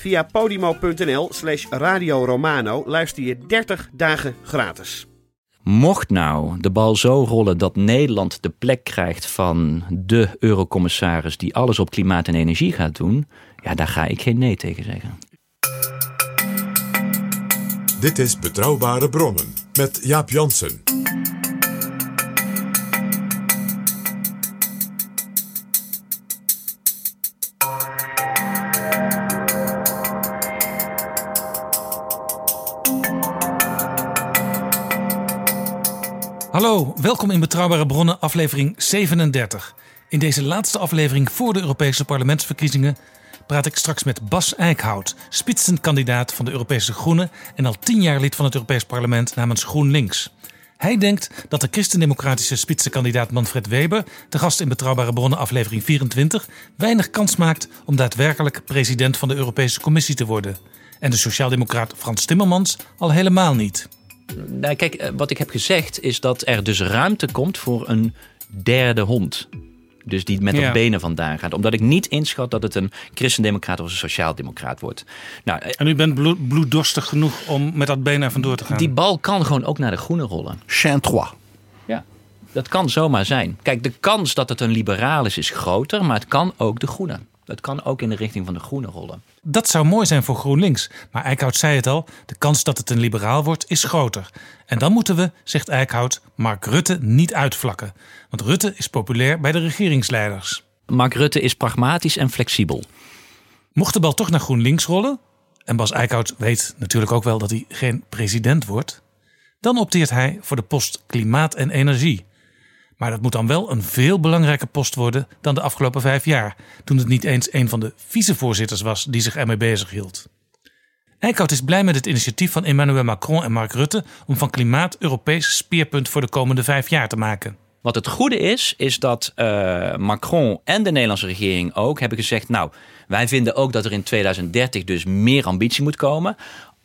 Via podimo.nl slash Radio Romano luister je 30 dagen gratis. Mocht nou de bal zo rollen dat Nederland de plek krijgt van de eurocommissaris die alles op klimaat en energie gaat doen, ja, daar ga ik geen nee tegen zeggen. Dit is Betrouwbare Bronnen met Jaap Jansen. Hallo, welkom in Betrouwbare Bronnen, aflevering 37. In deze laatste aflevering voor de Europese parlementsverkiezingen praat ik straks met Bas Eickhout, spitsenkandidaat van de Europese Groenen en al tien jaar lid van het Europees Parlement namens GroenLinks. Hij denkt dat de christendemocratische spitsenkandidaat Manfred Weber, te gast in Betrouwbare Bronnen aflevering 24, weinig kans maakt om daadwerkelijk president van de Europese Commissie te worden. En de sociaaldemocraat Frans Timmermans al helemaal niet. Nou, kijk, eh, wat ik heb gezegd is dat er dus ruimte komt voor een derde hond. Dus die met Ja. de benen vandaan gaat. Omdat ik niet inschat dat het een christendemocraat of een sociaaldemocraat wordt. Nou, eh, En u bent bloed, bloeddorstig genoeg om met dat been er vandoor te gaan. die bal kan gewoon ook naar de groene rollen. Saint Trois. Ja, dat kan zomaar zijn. Kijk, de kans dat het een liberaal is, is groter, maar het kan ook de groene. Het kan ook in de richting van de groene rollen. Dat zou mooi zijn voor GroenLinks. Maar Eickhout zei het al, de kans dat het een liberaal wordt is groter. En dan moeten we, zegt Eickhout, Mark Rutte niet uitvlakken. Want Rutte is populair bij de regeringsleiders. Mark Rutte is pragmatisch en flexibel. Mocht de bal toch naar GroenLinks rollen, en Bas Eickhout weet natuurlijk ook wel dat hij geen president wordt, dan opteert hij voor de post klimaat en energie. Maar dat moet dan wel een veel belangrijker post worden dan de afgelopen vijf jaar, toen het niet eens een van de vicevoorzitters was die zich ermee bezig hield. Eickhout is blij met het initiatief van Emmanuel Macron en Mark Rutte om van klimaat Europees speerpunt voor de komende vijf jaar te maken. Wat het goede is, is dat eh, Macron en de Nederlandse regering ook hebben gezegd: Nou, wij vinden ook dat er in 2030 dus meer ambitie moet komen.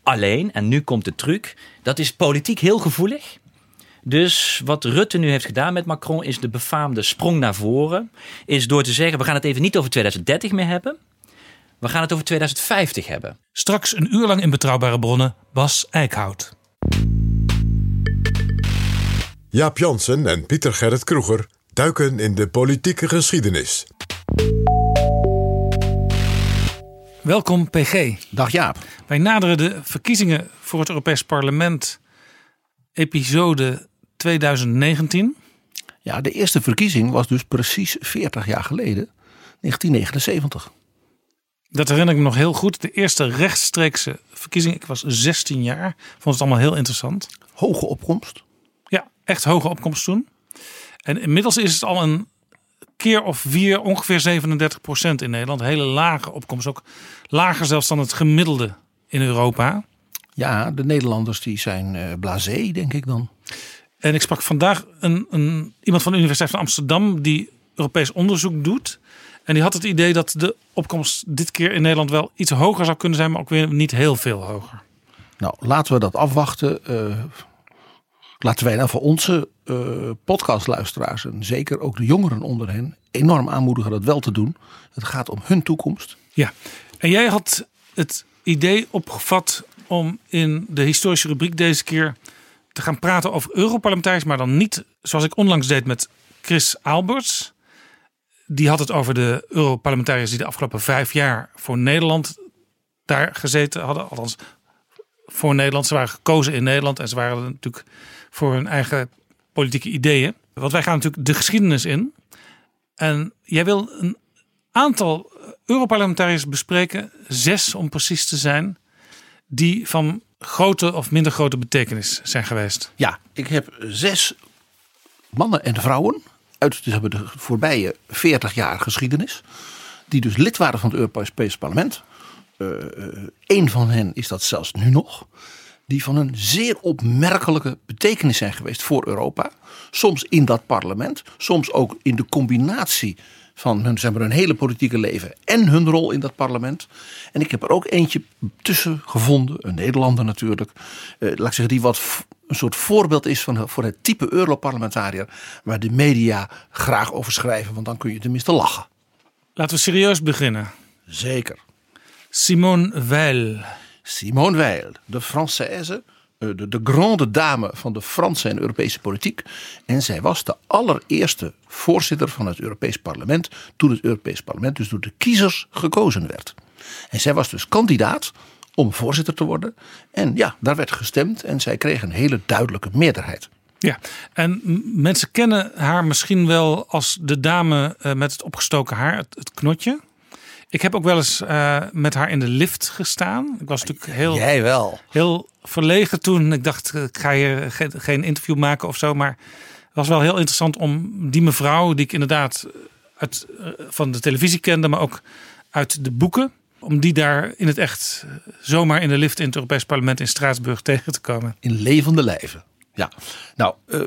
Alleen, en nu komt de truc, dat is politiek heel gevoelig. Dus wat Rutte nu heeft gedaan met Macron is de befaamde sprong naar voren. Is door te zeggen: we gaan het even niet over 2030 meer hebben. We gaan het over 2050 hebben. Straks een uur lang in betrouwbare bronnen Bas Eickhout. Jaap Jansen en Pieter Gerrit Kroeger duiken in de politieke geschiedenis. Welkom PG. Dag Jaap. Wij naderen de verkiezingen voor het Europees Parlement, episode 2019. Ja, de eerste verkiezing was dus precies 40 jaar geleden, 1979. Dat herinner ik me nog heel goed. De eerste rechtstreekse verkiezing. Ik was 16 jaar. Vond het allemaal heel interessant. Hoge opkomst. Ja, echt hoge opkomst toen. En inmiddels is het al een keer of vier, ongeveer 37 procent in Nederland. Hele lage opkomst. Ook lager zelfs dan het gemiddelde in Europa. Ja, de Nederlanders die zijn eh blasé, denk ik dan. En ik sprak vandaag een, een, iemand van de Universiteit van Amsterdam die Europees onderzoek doet. En die had het idee dat de opkomst dit keer in Nederland wel iets hoger zou kunnen zijn, maar ook weer niet heel veel hoger. Nou, laten we dat afwachten. Eh, laten wij nou voor onze eh, podcastluisteraars en zeker ook de jongeren onder hen enorm aanmoedigen dat wel te doen. Het gaat om hun toekomst. Ja, en jij had het idee opgevat om in de historische rubriek deze keer te gaan praten over Europarlementariërs, maar dan niet zoals ik onlangs deed met Chris Alberts. Die had het over de Europarlementariërs die de afgelopen vijf jaar voor Nederland daar gezeten hadden. Althans, voor Nederland. Ze waren gekozen in Nederland en ze waren natuurlijk voor hun eigen politieke ideeën. Want wij gaan natuurlijk de geschiedenis in. En jij wil een aantal Europarlementariërs bespreken, zes om precies te zijn, die van grote of minder grote betekenis zijn geweest. Ja, ik heb zes mannen en vrouwen uit dus hebben de voorbije 40 jaar geschiedenis, die dus lid waren van het Europese Parlement. Eén uh, van hen is dat zelfs nu nog. Die van een zeer opmerkelijke betekenis zijn geweest voor Europa. Soms in dat parlement, soms ook in de combinatie van hun, zeg maar, hun hele politieke leven en hun rol in dat parlement. En ik heb er ook eentje tussen gevonden, een Nederlander natuurlijk. Eh, laat ik zeggen, die wat een soort voorbeeld is van, voor het type Europarlementariër waar de media graag over schrijven, want dan kun je tenminste lachen. Laten we serieus beginnen. Zeker. Simone Weil. Simone Weil, de Française de, de grande dame van de Franse en Europese politiek. En zij was de allereerste voorzitter van het Europees Parlement. Toen het Europees Parlement dus door de kiezers gekozen werd. En zij was dus kandidaat om voorzitter te worden. En ja, daar werd gestemd en zij kreeg een hele duidelijke meerderheid. Ja, en mensen kennen haar misschien wel als de dame eh, met het opgestoken haar, het knotje. Ik heb ook wel eens uh, met haar in de lift gestaan. Ik was natuurlijk heel, Jij wel. heel verlegen toen. Ik dacht, ik ga je geen interview maken of zo. Maar het was wel heel interessant om die mevrouw, die ik inderdaad uit, uh, van de televisie kende, maar ook uit de boeken. Om die daar in het echt zomaar in de lift in het Europees Parlement in Straatsburg tegen te komen. In levende lijven. Ja, nou, uh,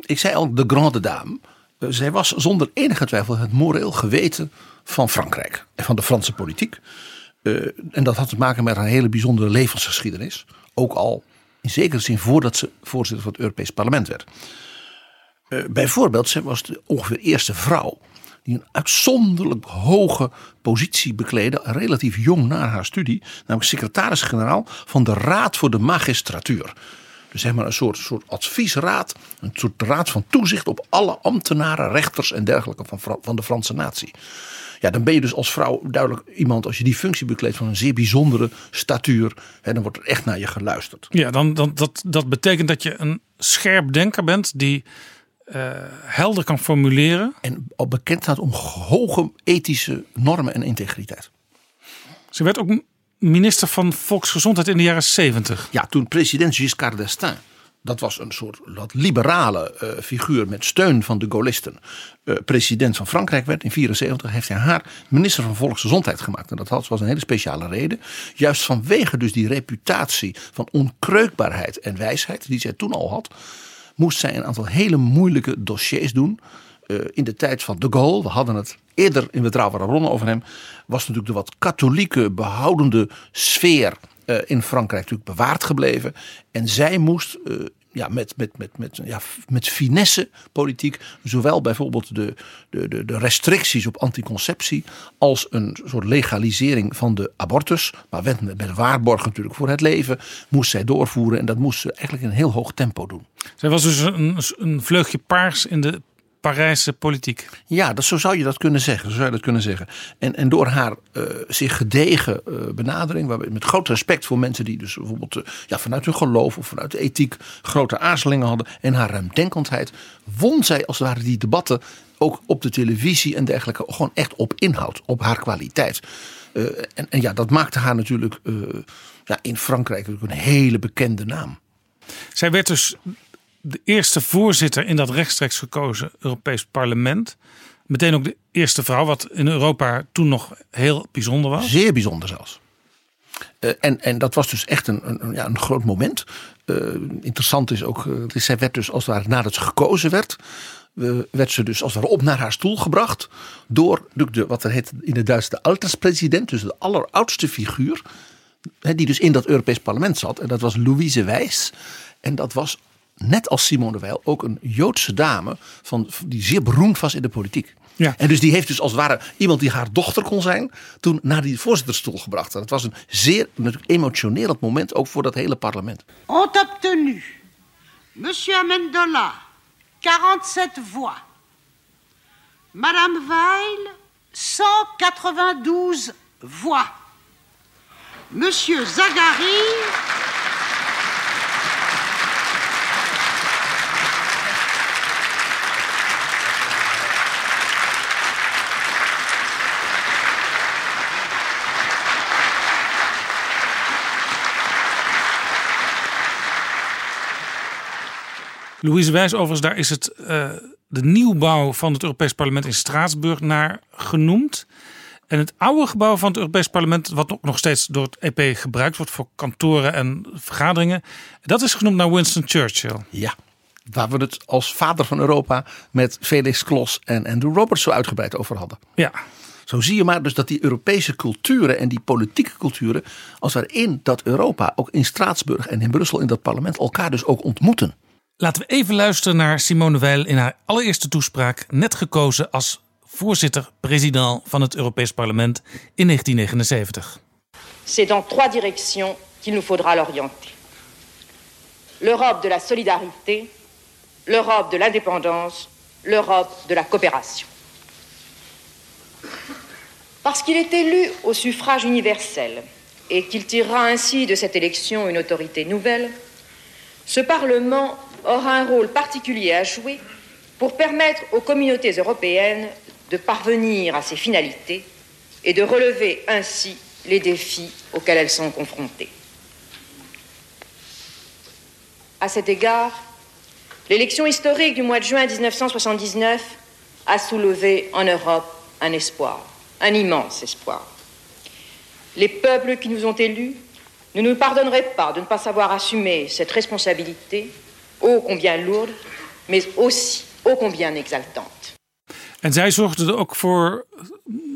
ik zei al, de grande dame. Zij was zonder enige twijfel het moreel geweten van Frankrijk en van de Franse politiek. Uh, en dat had te maken met een hele bijzondere levensgeschiedenis. Ook al in zekere zin voordat ze voorzitter van het Europees Parlement werd. Uh, bijvoorbeeld, ze was de ongeveer eerste vrouw die een uitzonderlijk hoge positie bekleedde, relatief jong na haar studie, namelijk secretaris-generaal van de Raad voor de Magistratuur. Dus zeg maar een soort, soort adviesraad, een soort raad van toezicht op alle ambtenaren, rechters en dergelijke van, van de Franse natie. Ja, dan ben je dus als vrouw duidelijk iemand, als je die functie bekleedt van een zeer bijzondere statuur, hè, dan wordt er echt naar je geluisterd. Ja, dan, dan, dat, dat betekent dat je een scherp denker bent die uh, helder kan formuleren. En al bekend staat om hoge ethische normen en integriteit. Ze werd ook minister van Volksgezondheid in de jaren 70. Ja, toen president Giscard d'Estaing dat was een soort wat liberale uh, figuur met steun van de Gaullisten. Uh, president van Frankrijk werd in 1974, heeft hij haar minister van Volksgezondheid gemaakt. En dat had, was een hele speciale reden. Juist vanwege dus die reputatie van onkreukbaarheid en wijsheid die zij toen al had, moest zij een aantal hele moeilijke dossiers doen. Uh, in de tijd van de Gaulle, we hadden het eerder in betrouwbare bronnen over hem, was natuurlijk de wat katholieke behoudende sfeer uh, in Frankrijk natuurlijk bewaard gebleven. En zij moest uh, ja, met, met, met, met, ja, met finesse politiek, zowel bijvoorbeeld de, de, de, de restricties op anticonceptie, als een soort legalisering van de abortus, maar met, met waarborg natuurlijk voor het leven, moest zij doorvoeren. En dat moest ze eigenlijk in een heel hoog tempo doen. Zij was dus een, een vleugje paars in de Parijse politiek. Ja, dat, zo zou je dat kunnen zeggen. Zo zou je dat kunnen zeggen. En, en door haar uh, zich gedegen uh, benadering, waarbij, met groot respect voor mensen die dus bijvoorbeeld uh, ja, vanuit hun geloof of vanuit de ethiek grote aarzelingen hadden en haar ruimdenkendheid, won zij als het ware die debatten ook op de televisie en dergelijke gewoon echt op inhoud, op haar kwaliteit. en, en ja, dat maakte haar natuurlijk ja, in Frankrijk een hele bekende naam. Zij werd dus de eerste voorzitter in dat rechtstreeks gekozen Europees Parlement. Meteen ook de eerste vrouw, wat in Europa toen nog heel bijzonder was. Zeer bijzonder zelfs. Uh, en, en dat was dus echt een, een, ja, een groot moment. Uh, interessant is ook, uh, zij werd dus als het ware nadat ze gekozen werd, werd ze dus als het ware op naar haar stoel gebracht door de, wat er heet in het Duits de alterspresident, dus de alleroudste figuur, die dus in dat Europees parlement zat. En dat was Louise Wijs. En dat was net als Simone Weil, ook een Joodse dame van, die zeer beroemd was in de politiek. Ja. En dus die heeft dus als het ware iemand die haar dochter kon zijn, toen naar die voorzittersstoel gebracht. En het was een zeer natuurlijk emotionerend moment, ook voor dat hele parlement. Ont obtenu, monsieur Amendola, 47 voix. Madame Weil, 192 voix. Monsieur Zagari, Louise Wijs, overigens, daar is het, uh, de nieuwbouw van het Europees Parlement in Straatsburg naar genoemd. En het oude gebouw van het Europees Parlement, wat nog steeds door het EP gebruikt wordt voor kantoren en vergaderingen, dat is genoemd naar Winston Churchill. Ja, waar we het als vader van Europa met Felix Klos en Andrew Roberts zo uitgebreid over hadden. Ja. Zo zie je maar dus dat die Europese culturen en die politieke culturen, als er in dat Europa, ook in Straatsburg en in Brussel in dat parlement, elkaar dus ook ontmoeten. Laten we even luisteren naar Simone Weil in haar allereerste toespraak, net gekozen als voorzitter-president van het Europees Parlement in 1979. C'est dans trois directions qu'il nous faudra l'orienter. L'Europe de la solidarité, l'Europe de l'indépendance, l'Europe de la coopération. Parce qu'il est élu au suffrage universel et qu'il tirera ainsi de cette élection une autorité nouvelle, ce Parlement aura un rôle particulier à jouer pour permettre aux communautés européennes de parvenir à ces finalités et de relever ainsi les défis auxquels elles sont confrontées. À cet égard, l'élection historique du mois de juin 1979 a soulevé en Europe un espoir, un immense espoir. Les peuples qui nous ont élus ne nous pardonneraient pas de ne pas savoir assumer cette responsabilité, ô combien lourde, mais aussi ô combien exaltante. En zij zorgde er ook voor,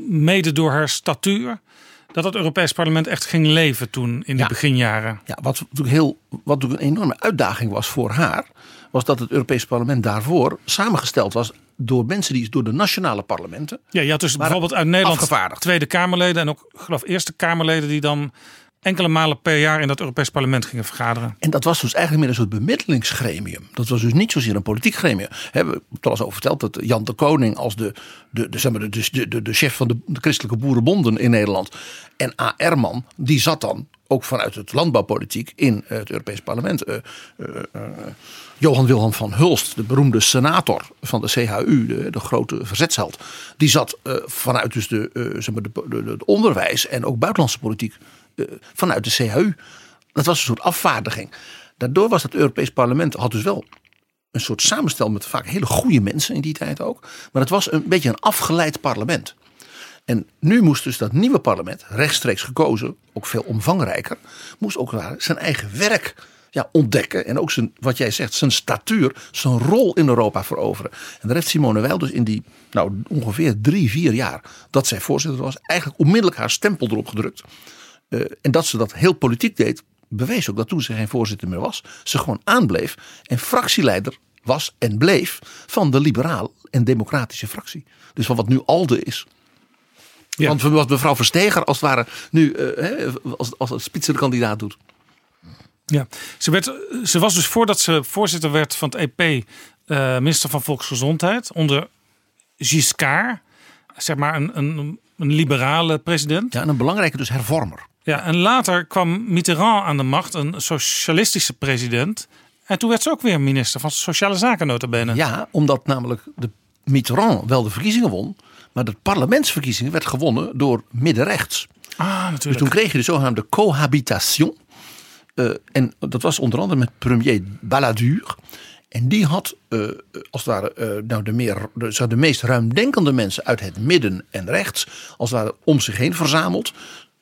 mede door haar statuur, dat het Europees Parlement echt ging leven toen in de beginjaren. Ja, wat natuurlijk, heel, wat natuurlijk een enorme uitdaging was voor haar, was dat het Europees Parlement daarvoor samengesteld was door mensen die door de nationale parlementen. Ja, je had dus bijvoorbeeld uit Nederland Tweede Kamerleden en ook geloof Eerste Kamerleden die dan enkele malen per jaar in dat Europees Parlement gingen vergaderen. En dat was dus eigenlijk meer een soort bemiddelingsgremium. Dat was dus niet zozeer een politiek gremium. We hebben het al verteld dat Jan de Koning als de, de, de, zeg maar, de, de, de, de chef van de, christelijke boerenbonden in Nederland. En A. Erman, die zat dan ook vanuit het landbouwpolitiek in het Europees Parlement. Uh, uh, uh, Johan Wilhelm van Hulst, de beroemde senator van de CHU, de, grote verzetsheld. Die zat vanuit dus de, zeg maar de, de, de, onderwijs en ook buitenlandse politiek vanuit de CHU. Dat was een soort afvaardiging. Daardoor was het Europees Parlement, had dus wel een soort samenstel met vaak hele goede mensen in die tijd ook. Maar het was een beetje een afgeleid parlement. En nu moest dus dat nieuwe parlement, rechtstreeks gekozen, ook veel omvangrijker, moest ook zijn eigen werk ja, ontdekken. En ook zijn, wat jij zegt, zijn statuur, zijn rol in Europa veroveren. En daar heeft Simone Weil dus in die nou, ongeveer drie, vier jaar dat zij voorzitter was, eigenlijk onmiddellijk haar stempel erop gedrukt. Uh, en dat ze dat heel politiek deed, bewees ook dat toen ze geen voorzitter meer was, ze gewoon aanbleef en fractieleider was en bleef van de liberaal en democratische fractie. Dus van wat nu ALDE is. Ja. Want wat mevrouw Versteger als het ware nu uh, als, als spitsenkandidaat doet. Ja, ze, werd, ze was dus voordat ze voorzitter werd van het EP uh, minister van Volksgezondheid onder Giscard. Zeg maar een, een, een liberale president. Ja, en een belangrijke dus hervormer. Ja, en later kwam Mitterrand aan de macht, een socialistische president. En toen werd ze ook weer minister van Sociale Zaken notabene. Ja, omdat namelijk de Mitterrand wel de verkiezingen won. Maar de parlementsverkiezingen werd gewonnen door middenrechts. Ah, natuurlijk. Dus toen kreeg je de zogenaamde cohabitation. Uh, en dat was onder andere met premier Balladur. En die had, uh, als het ware, uh, nou de, meer, de, de meest ruimdenkende mensen uit het midden en rechts, als het ware om zich heen verzameld.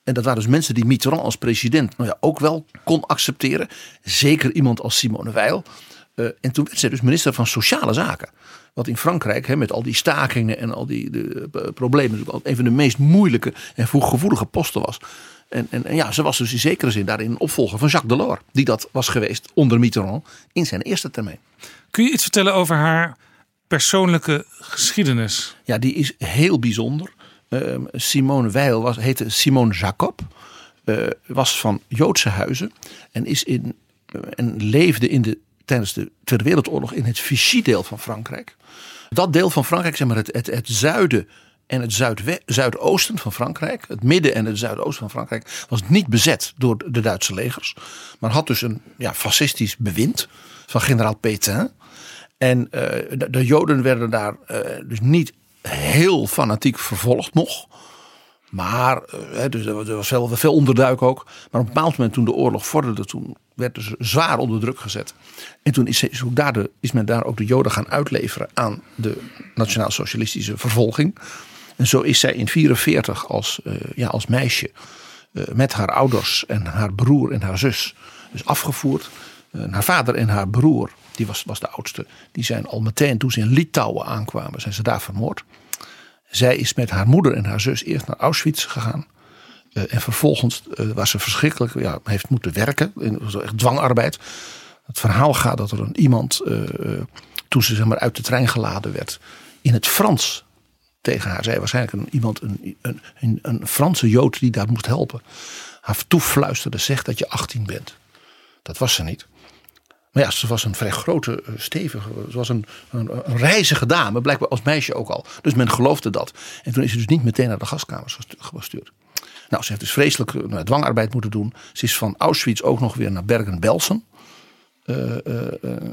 En dat waren dus mensen die Mitterrand als president nou ja, ook wel kon accepteren. Zeker iemand als Simone Weil. Uh, en toen werd zij dus minister van Sociale Zaken. Wat in Frankrijk, hè, met al die stakingen en al die de, uh, problemen, een van de meest moeilijke en gevoelige posten was. En, en, en, ja, ze was dus in zekere zin daarin een opvolger van Jacques Delors. Die dat was geweest onder Mitterrand in zijn eerste termijn. Kun je iets vertellen over haar persoonlijke geschiedenis? Ja, die is heel bijzonder. Uh, Simone Weil was, heette Simone Jacob. Uh, was van Joodse huizen. En, is in, uh, en leefde in de, tijdens de Tweede Wereldoorlog in het Vichy-deel van Frankrijk. Dat deel van Frankrijk, zeg maar het, het, het zuiden en het zuidoosten van Frankrijk, het midden en het zuidoosten van Frankrijk, was niet bezet door de Duitse legers. Maar had dus een ja, fascistisch bewind van generaal Pétain. En uh, de, de, Joden werden daar dus niet heel fanatiek vervolgd nog. Maar, uh, dus er was veel, veel onderduik ook. Maar op een bepaald moment toen de oorlog vorderde, toen werd dus zwaar onder druk gezet. En toen is, is, ook daar de, is men daar ook de Joden gaan uitleveren aan de nationaal-socialistische vervolging. En zo is zij in 1944 als, uh, ja, als meisje uh, met haar ouders en haar broer en haar zus dus afgevoerd. Haar vader en haar broer, die was, was de oudste, die zijn al meteen toen ze in Litouwen aankwamen, zijn ze daar vermoord. Zij is met haar moeder en haar zus eerst naar Auschwitz gegaan. Uh, en vervolgens uh, was ze verschrikkelijk, ja, heeft moeten werken, in echt dwangarbeid. Het verhaal gaat dat er een iemand, uh, toen ze zeg maar, uit de trein geladen werd, in het Frans tegen haar zei. Waarschijnlijk een, iemand, een, een, een, Franse Jood die daar moest helpen. Haar toefluisterde, zeg dat je 18 bent. Dat was ze niet. Maar ja, ze was een vrij grote, stevige, ze was een, een, reizige dame, blijkbaar als meisje ook al. Dus men geloofde dat. En toen is ze dus niet meteen naar de gaskamers gestuurd. Nou, ze heeft dus vreselijk nou, dwangarbeid moeten doen. ze is van Auschwitz ook nog weer naar Bergen-Belsen uh,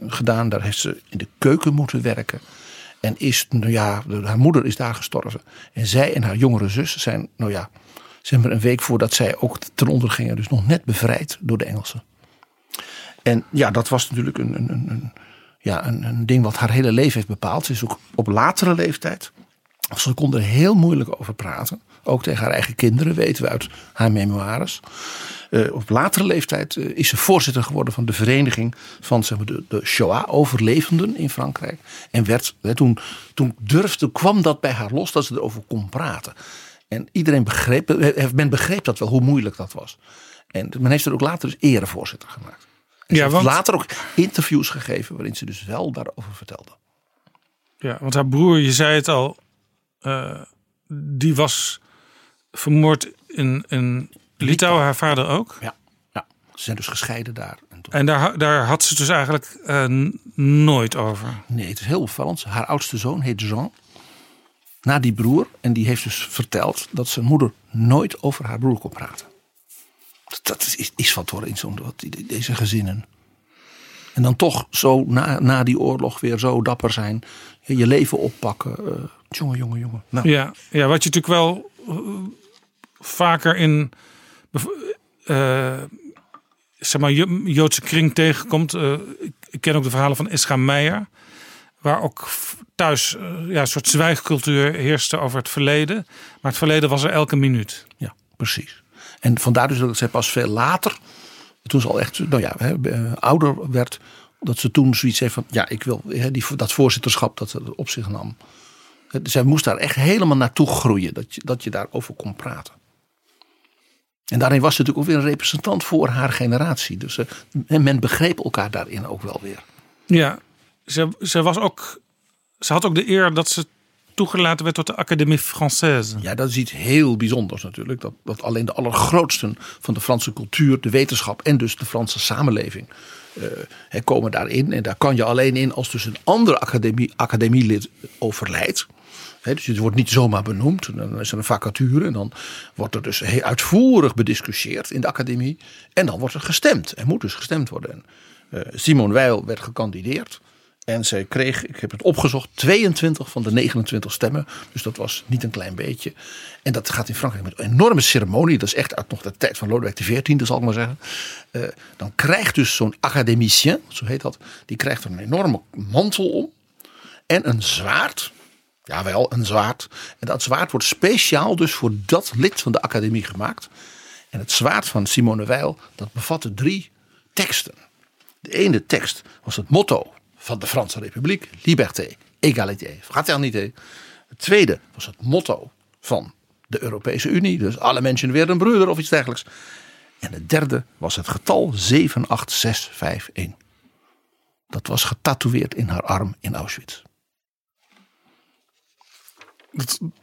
gedaan. Daar heeft ze in de keuken moeten werken. En is, nou ja, haar moeder is daar gestorven. En zij en haar jongere zus zijn, nou ja, zeg maar een week voordat zij ook ten onder gingen, dus nog net bevrijd door de Engelsen. En ja, dat was natuurlijk een, een, een, ja, een, een ding wat haar hele leven heeft bepaald. Ze is ook op latere leeftijd. Ze kon er heel moeilijk over praten. Ook tegen haar eigen kinderen, weten we uit haar memoires. Uh, op latere leeftijd uh, is ze voorzitter geworden van de vereniging van zeg maar, de, de Shoah-overlevenden in Frankrijk. En werd, hè, toen, toen durfde, kwam dat bij haar los dat ze erover kon praten. En iedereen begreep, men begreep dat wel, hoe moeilijk dat was. En men heeft er ook later dus erevoorzitter gemaakt. En ja, want... later ook interviews gegeven waarin ze dus wel daarover vertelde. Ja, want haar broer, je zei het al, uh, die was vermoord in, in Litouwen, haar vader ook? Ja, ja. ze zijn dus gescheiden daar. En, en daar, daar had ze dus eigenlijk uh, nooit over? Nee, het is heel opvallend. Haar oudste zoon heet Jean. Na die broer. En die heeft dus verteld dat zijn moeder nooit over haar broer kon praten. Dat is, is wat hoor in deze gezinnen. En dan toch zo na, na die oorlog weer zo dapper zijn. Je leven oppakken. Uh, jongen, jongen, jongen. Nou. Ja, ja, wat je natuurlijk wel uh, vaker in uh, zeg maar, Joodse kring tegenkomt. Ik ken ook de verhalen van Escha Meijer. Waar ook thuis ja, een soort zwijgcultuur heerste over het verleden. Maar het verleden was er elke minuut. Ja, precies. En vandaar dus dat zij pas veel later, toen ze al echt nou ja, hè, ouder werd, dat ze toen zoiets heeft van: ja, ik wil hè, die, dat voorzitterschap dat ze op zich nam. Zij moest daar echt helemaal naartoe groeien, dat je, dat je daarover kon praten. En daarin was ze natuurlijk ook weer een representant voor haar generatie. Dus uh, men begreep elkaar daarin ook wel weer. Ja, ze, ze, was ook, ze had ook de eer dat ze toegelaten werd tot de Académie Française. Ja, dat is iets heel bijzonders natuurlijk. Dat, dat alleen de allergrootsten van de Franse cultuur, de wetenschap en dus de Franse samenleving uh, komen daarin. En daar kan je alleen in als dus een andere academie, academielid overlijdt dus het wordt niet zomaar benoemd. Dan is er een vacature en dan wordt er dus heel uitvoerig bediscussieerd in de academie. En dan wordt er gestemd. Er moet dus gestemd worden. Uh, Simon Weil werd gekandideerd. En zij kreeg, ik heb het opgezocht, 22 van de 29 stemmen. Dus dat was niet een klein beetje. En dat gaat in Frankrijk met een enorme ceremonie. Dat is echt uit nog de tijd van Lodewijk XIV, zal ik maar zeggen. Uh, dan krijgt dus zo'n academicien, zo heet dat, die krijgt er een enorme mantel om. En een zwaard. Jawel, een zwaard. En dat zwaard wordt speciaal dus voor dat lid van de academie gemaakt. En het zwaard van Simone Weil, dat bevatte drie teksten. De ene tekst was het motto van de Franse Republiek. Liberté, égalité, fraternité. Het tweede was het motto van de Europese Unie. Dus alle mensen weer een broeder of iets dergelijks. En het derde was het getal 78651. Dat was getatoeëerd in haar arm in Auschwitz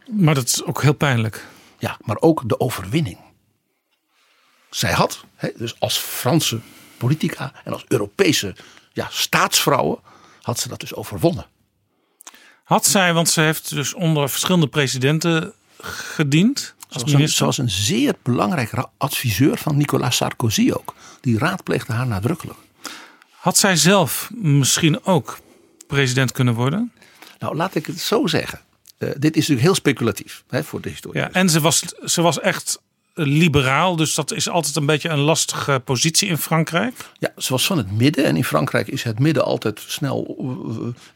maar dat is ook heel pijnlijk. Ja, maar ook de overwinning. Zij had, dus als Franse politica en als Europese ja, staatsvrouwen, had ze dat dus overwonnen. Had zij, want ze heeft dus onder verschillende presidenten gediend. Als ze, was een, ze was een zeer belangrijk adviseur van Nicolas Sarkozy ook. Die raadpleegde haar nadrukkelijk. Had zij zelf misschien ook president kunnen worden? Nou, laat ik het zo zeggen. Uh, dit is natuurlijk heel speculatief hè, voor de historie. Ja, en ze was, ze was echt liberaal. Dus dat is altijd een beetje een lastige positie in Frankrijk. Ja, ze was van het midden. En in Frankrijk is het midden altijd snel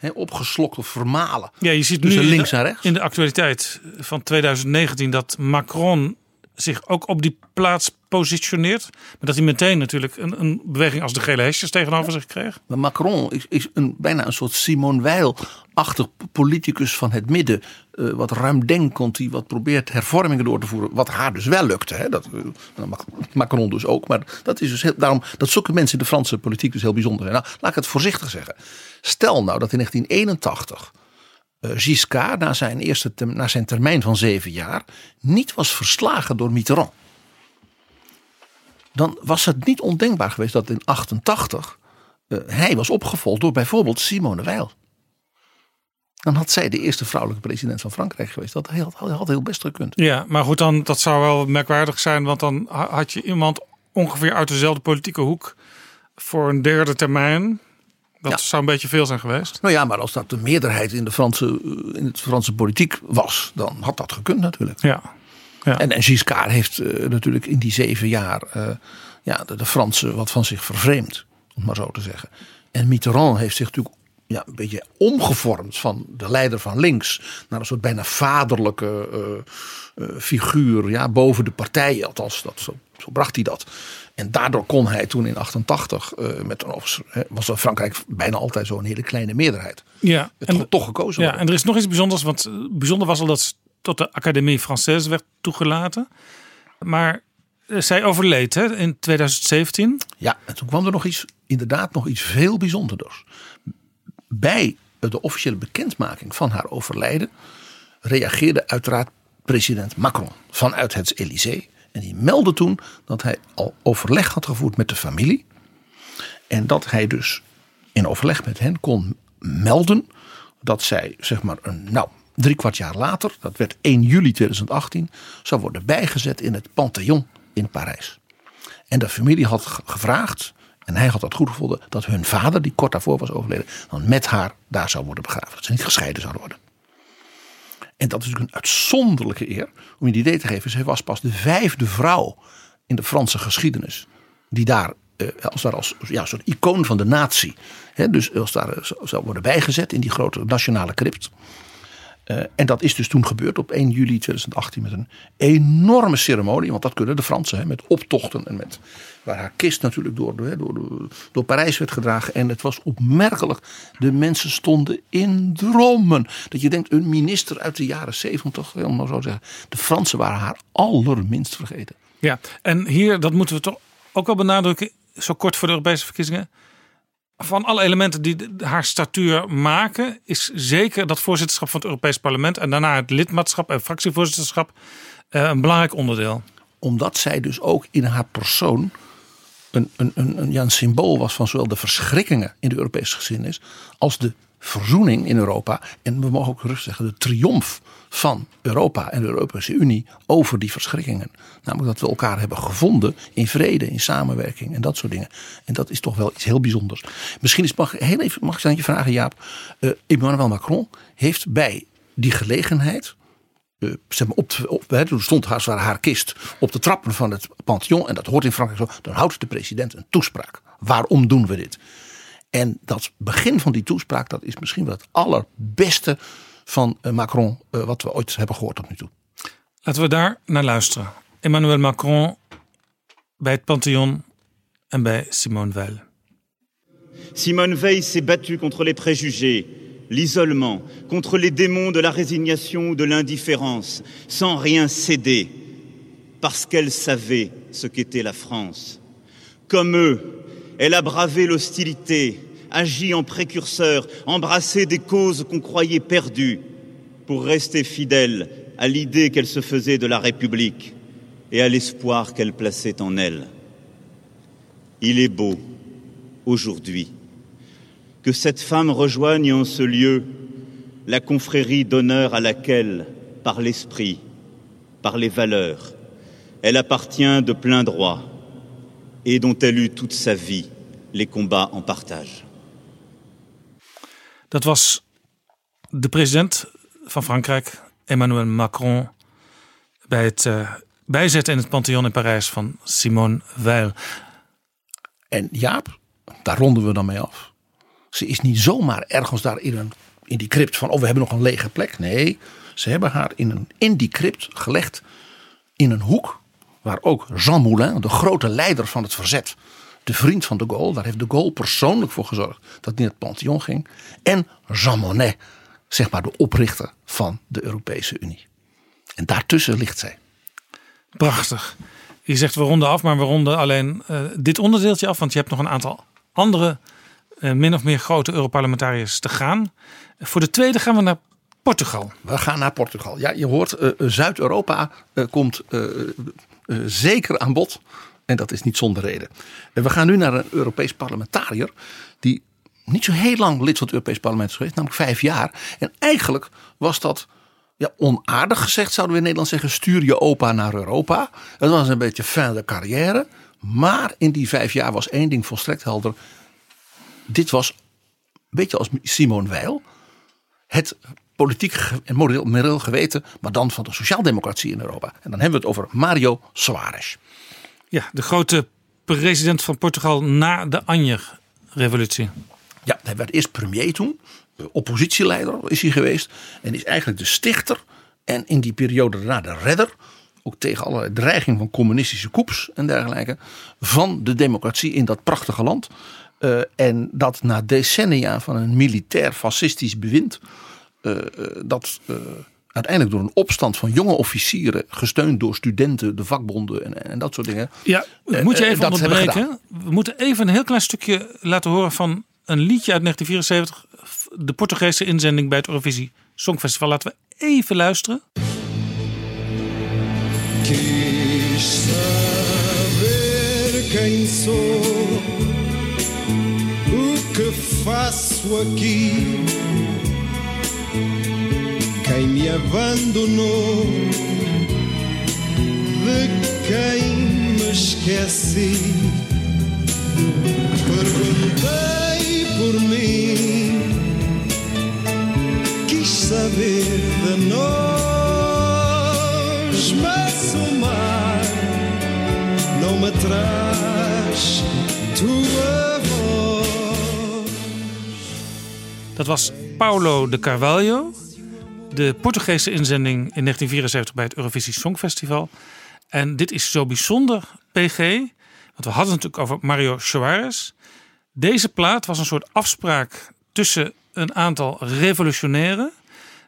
uh, opgeslokt of vermalen. Ja, je ziet nu links en rechts. in de actualiteit van 2019 dat Macron zich ook op die plaats positioneert. Maar dat hij meteen natuurlijk een, een beweging als de gele hesjes tegenover zich kreeg. Maar Macron is, is een, bijna een soort Simone Weil-achtig politicus van het midden. Uh, wat ruimdenkend, die wat probeert hervormingen door te voeren. Wat haar dus wel lukte. Hè? Dat, uh, Macron dus ook. Maar dat is dus heel, daarom dat zoeken mensen in de Franse politiek dus heel bijzonder zijn. Nou, laat ik het voorzichtig zeggen. Stel nou dat in 1981 uh, Giscard na zijn, eerste na zijn termijn van zeven jaar niet was verslagen door Mitterrand. Dan was het niet ondenkbaar geweest dat in 88 uh, hij was opgevolgd door bijvoorbeeld Simone Weil. Dan had zij de eerste vrouwelijke president van Frankrijk geweest. Dat had, had heel best gekund. Ja, maar goed, dan, dat zou wel merkwaardig zijn. Want dan had je iemand ongeveer uit dezelfde politieke hoek voor een derde termijn. Dat zou een beetje veel zijn geweest. Nou ja, maar als dat de meerderheid in de Franse, in het Franse politiek was, dan had dat gekund natuurlijk. Ja. Ja. En, en Giscard heeft uh, natuurlijk in die zeven jaar uh, ja, de, de Fransen wat van zich vervreemd, om maar zo te zeggen. En Mitterrand heeft zich natuurlijk ja, een beetje omgevormd van de leider van links naar een soort bijna vaderlijke uh, figuur ja, boven de partijen. Althans, dat, zo, zo bracht hij dat. En daardoor kon hij toen in 88 uh, met een was Frankrijk bijna altijd zo'n hele kleine meerderheid. Ja, het en toch gekozen. Ja, en er is nog iets bijzonders, want bijzonder was al dat tot de Académie Française werd toegelaten. Maar zij overleed hè, in 2017. Ja, en toen kwam er nog iets, inderdaad nog iets veel bijzonders. Bij de officiële bekendmaking van haar overlijden reageerde uiteraard president Macron vanuit het Elysée en die meldde toen dat hij al overleg had gevoerd met de familie. En dat hij dus in overleg met hen kon melden dat zij, zeg maar, een, nou, drie kwart jaar later, dat werd 1 juli 2018, zou worden bijgezet in het Panthéon in Parijs. En de familie had gevraagd, en hij had dat goed gevonden, dat hun vader, die kort daarvoor was overleden, dan met haar daar zou worden begraven. Dat ze niet gescheiden zouden worden. En dat is natuurlijk een uitzonderlijke eer. Om je een idee te geven, zij was pas de vijfde vrouw in de Franse geschiedenis. Die daar eh, als, daar als ja, soort icoon van de natie. Hè, dus als daar eh, zou worden bijgezet in die grote nationale crypt. Uh, en dat is dus toen gebeurd op 1 juli 2018 met een enorme ceremonie. Want dat kunnen de Fransen hè, met optochten en met waar haar kist natuurlijk door, door, door, door Parijs werd gedragen. En het was opmerkelijk. De mensen stonden in dromen. Dat je denkt, een minister uit de jaren zeventig, helemaal zo zeggen. De Fransen waren haar allerminst vergeten. Ja, en hier, dat moeten we toch ook wel benadrukken, zo kort voor de Europese verkiezingen. Van alle elementen die haar statuur maken, is zeker dat voorzitterschap van het Europees Parlement en daarna het lidmaatschap en fractievoorzitterschap eh, een belangrijk onderdeel. Omdat zij dus ook in haar persoon een, een, een, ja, een symbool was van zowel de verschrikkingen in de Europese geschiedenis als de verzoening in Europa. En we mogen ook rustig zeggen, de triomf van Europa en de Europese Unie over die verschrikkingen. Namelijk dat we elkaar hebben gevonden in vrede, in samenwerking en dat soort dingen. En dat is toch wel iets heel bijzonders. Misschien is, mag, heel even, mag ik aan je vragen, Jaap. Uh, Emmanuel Macron heeft bij die gelegenheid uh, zeg op, toen stond haar, haar kist op de trappen van het Pantheon. En dat hoort in Frankrijk zo. Dan houdt de president een toespraak. Waarom doen we dit? En dat begin van die toespraak, dat is misschien wel het allerbeste van uh, Macron. Uh, wat we ooit hebben gehoord tot nu toe. Laten we daar naar luisteren. Emmanuel Macron bij het Pantheon en bij Simone Veil. Simone Veil s'est battue contre les préjugés l'isolement, contre les démons de la résignation ou de l'indifférence, sans rien céder, parce qu'elle savait ce qu'était la France. Comme eux, elle a bravé l'hostilité, agi en précurseur, embrassé des causes qu'on croyait perdues, pour rester fidèle à l'idée qu'elle se faisait de la République et à l'espoir qu'elle plaçait en elle. Il est beau, aujourd'hui, que cette femme rejoigne en ce lieu la confrérie d'honneur à laquelle, par l'esprit, par les valeurs, elle appartient de plein droit et dont elle eut toute sa vie les combats en partage. Dat was de president van Frankrijk, Emmanuel Macron, bij het uh, bijzetten in het Pantheon in Parijs van Simone Weil. En Jaap, daar ronden we dan mee af. Ze is niet zomaar ergens daar in, een, in die crypt van, oh we hebben nog een lege plek. Nee, ze hebben haar in, een, in die crypt gelegd in een hoek waar ook Jean Moulin, de grote leider van het verzet, de vriend van de Gaulle, daar heeft de Gaulle persoonlijk voor gezorgd dat hij in het Pantheon ging. En Jean Monnet, zeg maar de oprichter van de Europese Unie. En daartussen ligt zij. Prachtig. Je zegt we ronden af, maar we ronden alleen uh, dit onderdeeltje af, want je hebt nog een aantal andere uh, min of meer grote Europarlementariërs te gaan. Voor de tweede gaan we naar Portugal. We gaan naar Portugal. Ja, je hoort uh, Zuid-Europa komt zeker aan bod. En dat is niet zonder reden. En we gaan nu naar een Europees parlementariër die niet zo heel lang lid van het Europees Parlement is geweest, namelijk vijf jaar. En eigenlijk was dat ja, onaardig gezegd, zouden we in Nederland zeggen: stuur je opa naar Europa. Dat was een beetje fin de carrière. Maar in die vijf jaar was één ding volstrekt helder. Dit was een beetje als Simone Weil. Het politiek en moreel geweten, maar dan van de sociaaldemocratie in Europa. En dan hebben we het over Mario Soares. Ja, de grote president van Portugal na de Anjer-revolutie. Ja, hij werd eerst premier toen. Oppositieleider is hij geweest. En is eigenlijk de stichter. En in die periode daarna de redder. Ook tegen allerlei dreiging van communistische koeps en dergelijke. Van de democratie in dat prachtige land. Uh, en dat na decennia van een militair fascistisch bewind. Uh, dat uiteindelijk door een opstand van jonge officieren, gesteund door studenten, de vakbonden en, en dat soort dingen. Ja, moet je even uh, onderbreken. We moeten even een heel klein stukje laten horen van een liedje uit 1974, de Portugese inzending bij het Eurovisie Songfestival. Laten we even luisteren. Quem sou, o que faço aqui. Quem me abandonou, de quem me esqueci. Perguntei por mim, quis saber de nós, mas o mar não me traz tua voz. Dat was Paulo de Carvalho de Portugese inzending in 1974 bij het Eurovisie Songfestival. En dit is zo bijzonder, PG, want we hadden het natuurlijk over Mario Soares. Deze plaat was een soort afspraak tussen een aantal revolutionairen.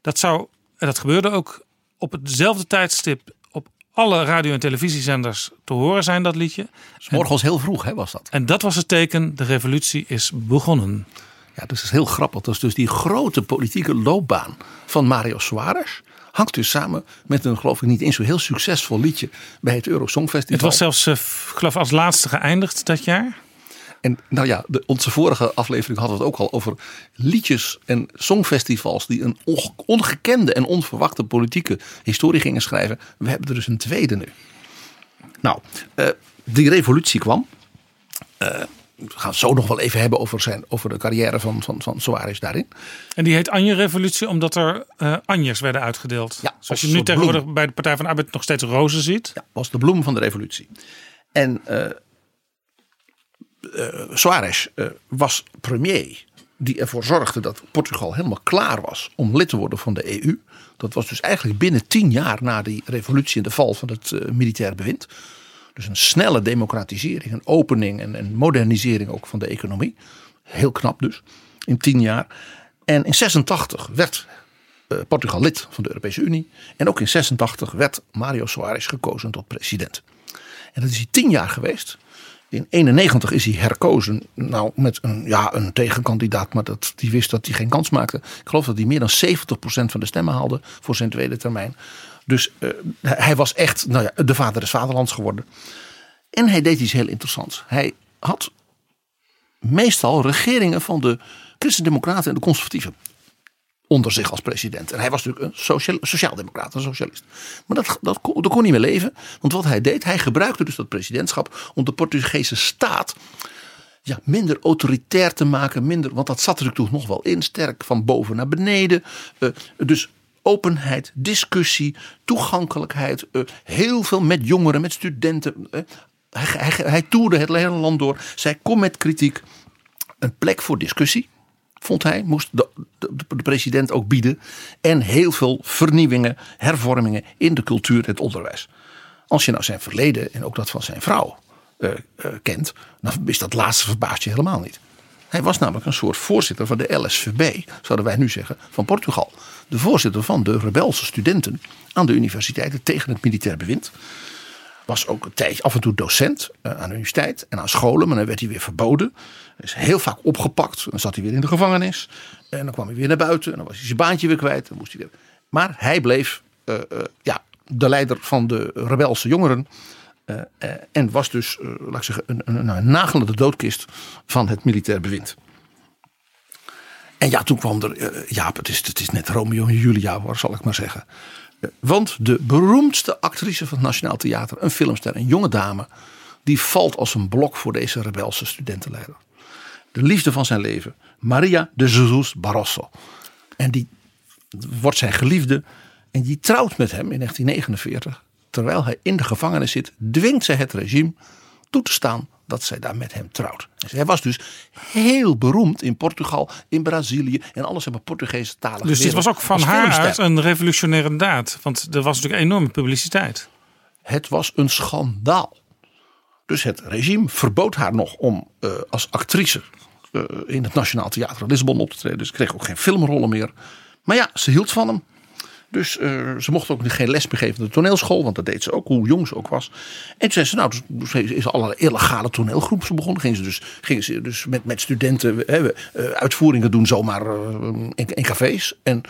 Dat zou, en dat gebeurde ook op hetzelfde tijdstip op alle radio- en televisiezenders te horen zijn, dat liedje. morgens heel vroeg hè, was dat. En dat was het teken, de revolutie is begonnen. Ja, dus is heel grappig. Dat is dus die grote politieke loopbaan van Mario Soares hangt dus samen met een geloof ik niet eens zo heel succesvol liedje bij het Eurosongfestival. Het was zelfs uh, geloof als laatste geëindigd dat jaar. En nou ja, de, onze vorige aflevering hadden we het ook al over liedjes en songfestivals die een ongekende en onverwachte politieke historie gingen schrijven. We hebben er dus een tweede nu. Nou, uh, die revolutie kwam. Uh, we gaan het zo nog wel even hebben over, zijn, over de carrière van, van, van Soares daarin. En die heet Anje-revolutie omdat er uh, Anjers werden uitgedeeld. Ja, Zoals je nu tegenwoordig bij de Partij van de Arbeid nog steeds rozen ziet. Ja, was de bloem van de revolutie. En uh, uh, Soares was premier die ervoor zorgde dat Portugal helemaal klaar was om lid te worden van de EU. Dat was dus eigenlijk binnen tien jaar na die revolutie en de val van het militair bewind. Dus een snelle democratisering, een opening en een modernisering ook van de economie. Heel knap dus, in tien jaar. En in 86 werd uh, Portugal lid van de Europese Unie. En ook in 86 werd Mario Soares gekozen tot president. En dat is hij tien jaar geweest. In 91 is hij herkozen. Nou, met een, ja, een tegenkandidaat, maar dat, die wist dat hij geen kans maakte. Ik geloof dat hij meer dan 70% van de stemmen haalde voor zijn tweede termijn. Dus uh, hij was echt nou ja, de vader des vaderlands geworden. En hij deed iets heel interessants. Hij had meestal regeringen van de Christen-Democraten en de Conservatieven onder zich als president. En hij was natuurlijk een sociaal, sociaaldemocraat, een socialist. Maar dat, dat, kon, dat kon niet meer leven. Want wat hij deed, hij gebruikte dus dat presidentschap om de Portugese staat ja, minder autoritair te maken. Minder, want dat zat natuurlijk nog wel in, sterk van boven naar beneden. Uh, dus openheid, discussie, toegankelijkheid. eh, heel veel met jongeren, met studenten. eh. hij, hij, hij toerde het hele land door. Zij kon met kritiek. Een plek voor discussie, vond hij, moest de, de, de president ook bieden. En heel veel vernieuwingen, hervormingen in de cultuur en het onderwijs. Als je nou zijn verleden en ook dat van zijn vrouw eh, eh, kent, dan is dat laatste verbaasd je helemaal niet. Hij was namelijk een soort voorzitter van de LSVB, zouden wij nu zeggen, van Portugal. De voorzitter van de rebelse studenten aan de universiteiten tegen het militair bewind. Was ook een tijdje af en toe docent eh, aan de universiteit en aan scholen, maar dan werd hij weer verboden. Is heel vaak opgepakt, dan zat hij weer in de gevangenis. En dan kwam hij weer naar buiten en dan was hij zijn baantje weer kwijt. Moest hij weer... Maar hij bleef eh, eh, ja, de leider van de rebelse jongeren. Uh, uh, en was dus, uh, laat ik zeggen, een, een, nagelende doodkist van het militair bewind. En ja, toen kwam er, ja, het is, het is net Romeo en Julia, hoor, zal ik maar zeggen. Want de beroemdste actrice van het Nationaal Theater, een filmster, een jonge dame, die valt als een blok voor deze rebelse studentenleider. De liefde van zijn leven, Maria de Jesus Barroso. En die wordt zijn geliefde en die trouwt met hem in 1949 terwijl hij in de gevangenis zit, dwingt zij het regime toe te staan dat zij daar met hem trouwt. Hij was dus heel beroemd in Portugal, in Brazilië en alles hebben Portugese talen. Dus dit was ook van haar uit een revolutionaire daad, want er was natuurlijk enorme publiciteit. Het was een schandaal. Dus het regime verbood haar nog om uh, als actrice uh, in het Nationaal Theater in Lissabon op te treden. Dus kreeg ook geen filmrollen meer. Maar ja, ze hield van hem. Dus uh, ze mocht ook geen les meer geven in de toneelschool. Want dat deed ze ook, hoe jong ze ook was. En toen zei ze, nou, dus is allerlei illegale toneelgroepen begonnen. Gingen ze dus, ze dus met, met studenten hè, uitvoeringen doen zomaar in, in, cafés. En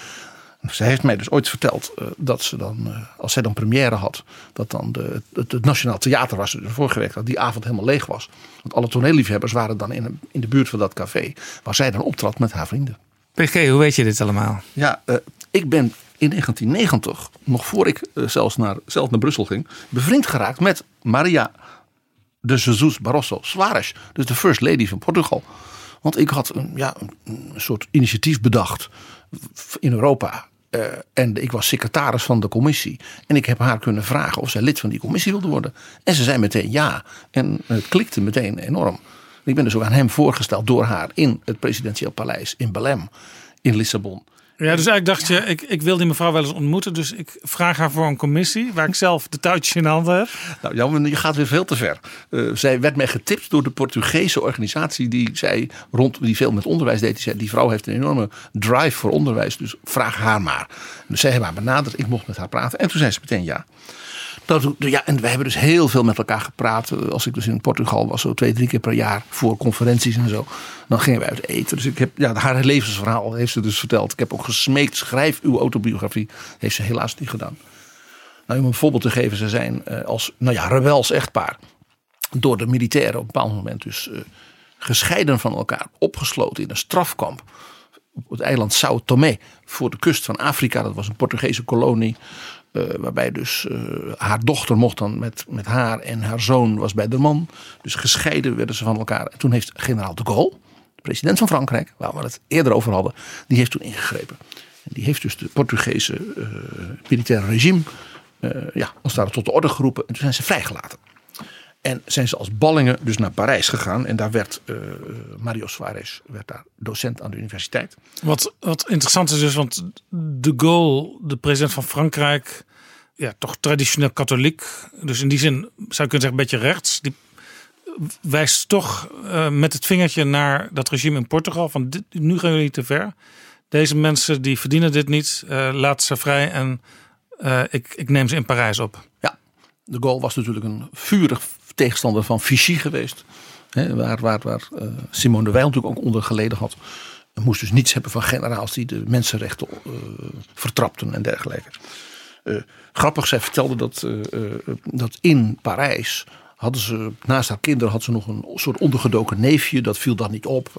ze heeft mij dus ooit verteld dat ze dan, als zij dan première had. Dat dan de, het, het Nationaal Theater was er voorgewerkt dat die avond helemaal leeg was. Want alle toneelliefhebbers waren dan in, in de buurt van dat café. Waar zij dan optrad met haar vrienden. PG, hoe weet je dit allemaal? Ja, ik ben in 1990, nog voor ik zelfs naar, zelf naar Brussel ging, bevriend geraakt met Maria de Jesus Barroso Soares, dus de First Lady van Portugal. Want ik had een, ja, een soort initiatief bedacht in Europa. Uh, en ik was secretaris van de commissie. En ik heb haar kunnen vragen of zij lid van die commissie wilde worden. En ze zei meteen ja. En het klikte meteen enorm. Ik ben dus ook aan hem voorgesteld door haar in het presidentieel paleis in Belém in Lissabon. Ja, dus eigenlijk dacht je, ik, ik wil die mevrouw wel eens ontmoeten. Dus ik vraag haar voor een commissie waar ik zelf de touwtjes in handen heb. Nou, Jan, je gaat weer veel te ver. Uh, zij werd mij getipt door de Portugese organisatie die zij rond die veel met onderwijs deed. Die zei, die vrouw heeft een enorme drive voor onderwijs, dus vraag haar maar. Dus zij hebben haar benaderd, ik mocht met haar praten. En toen zei ze meteen ja. Dat, ja, en wij hebben dus heel veel met elkaar gepraat. Als ik dus in Portugal was, zo twee, drie keer per jaar voor conferenties en zo. Dan gingen wij uit eten. Dus ik heb, ja, haar levensverhaal heeft ze dus verteld. Ik heb ook gesmeekt, schrijf uw autobiografie. Heeft ze helaas niet gedaan. Nou, om een voorbeeld te geven, ze zijn als, nou ja, rebels echtpaar. Door de militairen op een bepaald moment dus uh, gescheiden van elkaar. Opgesloten in een strafkamp. Op het eiland São Tomé. Voor de kust van Afrika. Dat was een Portugese kolonie. Uh, waarbij dus uh, haar dochter mocht dan met, met haar en haar zoon was bij de man. Dus gescheiden werden ze van elkaar. En toen heeft generaal de Gaulle, de president van Frankrijk, waar we het eerder over hadden, die heeft toen ingegrepen. En die heeft dus de Portugese uh, militaire regime ja, als daar tot de orde geroepen. En toen zijn ze vrijgelaten. En zijn ze als ballingen dus naar Parijs gegaan. En daar werd uh, Mario Suarez werd daar docent aan de universiteit. Wat, wat interessant is dus, want de Gaulle, de president van Frankrijk, ja, toch traditioneel katholiek. Dus in die zin zou je kunnen zeggen een beetje rechts. Die wijst toch uh, met het vingertje naar dat regime in Portugal. Van dit, nu gaan jullie te ver. Deze mensen die verdienen dit niet. Uh, laat ze vrij en ik, ik neem ze in Parijs op. Ja, de Gaulle was natuurlijk een vurig tegenstander van Vichy geweest. Hè, waar waar, waar uh, Simone de Weil natuurlijk ook onder geleden had. Moest dus niets hebben van generaals die de mensenrechten uh, vertrapten en dergelijke. Uh, grappig, zij vertelde dat, dat in Parijs hadden ze naast haar kinderen had ze nog een soort ondergedoken neefje. Dat viel dan niet op.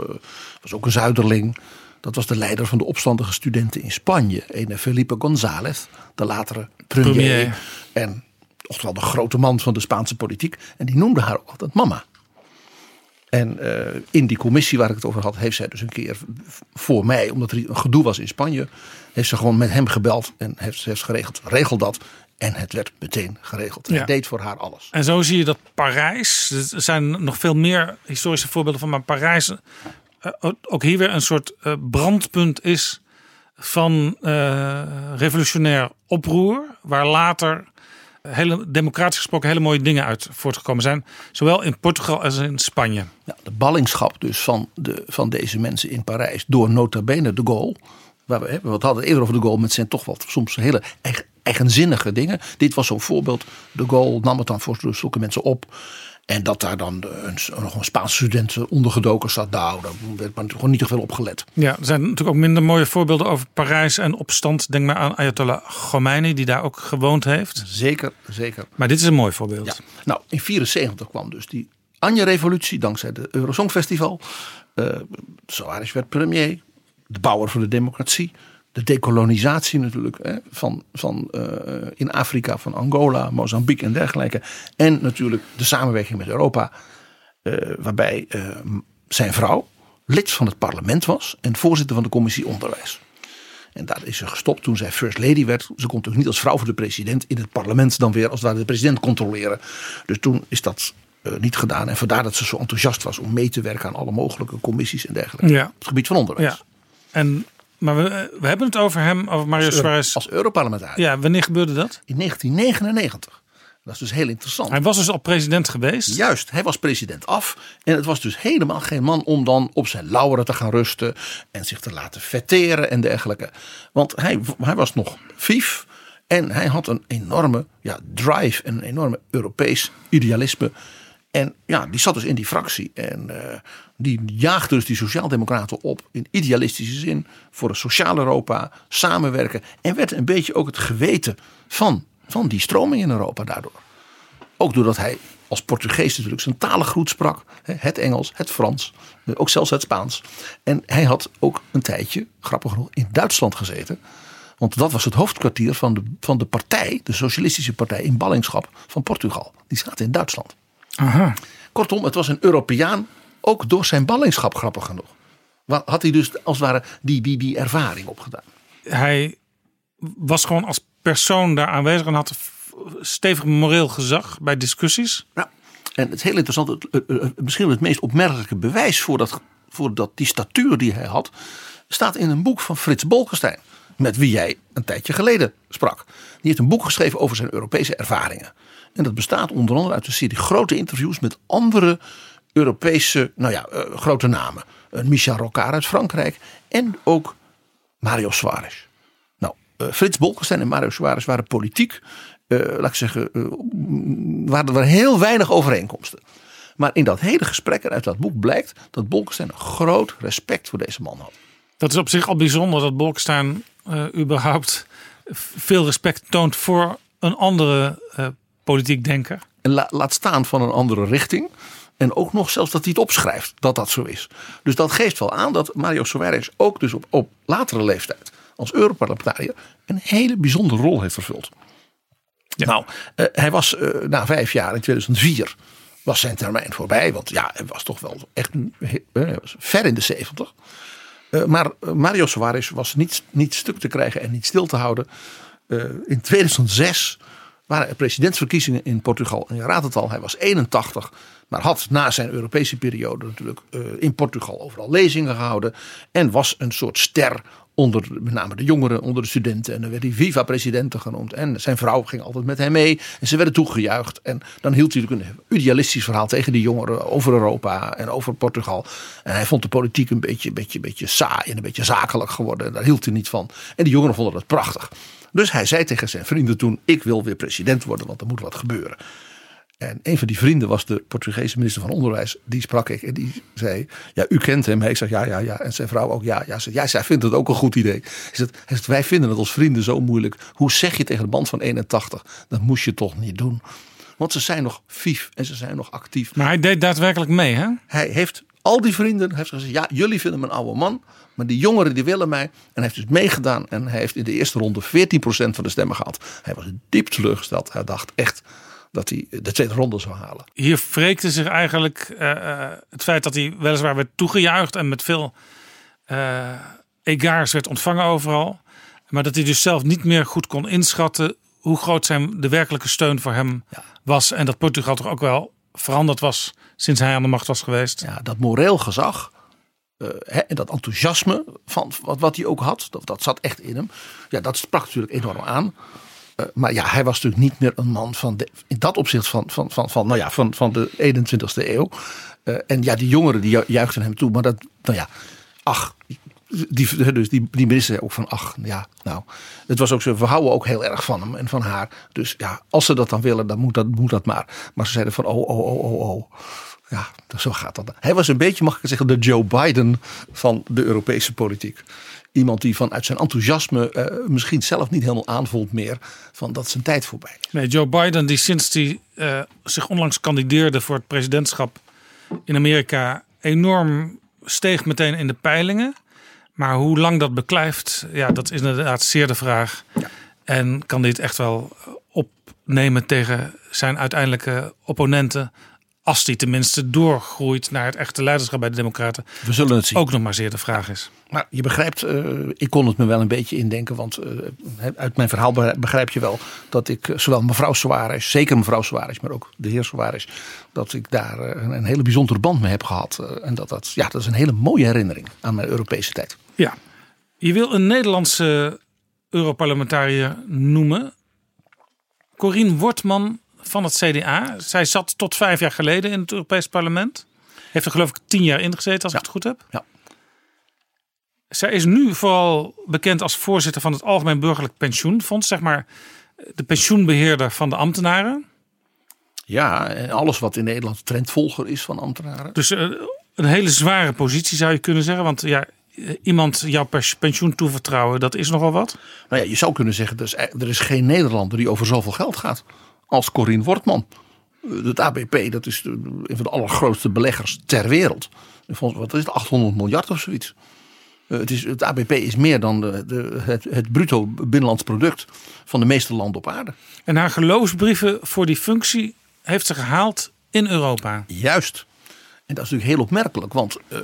was ook een zuiderling. Dat was de leider van de opstandige studenten in Spanje. Ene Felipe González, de latere premier. premier. En oftewel de grote man van de Spaanse politiek. En die noemde haar ook altijd mama. En uh, in die commissie waar ik het over had, heeft zij dus een keer voor mij, omdat er een gedoe was in Spanje, heeft ze gewoon met hem gebeld en heeft, heeft geregeld, regel dat. En het werd meteen geregeld. Hij deed voor haar alles. En zo zie je dat Parijs, er zijn nog veel meer historische voorbeelden van, maar Parijs uh, ook hier weer een soort uh, brandpunt is van revolutionair oproer, waar later hele, democratisch gesproken hele mooie dingen uit voortgekomen zijn. Zowel in Portugal als in Spanje. Ja, de ballingschap dus van, de, van deze mensen in Parijs door nota bene de Gaulle. Waar we, we hadden eerder over de Gaulle met zijn toch wel soms hele eigenzinnige dingen. Dit was zo'n voorbeeld. De Gaulle nam het dan voor zulke mensen op. En dat daar dan een, nog een Spaanse student ondergedoken zat. Nou, daar werd maar gewoon niet te veel op gelet. Ja, er zijn natuurlijk ook minder mooie voorbeelden over Parijs en opstand. Denk maar aan Ayatollah Khomeini, die daar ook gewoond heeft. Zeker, zeker. Maar dit is een mooi voorbeeld. Ja. Nou, in 74 kwam dus die Anje-revolutie dankzij de Eurosongfestival. Uh, Soares werd premier. De bouwer van de democratie de dekolonisatie natuurlijk hè, van, van, uh, in Afrika, van Angola, Mozambique en dergelijke. En natuurlijk de samenwerking met Europa, uh, waarbij uh, zijn vrouw lid van het parlement was en voorzitter van de commissie onderwijs. En daar is ze gestopt toen zij first lady werd. Ze kon natuurlijk niet als vrouw voor de president in het parlement dan weer als het ware de president controleren. Dus toen is dat niet gedaan. En vandaar dat ze zo enthousiast was om mee te werken aan alle mogelijke commissies en dergelijke. Ja. Op het gebied van onderwijs. Ja. En maar we, we hebben het over hem, over Mario Suarez. Als Europarlementariër. Ja, wanneer gebeurde dat? In 1999. Dat is dus heel interessant. Hij was dus al president geweest? Juist, hij was president af. En het was dus helemaal geen man om dan op zijn lauweren te gaan rusten. En zich te laten vetteren en dergelijke. Want hij, hij was nog vief. En hij had een enorme ja, drive en een enorme Europees idealisme. En ja, die zat dus in die fractie. En uh, die jaagde dus die sociaaldemocraten op in idealistische zin. Voor een sociaal Europa, samenwerken. En werd een beetje ook het geweten van, van die stroming in Europa daardoor. Ook doordat hij als Portugees natuurlijk zijn talen sprak. Het Engels, het Frans, eh, ook zelfs het Spaans. En hij had ook een tijdje, grappig genoeg, in Duitsland gezeten. Want dat was het hoofdkwartier van de, van de partij, de Socialistische Partij in ballingschap van Portugal. Die zaten in Duitsland. Aha. Kortom, het was een Europeaan, ook door zijn ballingschap grappig genoeg. Had hij dus als het ware die, die, die ervaring opgedaan. Hij was gewoon als persoon daar aanwezig en had stevig moreel gezag bij discussies. Ja, en het is heel interessant, misschien het meest opmerkelijke bewijs voor, dat, voor dat, die statuur die hij had, staat in een boek van Frits Bolkestein. Met wie jij een tijdje geleden sprak. Die heeft een boek geschreven over zijn Europese ervaringen. En dat bestaat onder andere uit een serie grote interviews met andere Europese nou ja, uh, grote namen. Uh, Michel Rocard uit Frankrijk en ook Mario Suarez. Nou, uh, Frits Bolkestein en Mario Suarez waren politiek, laat ik zeggen, waren er heel weinig overeenkomsten. Maar in dat hele gesprek en uit dat boek blijkt dat Bolkestein een groot respect voor deze man had. Dat is op zich al bijzonder dat Bolkestein überhaupt veel respect toont voor een andere politiek denker. En laat staan van een andere richting. En ook nog zelfs dat hij het opschrijft dat dat zo is. Dus dat geeft wel aan dat Mario Soares ook dus op, op latere leeftijd als Europarlementariër een hele bijzondere rol heeft vervuld. Nou, uh, hij was uh, na vijf jaar in 2004 was zijn termijn voorbij. Want ja, hij was toch wel echt uh, ver in de zeventig. maar Mario Soares was niet, niet stuk te krijgen en niet stil te houden. in 2006 waren er presidentsverkiezingen in Portugal. En je raadt het al, hij was 81. Maar had na zijn Europese periode natuurlijk uh, in Portugal overal lezingen gehouden. En was een soort ster onder met name de jongeren, onder de studenten. En dan werd hij Viva-presidenten genoemd. En zijn vrouw ging altijd met hem mee. En ze werden toegejuicht. En dan hield hij een idealistisch verhaal tegen die jongeren over Europa en over Portugal. En hij vond de politiek een beetje, beetje, beetje saai en een beetje zakelijk geworden. En daar hield hij niet van. En die jongeren vonden het prachtig. Dus hij zei tegen zijn vrienden toen: Ik wil weer president worden, want er moet wat gebeuren. En een van die vrienden was de Portugese minister van Onderwijs. Die sprak ik en die zei: Ja, u kent hem. Ik zeg: Ja, ja, ja. En zijn vrouw ook: Ja, ja. ja zij vindt het ook een goed idee. Hij Wij vinden het als vrienden zo moeilijk. Hoe zeg je tegen de band van 81? Dat moest je toch niet doen. Want ze zijn nog vief en ze zijn nog actief. Maar hij deed daadwerkelijk mee, hè? Hij heeft al die vrienden heeft gezegd: Ja, jullie vinden me een oude man. Maar die jongeren die willen mij. En hij heeft dus meegedaan. En hij heeft in de eerste ronde 14% van de stemmen gehad. Hij was diep teleurgesteld. Hij dacht echt, dat hij de tweede ronde zou halen. Hier wreekte zich eigenlijk uh, het feit dat hij weliswaar werd toegejuicht en met veel uh, egaars werd ontvangen overal. Maar dat hij dus zelf niet meer goed kon inschatten hoe groot zijn de werkelijke steun voor hem was. En dat Portugal toch ook wel veranderd was sinds hij aan de macht was geweest. Ja, dat moreel gezag uh, en dat enthousiasme van wat, wat hij ook had, dat, dat zat echt in hem. Ja, dat sprak natuurlijk enorm aan. Uh, maar ja, hij was natuurlijk niet meer een man van in dat opzicht van, van, van, van, nou ja, van, van de 21ste eeuw. Uh, en ja, die jongeren die juichten hem toe. Maar dat, nou ja, ach, die, dus die, die minister ook van, ach ja, nou, het was ook zo, we houden ook heel erg van hem en van haar. Dus ja, als ze dat dan willen, dan moet dat, moet dat maar. Maar ze zeiden van, oh, oh, oh, oh, oh. Ja, zo gaat dat. Hij was een beetje, mag ik zeggen, de Joe Biden van de Europese politiek. Iemand die vanuit zijn enthousiasme uh, misschien zelf niet helemaal aanvoelt meer van dat zijn tijd voorbij is. Nee, Joe Biden die sinds hij uh, zich onlangs kandideerde voor het presidentschap in Amerika enorm steeg meteen in de peilingen. Maar hoe lang dat beklijft, ja, dat is inderdaad zeer de vraag. Ja. En kan dit echt wel opnemen tegen zijn uiteindelijke opponenten als die tenminste doorgroeit naar het echte leiderschap bij de Democraten. We zullen het zien. Ook nog maar zeer de vraag is. Maar je begrijpt, uh, ik kon het me wel een beetje indenken. Want uh, uit mijn verhaal begrijp je wel dat ik eh, zowel mevrouw Suarez, zeker mevrouw Suarez, maar ook de heer Suarez, dat ik daar een, een, hele bijzondere band mee heb gehad. en dat, dat, ja, dat is een hele mooie herinnering aan mijn Europese tijd. Ja, je wil een Nederlandse Europarlementariër noemen. Corine Wortman van het CDA. Zij zat tot vijf jaar geleden in het Europees Parlement. Heeft er geloof ik tien jaar ingezeten, als ja. ik het goed heb. Ja. Zij is nu vooral bekend als voorzitter van het Algemeen Burgerlijk Pensioenfonds. Zeg maar de pensioenbeheerder van de ambtenaren. Ja, en alles wat in Nederland trendvolger is van ambtenaren. Dus uh, een hele zware positie zou je kunnen zeggen. Want ja, iemand jouw pensioen toevertrouwen, dat is nogal wat. Nou ja, je zou kunnen zeggen, dus er is geen Nederlander die over zoveel geld gaat als Corine Wortman. Het ABP, dat is een van de allergrootste beleggers ter wereld. Wat is het, 800 miljard of zoiets. Het, is, het ABP is meer dan de, de, het, het bruto binnenlands product van de meeste landen op aarde. En haar geloofsbrieven voor die functie heeft ze gehaald in Europa. Juist. En dat is natuurlijk heel opmerkelijk, want uh,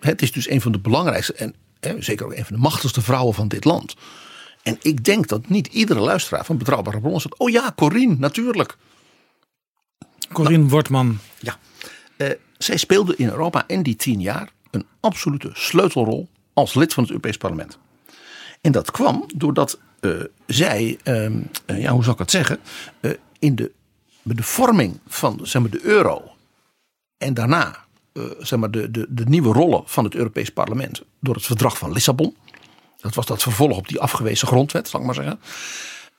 het is dus een van de belangrijkste en eh, zeker ook een van de machtigste vrouwen van dit land. En ik denk dat niet iedere luisteraar van Betrouwbare Bronnen zegt: Oh ja, Corine, natuurlijk. Corine nou, Wortman. Ja. Uh, zij speelde in Europa in die tien jaar een absolute sleutelrol als lid van het Europees Parlement. En dat kwam doordat uh, zij, uh, ja, hoe zal ik het zeggen, in de, de vorming van zeg maar, de euro en daarna zeg maar, de, de, de nieuwe rollen van het Europees Parlement door het verdrag van Lissabon dat was dat vervolg op die afgewezen grondwet, zal ik maar zeggen.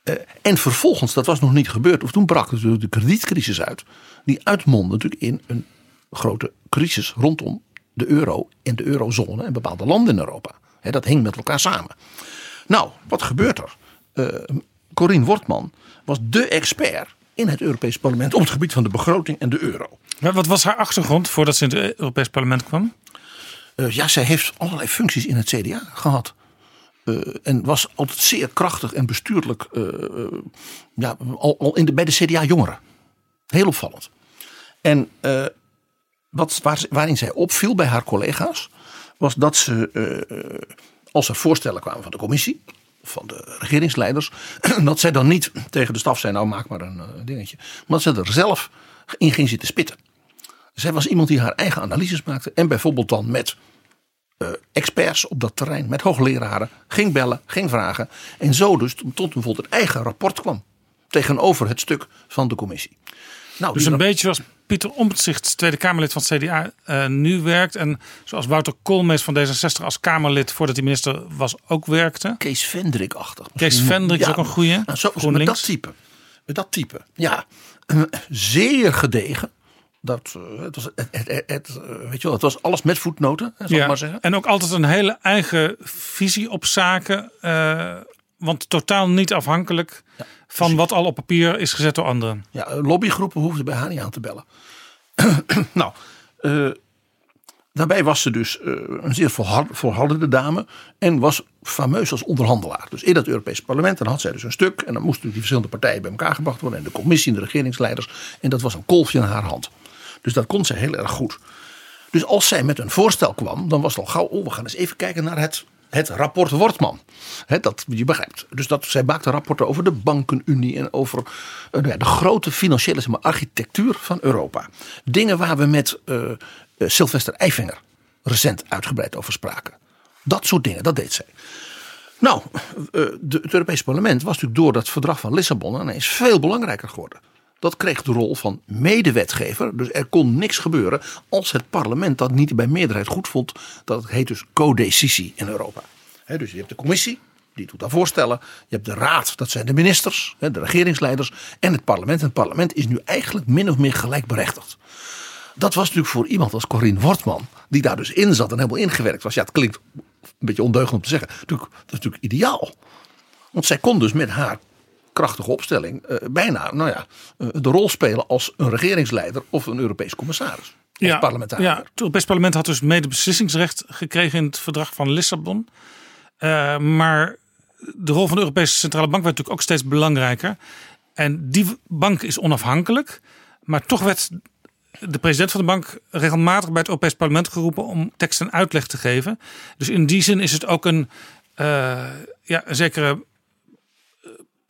Uh, en vervolgens, dat was nog niet gebeurd, of toen brak natuurlijk de kredietcrisis uit. Die uitmondde natuurlijk in een grote crisis rondom de euro en de eurozone en bepaalde landen in Europa. He, dat hing met elkaar samen. Nou, wat gebeurt er? Uh, Corine Wortman was de expert in het Europees Parlement op het gebied van de begroting en de euro. Maar wat was haar achtergrond voordat ze in het Europees Parlement kwam? Uh, ja, zij heeft allerlei functies in het CDA gehad. Uh, en was altijd zeer krachtig en bestuurlijk. Uh, ja, al, al in de, bij de CDA-jongeren. Heel opvallend. En wat, waar, waarin zij opviel bij haar collega's. was dat ze. als er voorstellen kwamen van de commissie. van de regeringsleiders. dat zij dan niet tegen de staf zei: Nou, maak maar een dingetje. Maar dat ze er zelf in ging zitten spitten. Zij was iemand die haar eigen analyses maakte. en bijvoorbeeld dan met experts op dat terrein, met hoogleraren, ging bellen, ging vragen. En zo dus tot bijvoorbeeld het eigen rapport kwam. Tegenover het stuk van de commissie. Nou, dus een beetje zoals Pieter Omtzigt, Tweede Kamerlid van het CDA, uh, nu werkt. En zoals Wouter Koolmees van D66 als Kamerlid, voordat hij minister was, ook werkte. Kees Vendrik-achtig. Kees Vendrik is ook een goede. Nou, zo, met dat type. Met dat type. Ja, zeer gedegen dat, eh, het, was, het, het, het, eh, weet je wel, het was alles met voetnoten, zal ja. ik maar zeggen. En ook altijd een hele eigen visie op zaken. Uh, want totaal niet afhankelijk ja, van wat al op papier is gezet door anderen. Ja, lobbygroepen hoefden bij haar niet aan te bellen. nou, uh, Daarbij was ze dus uh, een zeer volhardende dame en was fameus als onderhandelaar. Dus in het Europese parlement dan had zij dus een stuk en dan moesten die verschillende partijen bij elkaar gebracht worden. En de commissie en de regeringsleiders. En dat was een kolfje in haar hand. Dus dat kon ze heel erg goed. Dus als zij met een voorstel kwam, dan was het al gauw, oh we gaan eens even kijken naar het het rapport Wortman. He, dat je begrijpt. Dus dat, zij maakte rapporten over de bankenunie en over uh, de grote financiële maar, architectuur van Europa. Dingen waar we met uh, Sylvester Eifinger recent uitgebreid over spraken. Dat soort dingen, dat deed zij. Nou, het Europese parlement was natuurlijk door dat verdrag van Lissabon ineens veel belangrijker geworden. Dat kreeg de rol van medewetgever. Dus er kon niks gebeuren als het parlement dat niet bij meerderheid goed vond. Dat heet dus codecisie in Europa. dus je hebt de commissie, die doet daar voorstellen. Je hebt de raad, dat zijn de ministers, de regeringsleiders. En het parlement. En het parlement is nu eigenlijk min of meer gelijkberechtigd. Dat was natuurlijk voor iemand als Corine Wortman, die daar dus in zat en helemaal ingewerkt was. Ja, het klinkt een beetje ondeugend om te zeggen. Natuurlijk, dat is natuurlijk ideaal. Want zij kon dus met haar krachtige opstelling uh, bijna nou ja, uh, de rol spelen als een regeringsleider of een Europees commissaris. Ja, parlementariër. ja, het Europees Parlement had dus medebeslissingsrecht gekregen in het verdrag van Lissabon. Uh, maar de rol van de Europese Centrale Bank werd natuurlijk ook steeds belangrijker. En die bank is onafhankelijk. Maar toch werd de president van de bank regelmatig bij het Europees Parlement geroepen om tekst en uitleg te geven. Dus in die zin is het ook een, uh, ja, een zekere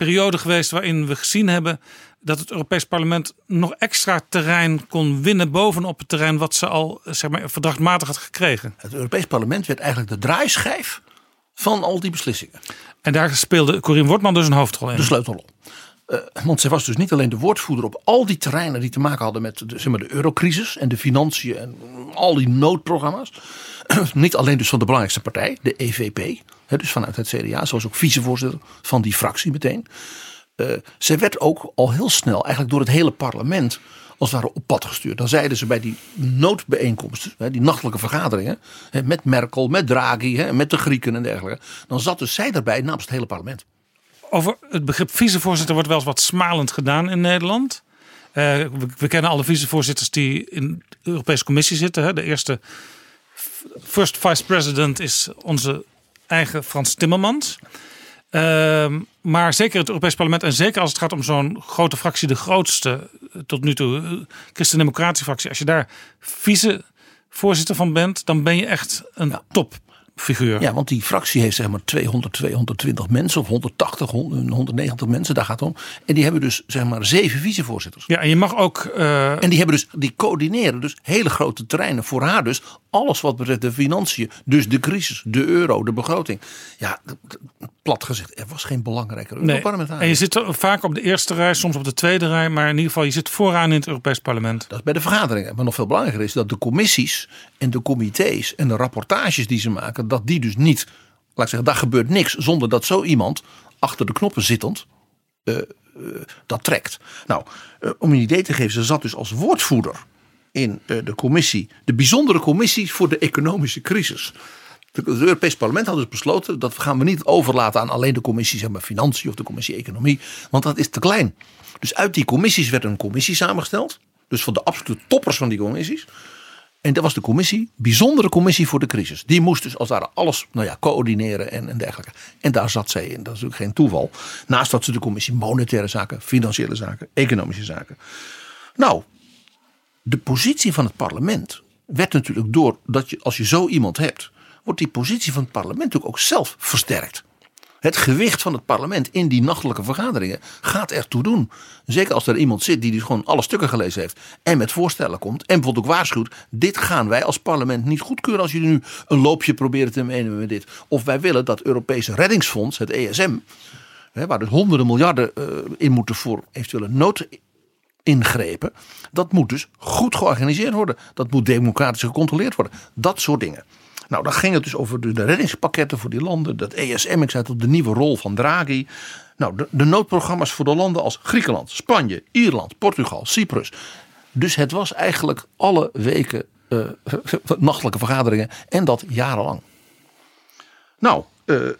periode geweest waarin we gezien hebben dat het Europees Parlement nog extra terrein kon winnen bovenop het terrein wat ze al zeg maar, verdragmatig had gekregen. Het Europees Parlement werd eigenlijk de draaischijf van al die beslissingen. En daar speelde Corien Wortman dus een hoofdrol in. De sleutelrol. Uh, want zij was dus niet alleen de woordvoerder op al die terreinen die te maken hadden met de, zeg maar, de eurocrisis en de financiën en al die noodprogramma's. niet alleen dus van de belangrijkste partij, de EVP, hè, dus vanuit het CDA, zoals ook vicevoorzitter van die fractie meteen. Uh, zij werd ook al heel snel eigenlijk door het hele parlement als het ware op pad gestuurd. Dan zeiden ze bij die noodbijeenkomsten, die nachtelijke vergaderingen, met Merkel, met Draghi, met de Grieken en dergelijke. Dan zat dus zij daarbij namens het hele parlement. Over het begrip vicevoorzitter wordt wel eens wat smalend gedaan in Nederland. Uh, we, we, kennen alle vicevoorzitters die in de Europese Commissie zitten. Hè. De eerste first vice president is onze eigen Frans Timmermans. Uh, maar zeker het Europees Parlement en zeker als het gaat om zo'n grote fractie, de grootste tot nu toe, eh, Christen-Democratische fractie. Als je daar vicevoorzitter van bent, dan ben je echt een ja. top figuur. Ja, want die fractie heeft zeg maar 200, 220 mensen of 180, 190 mensen, daar gaat het om. En die hebben dus zeg maar zeven vicevoorzitters. Ja, en je mag ook. Uh... En die hebben dus, die coördineren dus hele grote terreinen voor haar dus. Alles wat betreft de financiën, dus de crisis, de euro, de begroting. Ja, plat gezegd, er was geen belangrijke nee. En je zit vaak op de eerste rij, soms op de tweede rij, maar in ieder geval je zit vooraan in het Europees Parlement. Dat is bij de vergaderingen. Maar nog veel belangrijker is dat de commissies en de comité's en de rapportages die ze maken, dat die dus niet, laat ik zeggen, daar gebeurt niks zonder dat zo iemand achter de knoppen zittend uh, uh, dat trekt. Nou, uh, om een idee te geven, ze zat dus als woordvoerder in de commissie, de bijzondere commissie voor de economische crisis. Het Europees Parlement had dus besloten dat we gaan we niet overlaten aan alleen de commissie zeg maar, Financiën of de commissie Economie, want dat is te klein. Dus uit die commissies werd een commissie samengesteld. Dus van de absolute toppers van die commissies. En dat was de commissie, bijzondere commissie voor de crisis. Die moest dus als ware alles nou ja, coördineren en, en dergelijke. En daar zat zij in, dat is natuurlijk geen toeval. Naast dat ze de commissie monetaire zaken, financiële zaken, economische zaken. Nou, de positie van het parlement werd natuurlijk door dat je, als je zo iemand hebt, wordt die positie van het parlement natuurlijk ook zelf versterkt. Het gewicht van het parlement in die nachtelijke vergaderingen gaat ertoe doen. Zeker als er iemand zit die dus gewoon alle stukken gelezen heeft en met voorstellen komt. En bijvoorbeeld ook waarschuwt: dit gaan wij als parlement niet goedkeuren als jullie nu een loopje proberen te menen met dit. Of wij willen dat Europese reddingsfonds, het ESM, waar dus honderden miljarden eh, in moeten voor eventuele noodingrepen. Dat moet dus goed georganiseerd worden. Dat moet democratisch gecontroleerd worden. Dat soort dingen. Nou, dan ging het dus over de, reddingspakketten voor die landen. Dat ESM, ik zei het, de nieuwe rol van Draghi. Nou, de, noodprogramma's voor de landen als Griekenland, Spanje, Ierland, Portugal, Cyprus. Dus het was eigenlijk alle weken uh, nachtelijke vergaderingen en dat jarenlang. Nou, uh,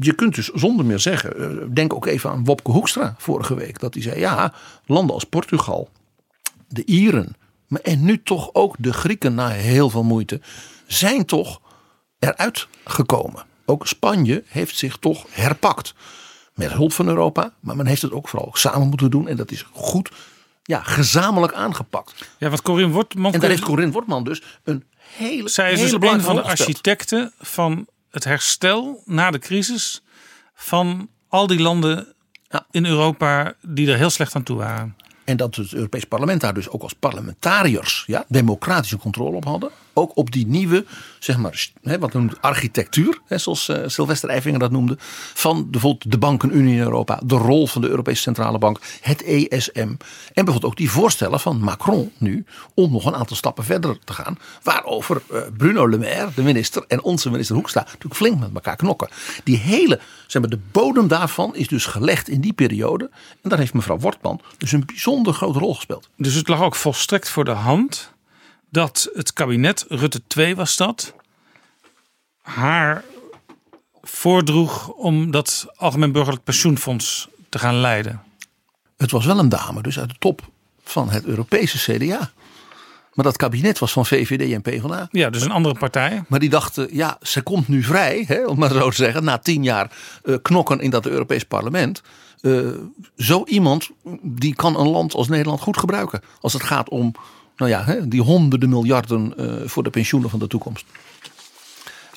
je kunt dus zonder meer zeggen, uh, denk ook even aan Wopke Hoekstra vorige week. Dat hij zei, ja, landen als Portugal, de Ieren, Maar en nu toch ook de Grieken na heel veel moeite zijn toch eruit gekomen. Ook Spanje heeft zich toch herpakt. Met hulp van Europa, maar men heeft het ook vooral samen moeten doen. En dat is goed ja, gezamenlijk aangepakt. Ja, wat Corinne Wortman. En daar heeft Corinne Wortman dus een hele. Zij is hele dus een van de architecten van het herstel na de crisis van al die landen in Europa die er heel slecht aan toe waren. En dat het Europees Parlement daar dus ook als parlementariërs ja, democratische controle op hadden. Ook op die nieuwe, zeg maar, hè, wat we noemen architectuur, hè, zoals eh, Sylvester Eifinger dat noemde. Van bijvoorbeeld de bankenunie in Europa, de rol van de Europese Centrale Bank, het ESM. En bijvoorbeeld ook die voorstellen van Macron nu om nog een aantal stappen verder te gaan. Waarover eh, Bruno Le Maire, de minister, en onze minister Hoekstra natuurlijk flink met elkaar knokken. Die hele, zeg maar, de bodem daarvan is dus gelegd in die periode. En daar heeft mevrouw Wortman dus een bijzonder grote rol gespeeld. Dus het lag ook volstrekt voor de hand dat het kabinet, Rutte 2 was dat, haar voordroeg om dat Algemeen Burgerlijk Pensioenfonds te gaan leiden. Het was wel een dame, dus uit de top van het Europese CDA. Maar dat kabinet was van VVD en PvdA. Ja, dus een andere partij. Maar die dachten, ja, ze komt nu vrij, hè, om maar zo te zeggen. Na tien jaar eh, knokken in dat Europees parlement. Eh, zo iemand, die kan een land als Nederland goed gebruiken. Als het gaat om, nou ja, hè, die honderden miljarden eh, voor de pensioenen van de toekomst.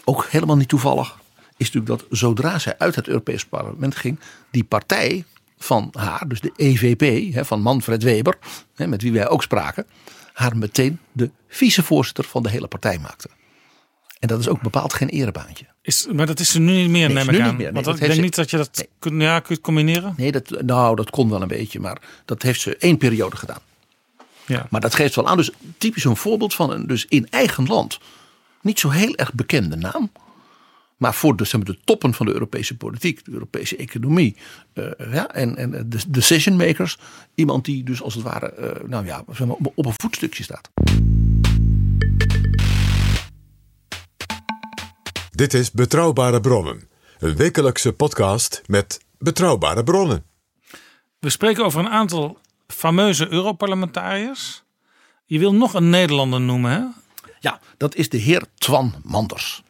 Ook helemaal niet toevallig is natuurlijk dat zodra zij uit het Europees parlement ging. Die partij van haar, dus de EVP, hè, van Manfred Weber, hè, met wie wij ook spraken. Haar meteen de vicevoorzitter van de hele partij maakte. En dat is ook bepaald geen erebaantje. Is, maar dat is ze nu niet meer, Nee, neem ik nu aan. niet meer. Nee, Want dat ik denk ze- niet dat je dat kunt, ja, kunt combineren. Nee, dat, nou, dat kon wel een beetje, maar dat heeft ze één periode gedaan. Ja. Maar dat geeft wel aan, dus typisch een voorbeeld van een dus in eigen land niet zo heel erg bekende naam. Maar voor de, zeg maar, de toppen van de Europese politiek, de Europese economie eh, ja, en, en de decision makers. Iemand die dus als het ware eh, nou ja, zeg maar, op- op een voetstukje staat. Dit is Betrouwbare Bronnen. Een wekelijkse podcast met betrouwbare bronnen. We spreken over een aantal fameuze Europarlementariërs. Je wil nog een Nederlander noemen, hè? Ja, dat is de heer Twan Manders.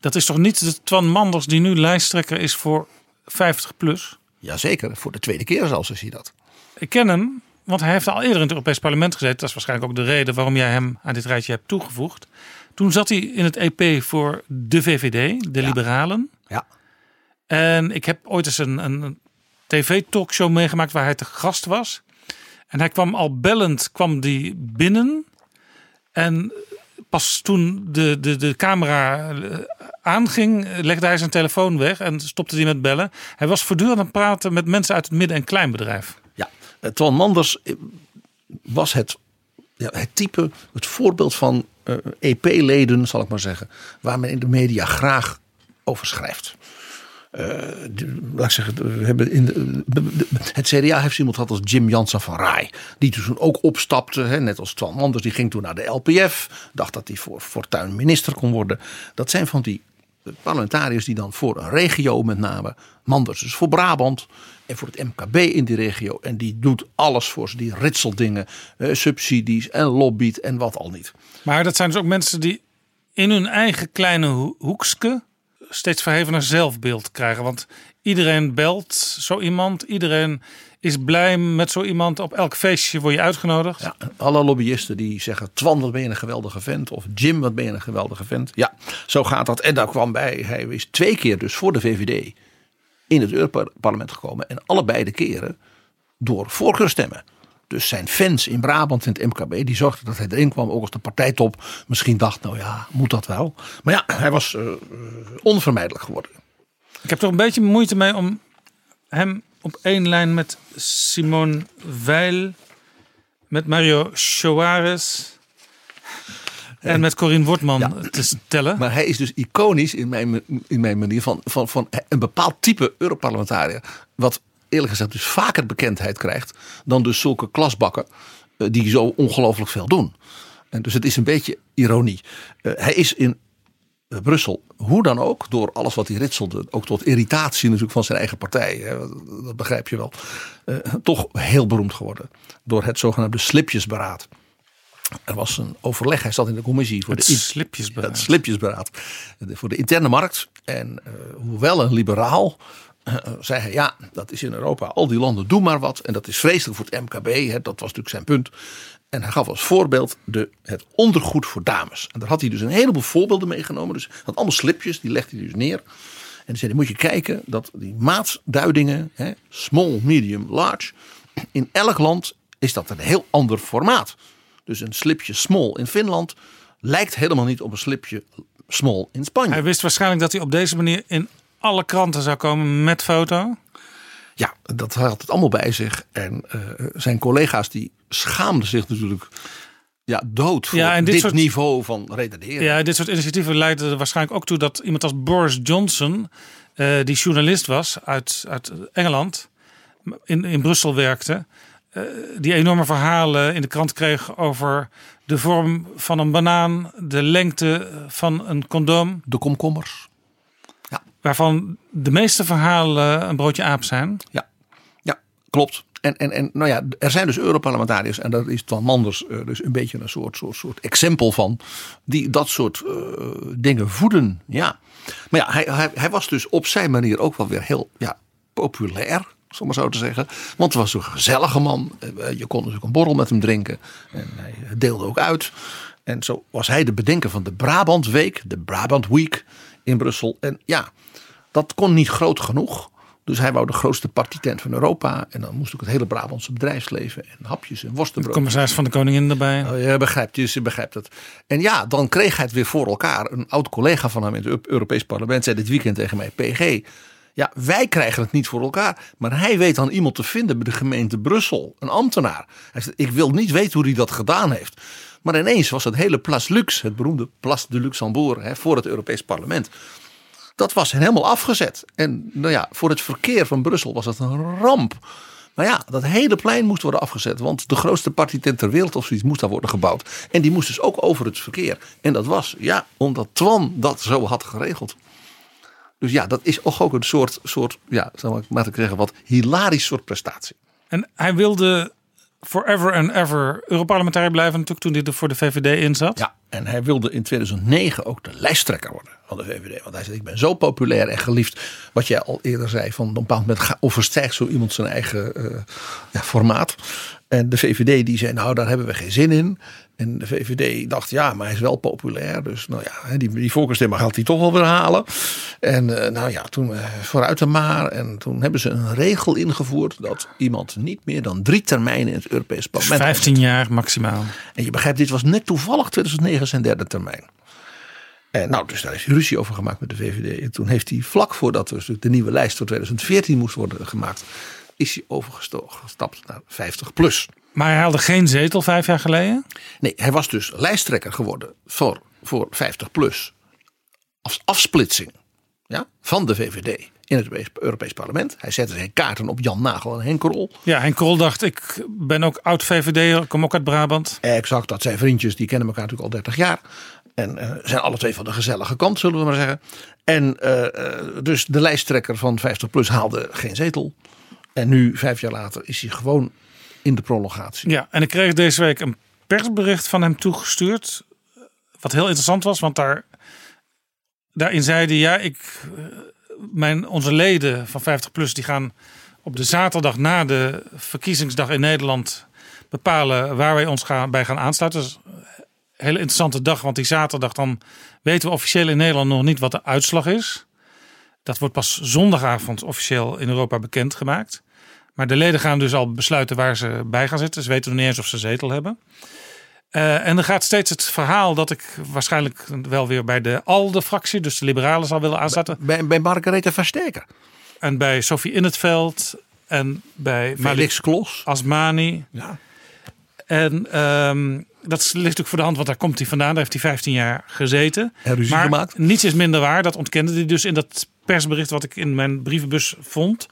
Dat is toch niet de Twan Manders die nu lijsttrekker is voor 50 plus? Jazeker, voor de tweede keer zelfs is hij dat. Ik ken hem, want hij heeft al eerder in het Europees Parlement gezeten. Dat is waarschijnlijk ook de reden waarom jij hem aan dit rijtje hebt toegevoegd. Toen zat hij in het EP voor de VVD, de Liberalen. Ja. En ik heb ooit eens een, een tv-talkshow meegemaakt waar hij te gast was. En hij kwam al bellend kwam die binnen. En pas toen de, de, de camera eh, aanging, legde hij zijn telefoon weg en stopte hij met bellen. Hij was voortdurend aan het praten met mensen uit het midden- en kleinbedrijf. Ja, eh, Twan Manders eh, was het, ja, het type, het voorbeeld van EP-leden, zal ik maar zeggen, waar men in de media graag over schrijft. Eh, laat zeggen, we hebben in het CDA heeft iemand gehad als Jim Jansen van Rai. Die toen ook opstapte, hè, net als Twan Manders. Die ging toen naar de LPF. Dacht dat hij voor Fortuyn minister kon worden. Dat zijn van die parlementariërs die dan voor een regio met name. Manders dus voor Brabant. En voor het MKB in die regio. En die doet alles voor ze. Die ritseldingen, eh, subsidies en lobbyt en wat al niet. Maar dat zijn dus ook mensen die in hun eigen kleine ho- hoekske steeds verhevener zelfbeeld krijgen. Want iedereen belt zo iemand. Iedereen is blij met zo iemand. Op elk feestje word je uitgenodigd. Ja, alle lobbyisten die zeggen: Twan, wat ben je een geweldige vent. Of Jim, wat ben je een geweldige vent. Ja, zo gaat dat. En daar kwam bij, hij is twee keer dus voor de VVD in het Europarlement gekomen. En allebei de keren door voorkeurstemmen. Dus zijn fans in Brabant en het MKB, die zorgden dat hij erin kwam. Ook als de partijtop misschien dacht, nou ja, moet dat wel. Maar ja, hij was eh, eh, onvermijdelijk geworden. Ik heb er een beetje moeite mee om hem op één lijn met Simone Weil, met Mario Soares en met Corinne Wortman te stellen. Maar hij is dus iconisch in mijn, in mijn manier van, van, van een bepaald type Europarlementariër. Wat eerlijk gezegd dus vaker bekendheid krijgt dan dus zulke klasbakken eh, die zo ongelooflijk veel doen. En dus het is een beetje ironie. Eh, hij is in eh, Brussel, hoe dan ook, door alles wat hij ritselde, ook tot irritatie natuurlijk van zijn eigen partij, hè, dat begrijp je wel, toch heel beroemd geworden. Door het zogenaamde slipjesberaad. Er was een overleg, hij zat in de commissie voor Het de slipjesberaad. Het slipjesberaad. Voor de interne markt. En hoewel een liberaal, zei ja, dat is in Europa, al die landen doen maar wat. En dat is vreselijk voor het MKB, hè, dat was natuurlijk zijn punt. En hij gaf als voorbeeld de, het ondergoed voor dames. En daar had hij dus een heleboel voorbeelden meegenomen. Dus had allemaal slipjes, die legde hij dus neer. En dan zei hij, moet je kijken dat die maatduidingen, hè, small, medium, large. In elk land is dat een heel ander formaat. Dus een slipje small in Finland lijkt helemaal niet op een slipje small in Spanje. Hij wist waarschijnlijk dat hij op deze manier in alle kranten zou komen met foto. Ja, dat had het allemaal bij zich. En eh, zijn collega's die schaamden zich natuurlijk ja, dood voor Ja, en dit dit, soort- niveau van redeneren. Ja, dit soort initiatieven leidden er waarschijnlijk ook toe dat iemand als Boris Johnson, eh, die journalist was uit, uit Engeland, in, in Brussel werkte, eh, die enorme verhalen in de krant kreeg over de vorm van een banaan, de lengte van een condoom. De komkommers. Waarvan de meeste verhalen een broodje aap zijn. Ja, ja klopt. En, en, en nou ja, er zijn dus Europarlementariërs, en daar is Twan Manders eh, dus een beetje een soort, soort, soort exempel van, die dat soort eh, dingen voeden. Ja. Maar ja, hij, hij, hij was dus op zijn manier ook wel weer heel ja, populair, zal maar zo te zeggen. Want hij was een gezellige man. Eh, Je kon dus ook een borrel met hem drinken. En hij deelde ook uit. En zo was hij de bedenker van de Brabant Week, de Brabant Week in Brussel. En ja, dat kon niet groot genoeg. Dus hij wou de grootste partytent van Europa. En dan moest ook het hele Brabantse bedrijfsleven en hapjes en De worstenbrood. commissaris van de Koningin erbij. Oh, je begrijpt, je begrijpt het. En ja, dan kreeg hij het weer voor elkaar. Een oud collega van hem in het Europees Parlement zei dit weekend tegen mij: PG. Ja, wij krijgen het niet voor elkaar. Maar hij weet dan iemand te vinden bij de gemeente Brussel. Een ambtenaar. Hij zegt: Ik wil niet weten hoe hij dat gedaan heeft. Maar ineens was het hele Place Lux, het beroemde Place de Luxembourg, hè, voor het Europees Parlement. Dat was helemaal afgezet. En nou ja, voor het verkeer van Brussel was het een ramp. Maar ja, dat hele plein moest worden afgezet. Want de grootste partytent ter wereld of zoiets moest daar worden gebouwd. En die moest dus ook over het verkeer. En dat was, ja, omdat Twan dat zo had geregeld. Dus ja, dat is ook een soort, soort ja, zal ik maar zeggen, wat hilarisch soort prestatie. En hij wilde forever and ever Europarlementariër blijven natuurlijk toen hij er voor de VVD in zat. Ja, en hij wilde in 2009 ook de lijsttrekker worden van de VVD. Want hij zei, ik ben zo populair en geliefd. Wat jij al eerder zei, van op een bepaald moment overstijgt zo iemand zijn eigen eh, ja, formaat. En de VVD die zei, nou daar hebben we geen zin in. En de VVD dacht, ja, maar hij is wel populair. Dus nou ja, die, die voorkeurstemmen gaat hij toch wel weer halen. En eh, nou ja, toen eh, vooruit de maar. En toen hebben ze een regel ingevoerd dat iemand niet meer dan drie termijnen in het Europees Dus Parlement 15 jaar maximaal. en je begrijpt, dit was net toevallig 2009 zijn derde termijn. En nou, dus daar is ruzie over gemaakt met de VVD. En toen heeft hij vlak voordat dus de nieuwe lijst voor 2014 moest worden gemaakt, is hij overgestapt naar 50 plus. Maar hij haalde geen zetel vijf jaar geleden. Nee, hij was dus lijsttrekker geworden voor, voor 50 plus als afsplitsing ja, van de VVD in het Europees- Parlement. Hij zette zijn kaarten op Jan Nagel en Henk Krol. Ja, Henk Krol dacht, ik ben ook oud VVD, ik kom ook uit Brabant. Exact, dat zijn vriendjes, die kennen elkaar natuurlijk al 30 jaar. En eh, zijn alle twee van de gezellige kant, zullen we maar zeggen. En eh, eh, dus de lijsttrekker van 50PLUS haalde geen zetel. En nu, vijf jaar later, is hij gewoon in de prolongatie. Ja, en ik kreeg deze week een persbericht van hem toegestuurd. Wat heel interessant was, want daar, daarin zei hij, ja, ik, eh, mijn, onze leden van 50PLUS die gaan op de zaterdag na de verkiezingsdag in Nederland bepalen waar wij ons gaan, bij gaan aansluiten. Dus een hele interessante dag, want die zaterdag dan weten we officieel in Nederland nog niet wat de uitslag is. Dat wordt pas zondagavond officieel in Europa bekendgemaakt. Maar de leden gaan dus al besluiten waar ze bij gaan zitten. Ze weten nog niet eens of ze zetel hebben. Eh, en er gaat steeds het verhaal dat ik waarschijnlijk wel weer bij de ALDE-fractie, dus de liberalen, zal willen aansluiten. Bij, bij Margarethe Versteker. En bij Sophie In het Veld. En bij Felix Klos. Asmani. Ja. En ehm, dat ligt natuurlijk voor de hand, want daar komt hij vandaan. Daar heeft hij 15 jaar gezeten. En ruzie maar gemaakt. niets is minder waar. Dat ontkende hij dus in dat persbericht wat ik in mijn brievenbus vond.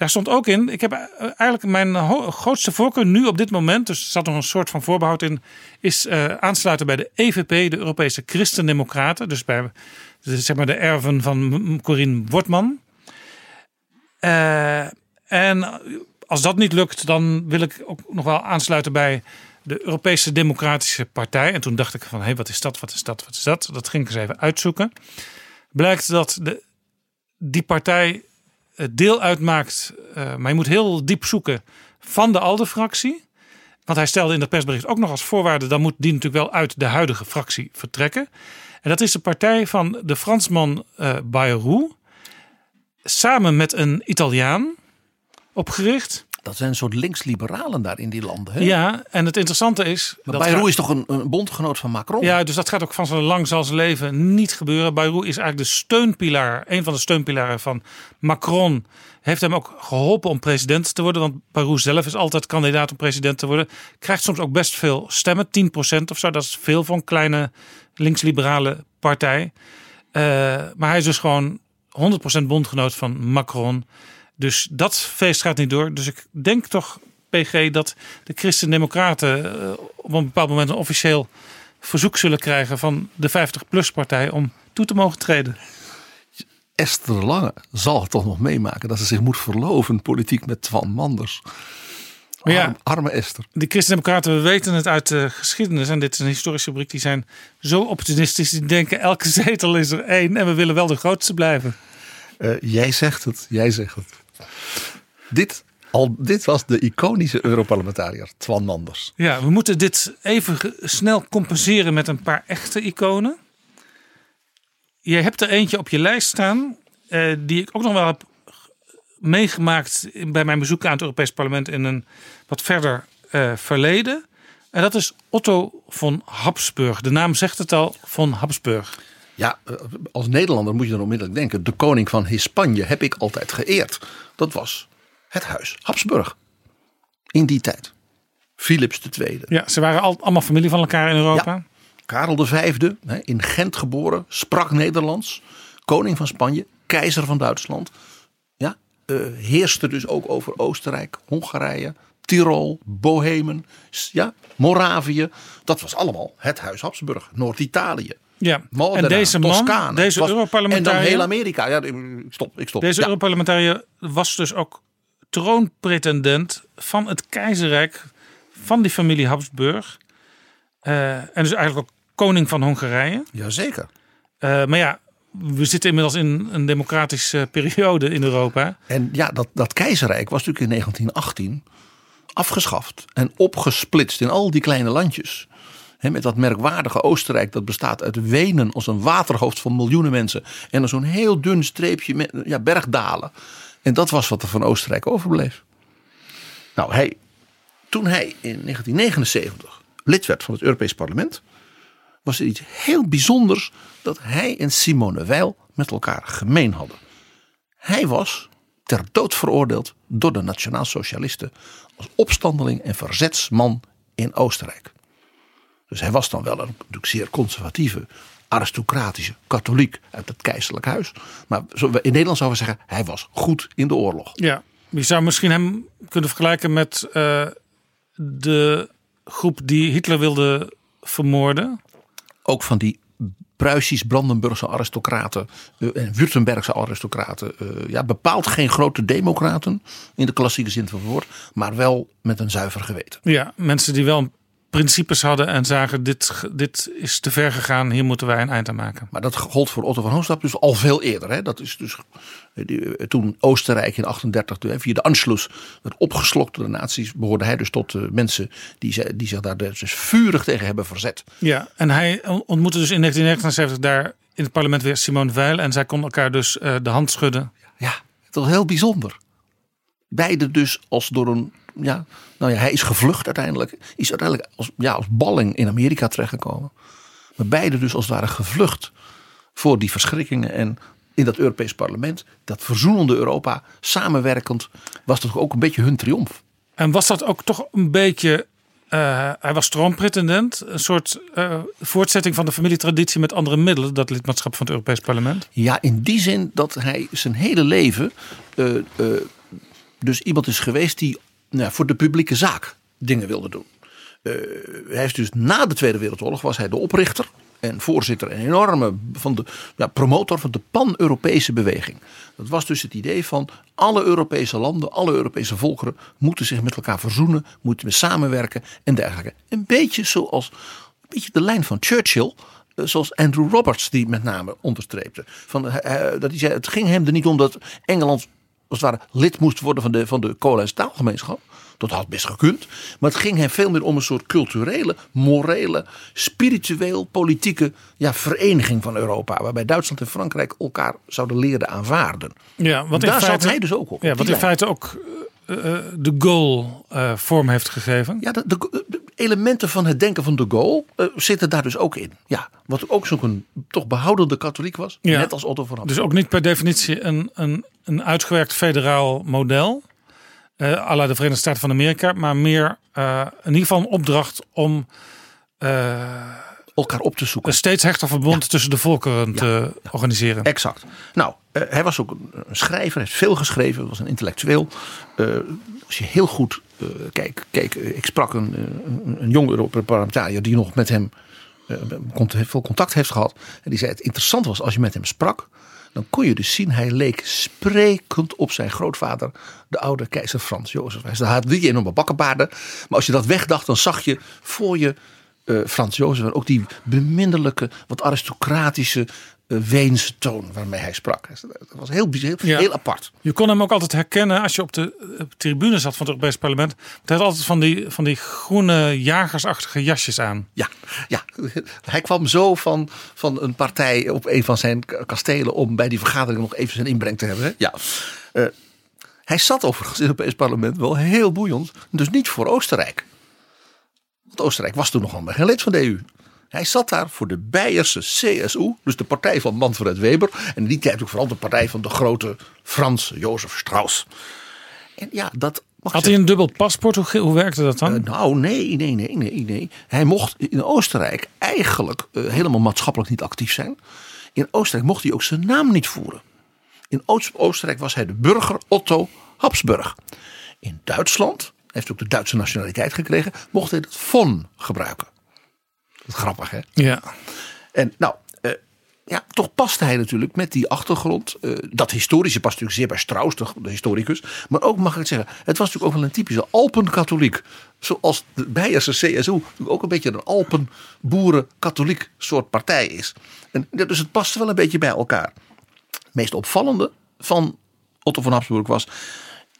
Daar stond ook in, ik heb eigenlijk mijn grootste voorkeur nu op dit moment, dus er zat nog een soort van voorbehoud in, is eh, aansluiten bij de EVP, de Europese Christendemocraten. Dus bij de, zeg maar de erven van Corine Wortman. Eh, en als dat niet lukt, dan wil ik ook nog wel aansluiten bij de Europese Democratische Partij. En toen dacht ik van, hé, hey, wat is dat, wat is dat, wat is dat? Dat ging ik eens even uitzoeken. Blijkt dat de, die partij deel uitmaakt, uh, maar je moet heel diep zoeken, van de ALDE-fractie. Want hij stelde in dat persbericht ook nog als voorwaarde, dan moet die natuurlijk wel uit de huidige fractie vertrekken. En dat is de partij van de Fransman uh, Bayrou, samen met een Italiaan opgericht. Dat zijn een soort linksliberalen daar in die landen. Hè? Ja, en het interessante is. Maar Bayrou is toch een, een, bondgenoot van Macron? Ja, dus dat gaat ook van zijn lang zal zijn leven niet gebeuren. Bayrou is eigenlijk de steunpilaar, een van de steunpilaren van Macron. Heeft hem ook geholpen om president te worden. Want Bayrou zelf is altijd kandidaat om president te worden. Krijgt soms ook best veel stemmen, 10% of zo. Dat is veel voor een kleine linksliberale partij. Uh, maar hij is dus gewoon 100% bondgenoot van Macron. Dus dat feest gaat niet door. Dus ik denk toch, PG, dat de Christen-Democraten uh, op een bepaald moment een officieel verzoek zullen krijgen van de 50-plus-partij om toe te mogen treden. Esther Lange zal het toch nog meemaken dat ze zich moet verloven politiek met Twan Manders. Maar ja, arme Esther. De Christen-Democraten, we weten het uit de geschiedenis. En dit is een historische rubriek. Die zijn zo opportunistisch. Die denken elke zetel is er één. En we willen wel de grootste blijven. Uh, jij zegt het. Jij zegt het. Dit, al, dit was de iconische Europarlementariër, Twan Manders. Ja, we moeten dit even snel compenseren met een paar echte iconen. Je hebt er eentje op je lijst staan, eh, die ik ook nog wel heb meegemaakt bij mijn bezoek aan het Europees Parlement in een wat verder uh, verleden. En dat is Otto von Habsburg. De naam zegt het al, von Habsburg. Ja, eh, als Nederlander moet je dan onmiddellijk denken. De koning van Hispanje heb ik altijd geëerd. Dat was het huis Habsburg. In die tijd. Philips II. Ja, ze waren al, allemaal familie van elkaar in Europa. Ja. Karel V, in Gent geboren, sprak Nederlands. Koning van Spanje, keizer van Duitsland. Ja, uh, heerste dus ook over Oostenrijk, Hongarije, Tirol, Bohemen, ja, Moravië. Dat was allemaal het huis Habsburg. Noord-Italië. Ja, en deze man, Toscane, deze Europarlementariër... En dan heel Amerika. Ja, stop, ik stop. Deze ja. Europarlementariër was dus ook troonpretendent van het keizerrijk van die familie Habsburg. Uh, en dus eigenlijk ook koning van Hongarije. Jazeker. Uh, maar ja, we zitten inmiddels in een democratische periode in Europa. En ja, dat, dat keizerrijk was natuurlijk in 1918 afgeschaft en opgesplitst in al die kleine landjes. Met dat merkwaardige Oostenrijk, dat bestaat uit Wenen als een waterhoofd van miljoenen mensen. En dan zo'n heel dun streepje met ja, bergdalen. En dat was wat er van Oostenrijk overbleef. Nou, hij, toen hij in 1979 lid werd van het Europees Parlement, was er iets heel bijzonders dat hij en Simone Weil met elkaar gemeen hadden. Hij was ter dood veroordeeld door de Nationaal-Socialisten als opstandeling en verzetsman in Oostenrijk. Dus hij was dan wel een natuurlijk zeer conservatieve, aristocratische katholiek uit het keizerlijk huis. Maar in Nederland zouden we zeggen, hij was goed in de oorlog. Ja, je zou misschien hem kunnen vergelijken met uh, de groep die Hitler wilde vermoorden. Ook van die Pruisisch-Brandenburgse aristocraten uh, en Württembergse aristocraten. Uh, ja, bepaald geen grote democraten in de klassieke zin van het woord, maar wel met een zuiver geweten. Ja, mensen die wel een principes hadden en zagen dit, dit is te ver gegaan, hier moeten wij een eind aan maken. Maar dat gold voor Otto van Hoogstap dus al veel eerder. Hè? Dat is dus toen Oostenrijk in 38 via de Anschluss werd opgeslokt door de nazi's, behoorde hij dus tot de mensen die, die zich daar dus vurig tegen hebben verzet. Ja, en hij ontmoette dus in 1979 daar in het parlement weer Simone Weil en zij konden elkaar dus uh, de hand schudden. Ja, het was heel bijzonder. Beide dus als door een ja, nou ja, hij is gevlucht uiteindelijk. Is uiteindelijk als, ja, als balling in Amerika terechtgekomen. Maar beide dus als het ware gevlucht voor die verschrikkingen. En in dat Europees parlement, dat verzoenende Europa, samenwerkend, was dat ook een beetje hun triomf. En was dat ook toch een beetje uh, hij was stroompretendent, een soort uh, voortzetting van de familietraditie met andere middelen, dat lidmaatschap van het Europees Parlement? Ja, in die zin dat hij zijn hele leven uh, dus iemand is geweest die nou, voor de publieke zaak dingen wilde doen. Uh, hij is dus na de Tweede Wereldoorlog was hij de oprichter en voorzitter en enorme van de, ja, promotor van de pan-Europese beweging. Dat was dus het idee van alle Europese landen, alle Europese volkeren moeten zich met elkaar verzoenen, moeten samenwerken en dergelijke. Een beetje zoals een beetje de lijn van Churchill eh, zoals Andrew Roberts die met name onderstreepte. Van, dat hij zei, het ging hem er niet om dat Engeland als het ware lid moest worden van de, van de kool- en staalgemeenschap. Dat had best gekund. Maar het ging hem veel meer om een soort culturele, morele, spiritueel, politieke ja, vereniging van Europa. Waarbij Duitsland en Frankrijk elkaar zouden leren aanvaarden. Ja, wat Daar in feite, zat hij dus ook op. Ja, wat in lijn. feite ook de goal eh, vorm heeft gegeven. Ja, de, de- de elementen van het denken van de eh, zitten daar dus ook in. Ja, wat ook zo'n toch behoudende katholiek was. Ja. Net als Otto van Habsburg. Dus ook niet per definitie een, een, een uitgewerkt federaal model. eh à la de Verenigde Staten van Amerika. Maar meer eh, in ieder geval een opdracht om eh, elkaar op te zoeken. een steeds hechter verbond tussen de volkeren te organiseren. Exact. Nou, eh, hij was ook een, schrijver, hij heeft veel geschreven, was een intellectueel. Eh, als je heel goed eh kijkt, kijk, ik sprak een, een, een jong Europarlementariër die nog met hem veel contact heeft gehad. En die zei: Het interessant was als je met hem sprak. Dan kon je dus zien, hij leek sprekend op zijn grootvader, de oude keizer Frans Jozef. Hij had die enorme bakkenbaarden. Maar als je dat wegdacht, dan zag je voor je eh, Frans Jozef en ook die beminnelijke, wat aristocratische eh, Weense toon waarmee hij sprak. Dat was heel, bijzonder, heel, Ja. heel apart. Je kon hem ook altijd herkennen als je op de op tribune zat van het Europees Parlement. Hij had altijd van die, van die groene jagersachtige jasjes aan. Ja, ja, hij kwam zo van, van een partij op een van zijn kastelen om bij die vergadering nog even zijn inbreng te hebben. hè? Ja. Eh, hij zat overigens in het Europees Parlement wel heel boeiend, dus niet voor Oostenrijk. Want Oostenrijk was toen nog allemaal geen lid van de EU. Hij zat daar voor de Beierse CSU, dus de partij van Manfred Weber. En in die tijd ook vooral de partij van de grote Frans Jozef Strauss. En ja, dat Had hij een dubbel paspoort? Hoe, hoe werkte dat dan? eh, nou, nee, nee, nee, nee, nee. Hij mocht in Oostenrijk eigenlijk eh, helemaal maatschappelijk niet actief zijn. In Oostenrijk mocht hij ook zijn naam niet voeren. In Oost- Oostenrijk was hij de burger Otto Habsburg. In Duitsland, heeft ook de Duitse nationaliteit gekregen, mocht hij het von gebruiken. Dat is grappig, hè? ja. En nou, eh, ja, toch paste hij natuurlijk met die achtergrond. eh, dat historische past natuurlijk zeer bij Strauss, de, de historicus. Maar ook, mag ik het zeggen, het was natuurlijk ook wel een typische Alpenkatholiek. Zoals de Beierse CSU ook een beetje een Alpen-boeren-katholiek soort partij is. En, dus het paste wel een beetje bij elkaar. Het meest opvallende van Otto van Habsburg was...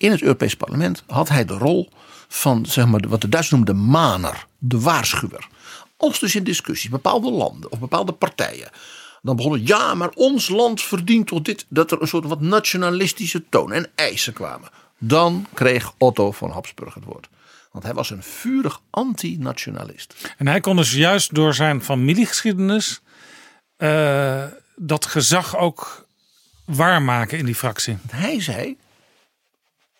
in het Europees parlement had hij de rol van zeg maar, wat de Duitsers noemen de maner, de waarschuwer. Als dus in discussies bepaalde landen of bepaalde partijen dan begonnen, ja, maar ons land verdient tot dit, dat er een soort wat nationalistische toon en eisen kwamen. Dan kreeg Otto van Habsburg het woord. Want hij was een vurig anti-nationalist. En hij kon dus juist door zijn familiegeschiedenis eh, dat gezag ook waarmaken in die fractie. Hij zei,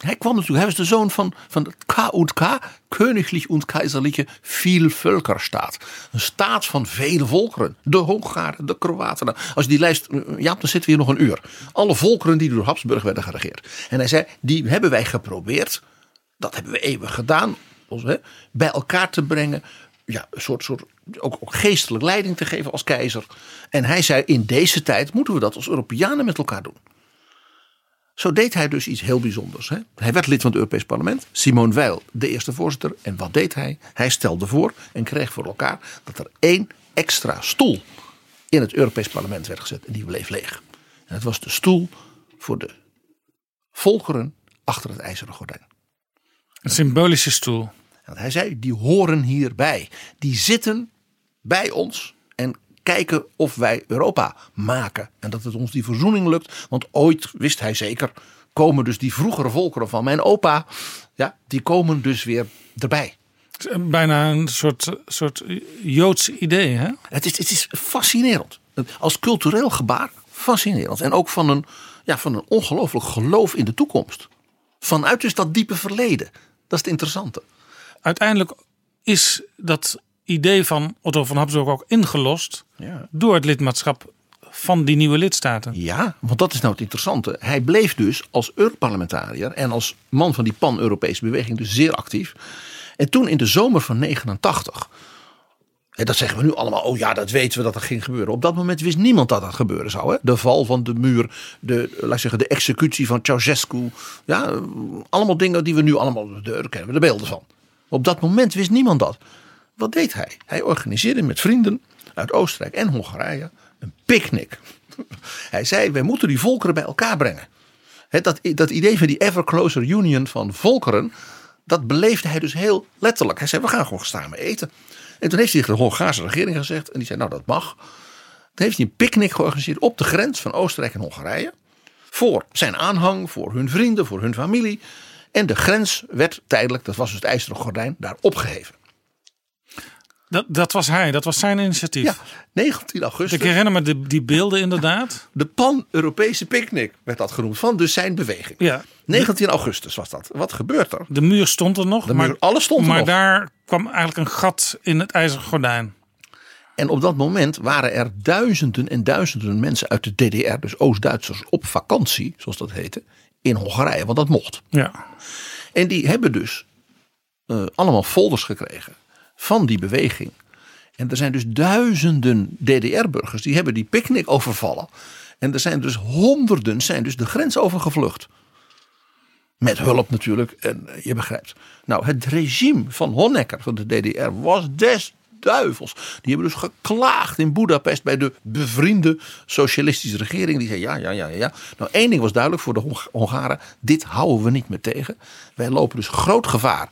hij kwam natuurlijk, hij was de zoon van, van het K und K, Königlich und Kaiserliche Vielvölkerstaat. Een staat van vele volkeren. De Hongaren, de Kroaten. Nou, Als je die lijst, ja, dan zitten we hier nog een uur. Alle volkeren die door Habsburg werden geregeerd. En hij zei, die hebben wij geprobeerd, dat hebben we eeuwig gedaan, bij elkaar te brengen. Ja, een soort, soort ook, ook geestelijk leiding te geven als keizer. En hij zei, in deze tijd moeten we dat als Europeanen met elkaar doen. Zo deed hij dus iets heel bijzonders. Hè? Hij werd lid van het Europees Parlement. Simone Weil, de eerste voorzitter. En wat deed hij? Hij stelde voor en kreeg voor elkaar dat er één extra stoel in het Europees Parlement werd gezet. En die bleef leeg. En het was de stoel voor de volkeren achter het ijzeren gordijn. Een symbolische stoel. Want hij zei, die horen hierbij. Die zitten bij ons en kijken of wij Europa maken. En dat het ons die verzoening lukt. Want ooit, wist hij zeker, komen dus die vroegere volkeren van mijn opa. Ja, die komen dus weer erbij. Bijna een soort, soort Joods idee, hè? Het is, het is fascinerend. Als cultureel gebaar fascinerend. En ook van een, ja, van een ongelooflijk geloof in de toekomst. Vanuit dus dat diepe verleden. Dat is het interessante. Uiteindelijk is dat idee van Otto van Habsburg ook ingelost Ja. door het lidmaatschap van die nieuwe lidstaten. Ja, want dat is nou het interessante. Hij bleef dus als Europarlementariër en als man van die pan-Europese beweging dus zeer actief. En toen in de zomer van 89 En dat zeggen we nu allemaal. Oh ja, dat weten we dat er ging gebeuren. Op dat moment wist niemand dat dat gebeuren zou. Hè? De val van de muur, de, laat ik zeggen, de executie van Ceausescu. Ja, allemaal dingen die we nu allemaal de, kennen we de beelden van. Op dat moment wist niemand dat. Wat deed hij? Hij organiseerde met vrienden uit Oostenrijk en Hongarije een picknick. Hij zei: wij moeten die volkeren bij elkaar brengen. dat, dat idee van die ever closer union van volkeren, dat beleefde hij dus heel letterlijk. Hij zei: we gaan gewoon samen eten. En toen heeft hij de Hongaarse regering gezegd, en die zei: nou dat mag. Toen heeft hij een picknick georganiseerd op de grens van Oostenrijk en Hongarije. Voor zijn aanhang, voor hun vrienden, voor hun familie. En de grens werd tijdelijk, dat was dus het ijzeren gordijn, daar opgeheven. Dat, dat was hij, dat was zijn initiatief. Ja, 19 augustus. Ik herinner me de, die beelden inderdaad. De Pan-Europese picknick werd dat genoemd, van dus zijn beweging. Ja. 19 augustus was dat. Wat gebeurt er? De muur stond er nog. De maar, muur, alles stond er maar nog. daar kwam eigenlijk een gat in het ijzeren gordijn. En op dat moment waren er duizenden en duizenden mensen uit de DDR, dus Oost-Duitsers, op vakantie, zoals dat heette, in Hongarije, want dat mocht. Ja. En die hebben dus uh, allemaal folders gekregen van die beweging. En er zijn dus duizenden DDR-burgers die hebben die picknick overvallen. En er zijn dus honderden zijn dus de grens overgevlucht. Met hulp natuurlijk, en je begrijpt. Nou, het regime van Honecker van de DDR was des duivels. Die hebben dus geklaagd in Budapest bij de bevriende socialistische regering. Die zei ja, ja, ja, ja. Nou, één ding was duidelijk voor de Hongaren. Dit houden we niet meer tegen. Wij lopen dus groot gevaar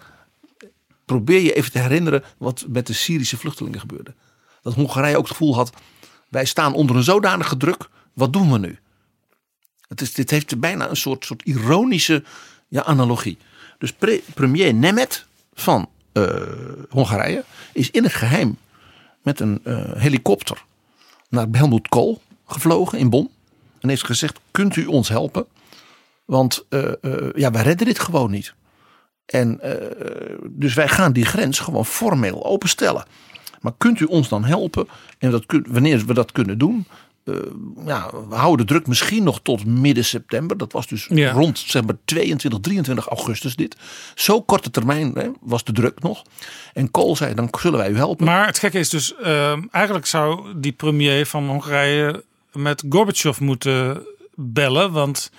probeer je even te herinneren wat met de Syrische vluchtelingen gebeurde. Dat Hongarije ook het gevoel had, wij staan onder een zodanige druk, wat doen we nu? Het is, dit heeft bijna een soort, soort ironische ja, analogie. Dus pre, premier Nemeth van uh, Hongarije is in het geheim met een uh, helikopter naar Helmut Kool gevlogen in Bonn. En heeft gezegd, kunt u ons helpen? Want uh, ja, wij redden dit gewoon niet. En uh, dus wij gaan die grens gewoon formeel openstellen. Maar kunt u ons dan helpen? En dat kun, wanneer we dat kunnen doen? Uh, ja, we houden de druk misschien nog tot midden september. Dat was dus ja. rond zeg maar, 22, 23 augustus dit. Zo korte termijn hè, was de druk nog. En Kool zei, dan zullen wij u helpen. Maar het gekke is dus, uh, eigenlijk zou die premier van Hongarije met Gorbachev moeten bellen. Want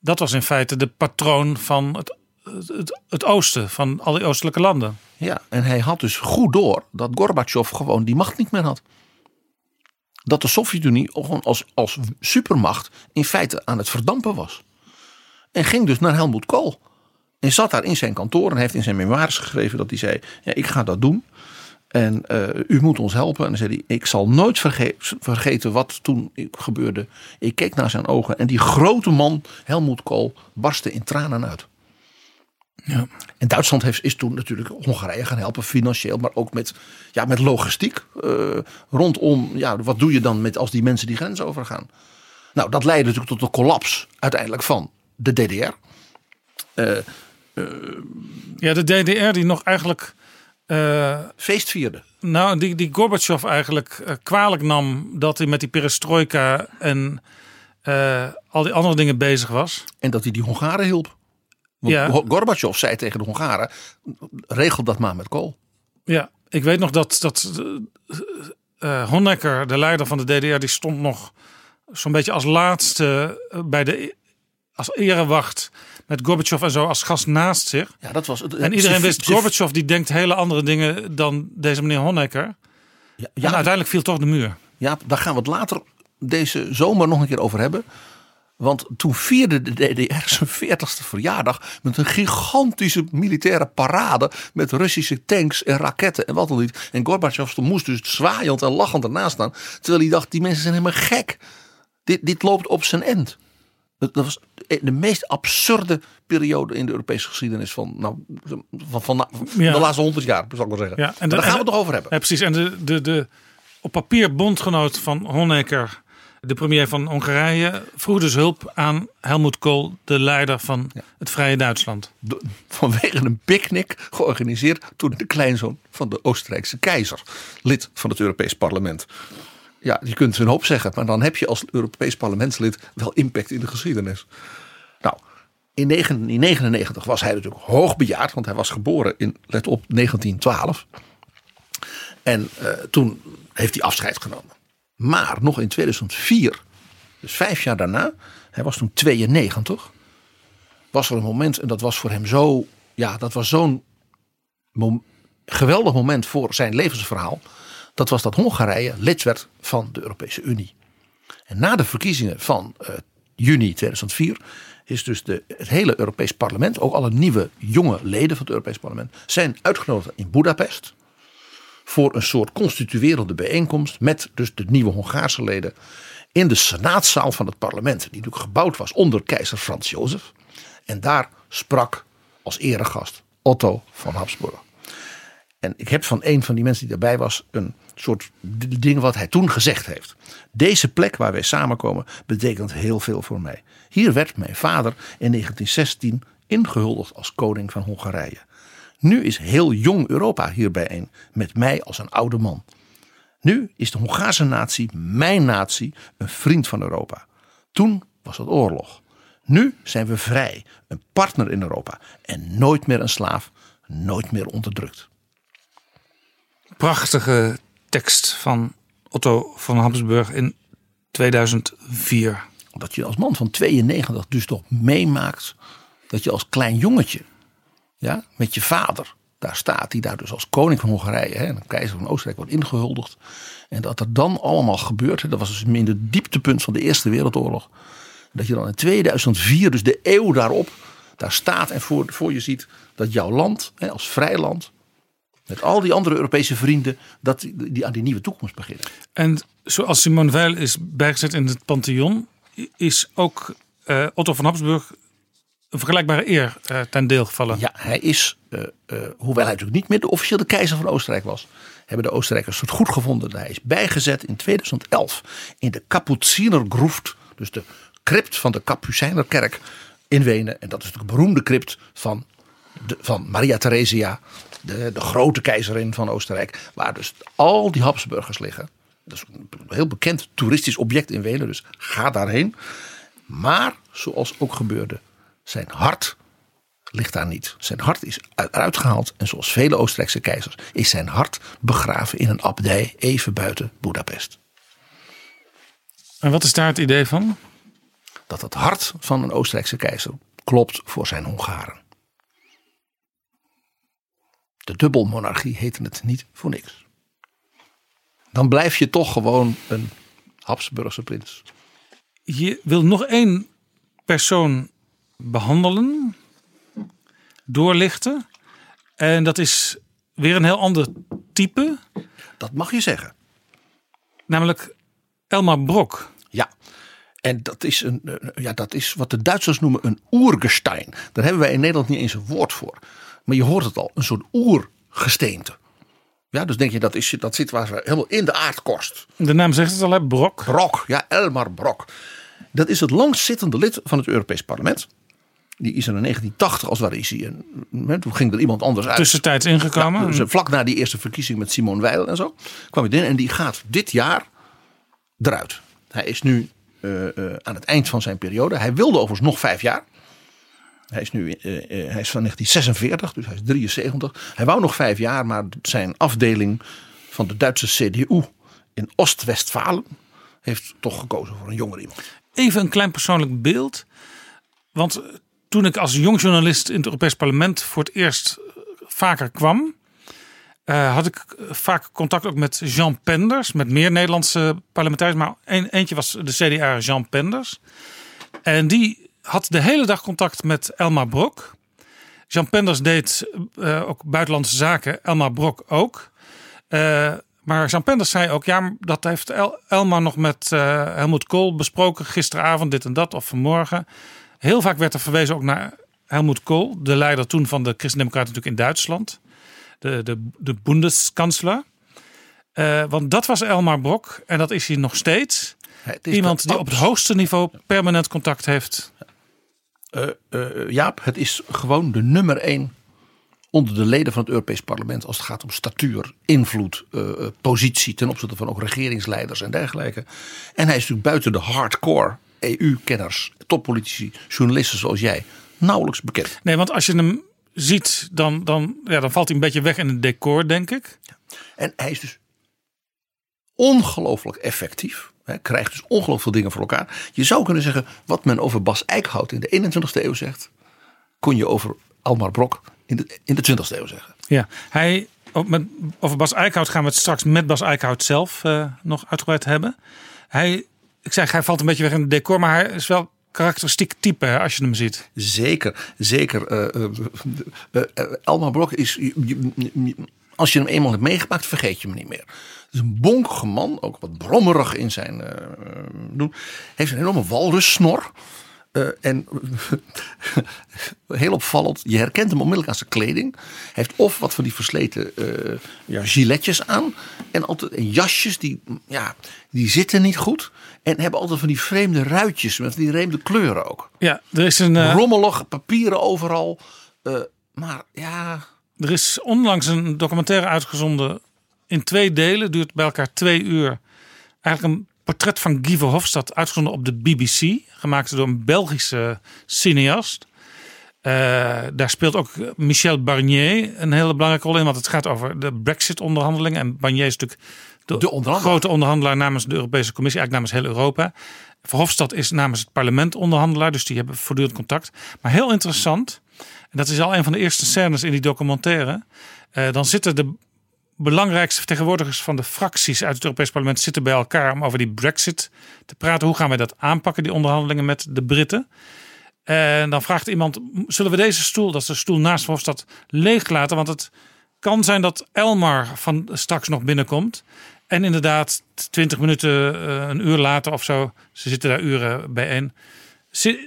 dat was in feite de patroon van het het, oosten van al die oostelijke landen. Ja, en hij had dus goed door dat Gorbachev gewoon die macht niet meer had. Dat de Sovjet-Unie gewoon als, als supermacht in feite aan het verdampen was. En ging dus naar Helmut Kool. En zat daar in zijn kantoor en heeft in zijn memoires geschreven dat hij zei: Ik ga dat doen. En uh, u moet ons helpen. En dan zei hij: Ik zal nooit verge vergeten wat toen gebeurde. Ik keek naar zijn ogen en die grote man, Helmut Kool, barstte in tranen uit. Ja. En Duitsland heeft, is toen natuurlijk Hongarije gaan helpen, financieel, maar ook met, ja, met logistiek. Uh, rondom, ja, wat doe je dan met als die mensen die grens overgaan? Nou, dat leidde natuurlijk tot de collapse uiteindelijk van de DDR. Uh, uh, ja, de DDR die nog eigenlijk. Feest vierde. Nou, die, die Gorbachev eigenlijk kwalijk nam dat hij met die perestroika en al die andere dingen bezig was. En dat hij die Hongaren hielp. Want Ja. Gorbachev zei tegen de Hongaren: regel dat maar met kool. Ja, ik weet nog dat, dat uh, Honecker, de leider van de DDR, die stond nog zo'n beetje als laatste eh, bij de als erewacht met Gorbachev en zo als gast naast zich. Ja, dat was het. En iedereen wist, Gorbachev die denkt hele andere dingen dan deze meneer Honecker. Ja, En uiteindelijk viel toch de muur. ja, daar gaan we het later deze zomer nog een keer over hebben. Want toen vierde de DDR zijn 40ste verjaardag met een gigantische militaire parade met Russische tanks en raketten en wat dan niet. En Gorbachev moest dus zwaaiend en lachend ernaast staan. Terwijl hij dacht, die mensen zijn helemaal gek. Dit, dit loopt op zijn end. Dat dat was de meest absurde periode in de Europese geschiedenis van, nou, van, van, van Ja. de laatste honderd jaar, zal ik maar zeggen. Ja, en daar gaan we het nog over hebben. Ja, precies. En de, de, de op papier bondgenoot van Honecker, de premier van Hongarije, vroeg dus hulp aan Helmut Kohl, de leider van het Vrije Duitsland. de- vanwege een picknick georganiseerd toen de kleinzoon van de Oostenrijkse keizer, lid van het Europees Parlement. Ja, je kunt een hoop zeggen, maar dan heb je als Europees parlementslid wel impact in de geschiedenis. Nou, in 1999 was hij natuurlijk hoogbejaard, want hij was geboren in, let op, 1912. En uh, toen heeft hij afscheid genomen. Maar nog in 2004, dus vijf jaar daarna, hij was toen 92, was er een moment en dat was voor hem zo, ja, dat was zo'n geweldig moment voor zijn levensverhaal. Dat was dat Hongarije lid werd van de Europese Unie. En na de verkiezingen van uh, juni 2004 is dus de, het hele Europees Parlement, ook alle nieuwe jonge leden van het Europees Parlement, zijn uitgenodigd in Budapest voor een soort constituerende bijeenkomst met dus de nieuwe Hongaarse leden in de senaatzaal van het parlement, die natuurlijk gebouwd was onder keizer Frans Jozef. En daar sprak als eregast Otto van Habsburg. En ik heb van een van die mensen die daarbij was een soort ding wat hij toen gezegd heeft. Deze plek waar wij samenkomen betekent heel veel voor mij. Hier werd mijn vader in 1916 ingehuldigd als koning van Hongarije. Nu is heel jong Europa hier bijeen, met mij als een oude man. Nu is de Hongaarse natie, mijn natie, een vriend van Europa. Toen was het oorlog. Nu zijn we vrij, een partner in Europa en nooit meer een slaaf, nooit meer onderdrukt. Prachtige tekst van Otto van Habsburg in 2004. Dat je als man van 92 dus toch meemaakt dat je als klein jongetje ja, met je vader daar staat, die daar dus als koning van Hongarije hè, en keizer van Oostenrijk wordt ingehuldigd. En dat er dan allemaal gebeurt, dat was dus in de dieptepunt van de Eerste Wereldoorlog. Dat je dan in 2004, dus de eeuw daarop, daar staat en voor, voor je ziet dat jouw land hè, als vrij land met al die andere Europese vrienden, dat die aan die nieuwe toekomst beginnen. En zoals Simone Weil is bijgezet in het Pantheon, is ook uh, Otto van Habsburg een vergelijkbare eer uh, ten deel gevallen. Ja, hij is, uh, hoewel hij natuurlijk niet meer de officiële keizer van Oostenrijk was, hebben de Oostenrijkers het goed gevonden. Hij is bijgezet in 2011 in de Kapuzinergroeft, dus de crypt van de Kapucijnerkerk in Wenen. En dat is de beroemde crypt van, de, van Maria Theresia, de, de grote keizerin van Oostenrijk, waar dus al die Habsburgers liggen. Dat is een heel bekend toeristisch object in Wenen, dus ga daarheen. Maar, zoals ook gebeurde, zijn hart ligt daar niet. Zijn hart is eruit gehaald en zoals vele Oostenrijkse keizers is zijn hart begraven in een abdij even buiten Budapest. En wat is daar het idee van? Dat het hart van een Oostenrijkse keizer klopt voor zijn Hongaren. De dubbelmonarchie heette het niet voor niks. Dan blijf je toch gewoon een Habsburgse prins. Je wil nog één persoon behandelen, doorlichten. En dat is weer een heel ander type. Dat mag je zeggen. Namelijk Elmar Brok. Ja, en dat is, een, ja, dat is wat de Duitsers noemen een oergestein. Daar hebben wij in Nederland niet eens een woord voor. Maar je hoort het al, een soort oergesteente. Ja, dus denk je dat, is, dat zit waar helemaal in de aardkorst. De naam zegt het al, hè? Brok. Brok, ja, Elmar Brok. Dat is het langstzittende lid van het Europees Parlement. Die is er in 1980 als waar is hij. En, toen ging er iemand anders uit. Tussentijds ingekomen. dus vlak na die eerste verkiezing met Simon Weil en zo. kwam hij in en die gaat dit jaar eruit. Hij is nu uh, uh, aan het eind van zijn periode. Hij wilde overigens nog vijf jaar. Hij is nu uh, hij is van 1946, dus hij is 73. Hij wou nog vijf jaar, maar zijn afdeling van de Duitse CDU in Oost-Westfalen heeft toch gekozen voor een jonger iemand. Even een klein persoonlijk beeld. Want toen ik als jong journalist in het Europees Parlement voor het eerst vaker kwam, uh, had ik vaak contact ook met Jean Penders, met meer Nederlandse parlementariërs. Maar een, eentje was de CDA Jean Penders. En die had de hele dag contact met Elmar Brok. Jean Penders deed ook buitenlandse zaken, Elmar Brok ook. Maar Jean Penders zei ook, ja, dat heeft El Elmar nog met Helmoet Kool besproken gisteravond, dit en dat, of vanmorgen. Heel vaak werd er verwezen ook naar Helmoet Kool, de leider toen van de Christen-Democraten natuurlijk in Duitsland de, de, de Bundeskansler. Uh, want dat was Elmar Brok en dat is hij nog steeds. Iemand die op het hoogste niveau permanent contact heeft. Uh, uh, Jaap, het is gewoon de nummer één onder de leden van het Europees Parlement als het gaat om statuur, invloed, positie ten opzichte van ook regeringsleiders en dergelijke. En hij is natuurlijk buiten de hardcore EU-kenners, toppolitici, journalisten zoals jij nauwelijks bekend. Nee, want als je hem ziet, dan, dan, ja, dan valt hij een beetje weg in het decor, denk ik. En hij is dus ongelooflijk effectief. Hij krijgt dus ongelooflijk veel dingen voor elkaar. Je zou kunnen zeggen, wat men over Bas Eickhout in de 21ste eeuw zegt, kon je over Almar Brok in de, in de 20ste eeuw zeggen. Ja, hij, met, over Bas Eickhout gaan we het straks met Bas Eickhout zelf uh, nog uitgebreid hebben. Hij, ik zeg, hij valt een beetje weg in het decor, maar hij is wel karakteristiek type als je hem ziet. Zeker, zeker. Uh, uh, Elmar Brok is, als je hem eenmaal hebt meegemaakt, vergeet je hem niet meer. Het is een bonkige man, ook wat brommerig in zijn doen. Heeft een enorme walrussnor. Uh, en heel opvallend, je herkent hem onmiddellijk aan zijn kleding. Hij heeft of wat van die versleten uh, ja, giletjes aan. En altijd en jasjes die, ja, die zitten niet goed. En hebben altijd van die vreemde ruitjes met die vreemde kleuren ook. Ja, er is een. Uh... Rommelig, papieren overal. maar ja. Er is onlangs een documentaire uitgezonden in twee delen. Duurt bij elkaar twee uur. Eigenlijk een portret van Guy Verhofstadt uitgezonden op de BBC. Gemaakt door een Belgische cineast. Uh, daar speelt ook Michel Barnier een hele belangrijke rol in. Want het gaat over de Brexit-onderhandelingen. En Barnier is natuurlijk de, de grote onderhandelaar namens de Europese Commissie. Eigenlijk namens heel Europa. Verhofstadt is namens het parlement onderhandelaar. Dus die hebben voortdurend contact. Maar heel interessant. En dat is al een van de eerste scènes in die documentaire. Uh, dan zitten de belangrijkste vertegenwoordigers van de fracties uit het Europees Parlement zitten bij elkaar om over die Brexit te praten. Hoe gaan wij dat aanpakken, die onderhandelingen met de Britten? En dan vraagt iemand: zullen we deze stoel, dat is de stoel naast Verhofstadt, leeg laten? Want het kan zijn dat Elmar van straks nog binnenkomt. En inderdaad, twintig minuten, eh, een uur later of zo, ze zitten daar uren bijeen.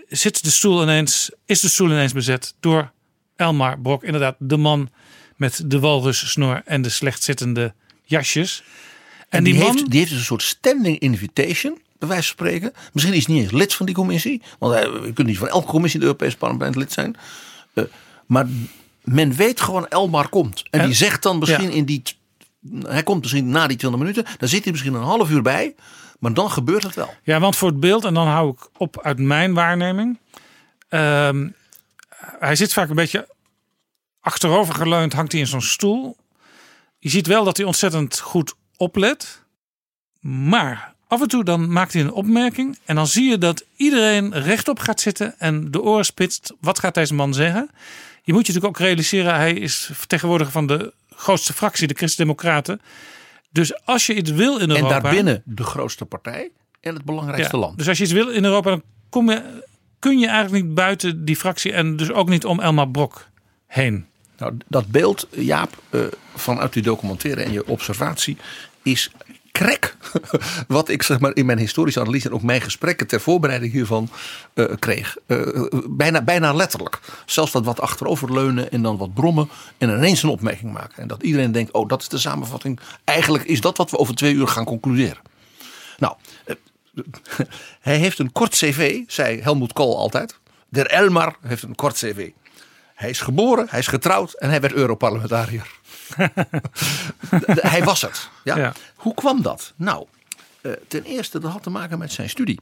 Zit de stoel ineens, is de stoel ineens bezet door Elmar Brok, inderdaad de man met de walrussnor en de slechtzittende jasjes. En, die, man... heeft, die heeft dus een soort standing invitation, bij wijze van spreken. Misschien is hij niet eens lid van die commissie. Want je kunt niet van elke commissie in het Europese parlement lid zijn. Uh, maar men weet gewoon Elmar komt. En, die zegt dan misschien in die... Hij komt misschien na die 20 minuten. Dan zit hij misschien een half uur bij. Maar dan gebeurt het wel. Ja, want voor het beeld, en dan hou ik op uit mijn waarneming. Uh, hij zit vaak een beetje achterover geleund hangt hij in zo'n stoel. Je ziet wel dat hij ontzettend goed oplet. Maar af en toe dan maakt hij een opmerking. En dan zie je dat iedereen rechtop gaat zitten en de oren spitst. Wat gaat deze man zeggen? Je moet je natuurlijk ook realiseren, hij is vertegenwoordiger van de grootste fractie, de Christen-Democraten. Dus als je iets wil in Europa. En daarbinnen de grootste partij en het belangrijkste land. Dus als je iets wil in Europa, dan kom je, kun je eigenlijk niet buiten die fractie en dus ook niet om Elmar Brok heen. Nou, dat beeld, Jaap, uh, vanuit die documentaire en je observatie is krek. Wat ik zeg maar in mijn historische analyse en ook mijn gesprekken ter voorbereiding hiervan uh, kreeg. Uh, bijna, bijna letterlijk. Zelfs dat wat achteroverleunen en dan wat brommen en ineens een opmerking maken. En dat iedereen denkt, oh dat is de samenvatting. Eigenlijk is dat wat we over twee uur gaan concluderen. Nou, hij heeft een kort cv, zei Helmoet Kool altijd. Der Elmar heeft een kort cv. Hij is geboren, hij is getrouwd en hij werd Europarlementariër. hij was het. Ja? Hoe kwam dat? Nou, eh, ten eerste, dat had te maken met zijn studie.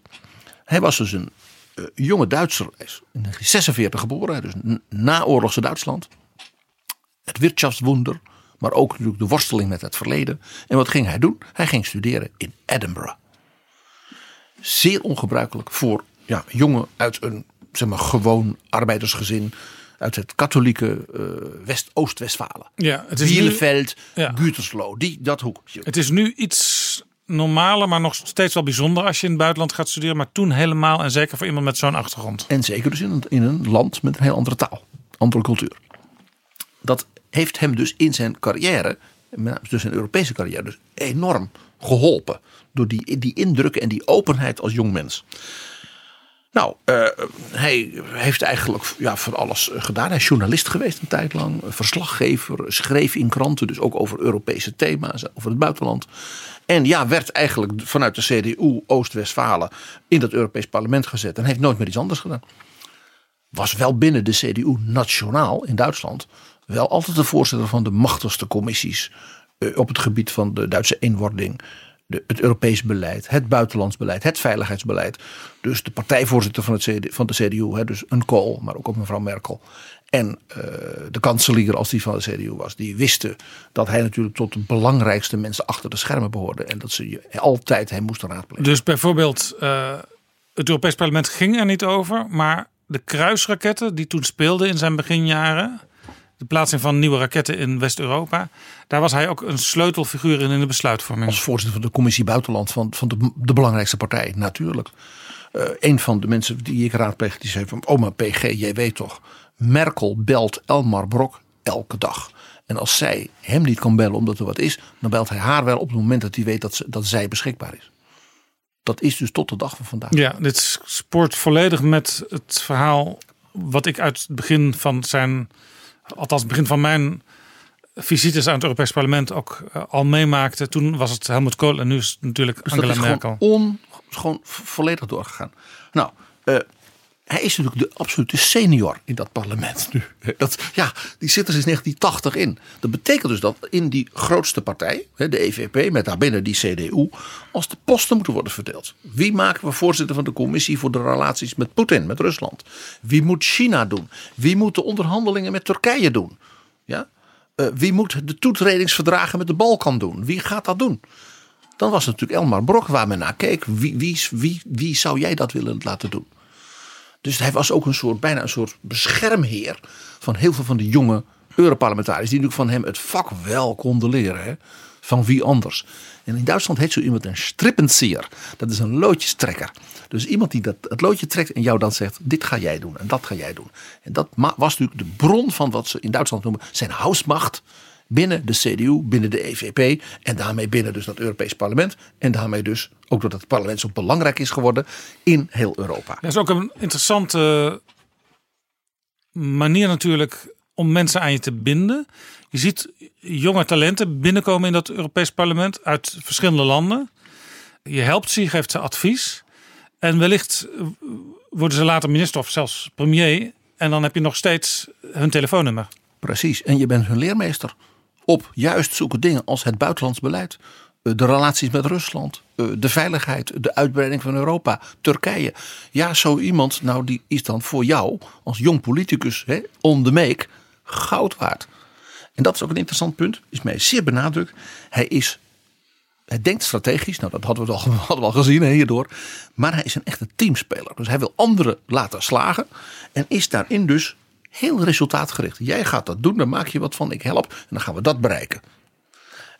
Hij was dus een uh, jonge Duitser, hij is in 1946 geboren, dus naoorlogse Duitsland. Het Wirtschaftswunder, maar ook natuurlijk de worsteling met het verleden. En wat ging hij doen? Hij ging studeren in Edinburgh. Zeer ongebruikelijk voor ja, jongen uit een zeg maar, gewoon arbeidersgezin uit het katholieke uh, West, Oost-Westfalen. Ja, het is Bielefeld, ja. Gütersloh, die, dat hoekje. Het is nu iets normaler, maar nog steeds wel bijzonder als je in het buitenland gaat studeren. Maar toen helemaal en zeker voor iemand met zo'n achtergrond. En zeker dus in een, in een land met een heel andere taal, andere cultuur. Dat heeft hem dus in zijn carrière, dus zijn Europese carrière, dus enorm geholpen. Door die, die indrukken en die openheid als jong mens. Nou, uh, hij heeft eigenlijk ja, van alles gedaan. Hij is journalist geweest een tijd lang, verslaggever, schreef in kranten, dus ook over Europese thema's, over het buitenland. En ja, werd eigenlijk vanuit de CDU Oost-Westfalen in het Europees Parlement gezet en heeft nooit meer iets anders gedaan. Was wel binnen de CDU nationaal in Duitsland wel altijd de voorzitter van de machtigste commissies op het gebied van de Duitse eenwording het Europees beleid, het buitenlands beleid, het veiligheidsbeleid. Dus de partijvoorzitter van, het van de CDU, hè, dus een Kool, maar ook, ook mevrouw Merkel. En uh, de kanselier, als die van de CDU was, die wisten dat hij natuurlijk tot de belangrijkste mensen achter de schermen behoorde. En dat ze altijd hem moesten raadplegen. Dus bijvoorbeeld, uh, het Europees Parlement ging er niet over, maar de kruisraketten die toen speelden in zijn beginjaren de plaatsing van nieuwe raketten in West-Europa. Daar was hij ook een sleutelfiguur in in de besluitvorming. Als voorzitter van de commissie Buitenland van, van de, de belangrijkste partij, natuurlijk. Uh, een van de mensen die ik raadpleeg, die zei van... oma PG, jij weet toch, Merkel belt Elmar Brok elke dag. En als zij hem niet kan bellen omdat er wat is... dan belt hij haar wel op het moment dat hij weet dat, ze, dat zij beschikbaar is. Dat is dus tot de dag van vandaag. Ja, dit spoort volledig met het verhaal... wat ik uit het begin van zijn althans begin van mijn visites aan het Europees Parlement ook uh, al meemaakte. Toen was het Helmut Kool en nu is het natuurlijk dus Angela dat is Merkel. Gewoon, on, gewoon volledig doorgegaan. Nou, uh, hij is natuurlijk de absolute senior in dat parlement nu. Dat, ja, die zit er sinds 1980 in. Dat betekent dus dat in die grootste partij, de EVP, met daarbinnen die CDU, als de posten moeten worden verdeeld. Wie maken we voorzitter van de commissie voor de relaties met Poetin, met Rusland? Wie moet China doen? Wie moet de onderhandelingen met Turkije doen? Ja? Uh, wie moet de toetredingsverdragen met de Balkan doen? Wie gaat dat doen? Dan was het natuurlijk Elmar Brok waar men naar keek. Wie, wie, wie, wie zou jij dat willen laten doen? Dus hij was ook een soort, bijna een soort beschermheer van heel veel van de jonge Europarlementariërs. Die natuurlijk van hem het vak wel konden leren. Hè? Van wie anders. En in Duitsland heet zo iemand een strippenzieher. Dat is een loodjestrekker. Dus iemand die dat, het loodje trekt en jou dan zegt: dit ga jij doen en dat ga jij doen. En dat was natuurlijk de bron van wat ze in Duitsland noemen zijn huismacht binnen de CDU, binnen de EVP en daarmee binnen dus dat Europees parlement en daarmee dus ook doordat het parlement zo belangrijk is geworden in heel Europa. Dat is ook een interessante manier natuurlijk om mensen aan je te binden. Je ziet jonge talenten binnenkomen in dat Europees parlement uit verschillende landen. Je helpt ze, je geeft ze advies. En wellicht worden ze later minister of zelfs premier. En dan heb je nog steeds hun telefoonnummer. Precies, en je bent hun leermeester op juist zulke dingen als het buitenlands beleid, eh, de relaties met Rusland, eh, de veiligheid, de uitbreiding van Europa, Turkije. Ja, zo iemand, nou die is dan voor jou als jong politicus hè, on the make goud waard. En dat is ook een interessant punt, is mij zeer benadrukt. Hij is, hij denkt strategisch, nou dat hadden we al, hadden we al gezien hierdoor. Maar hij is een echte teamspeler. Dus hij wil anderen laten slagen en is daarin dus heel resultaatgericht. Jij gaat dat doen, dan maak je wat van, ik help en dan gaan we dat bereiken.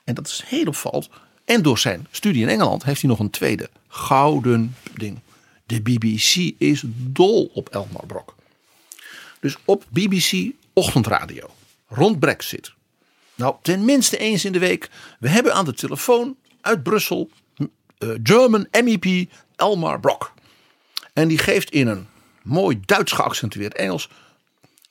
En dat is heel opvallend. En door zijn studie in Engeland heeft hij nog een tweede gouden ding. De BBC is dol op Elmar Brok. Dus op BBC ochtendradio, rond Brexit. Nou, tenminste eens in de week. We hebben aan de telefoon uit Brussel uh, German MEP Elmar Brok. En die geeft in een mooi Duits geaccentueerd Engels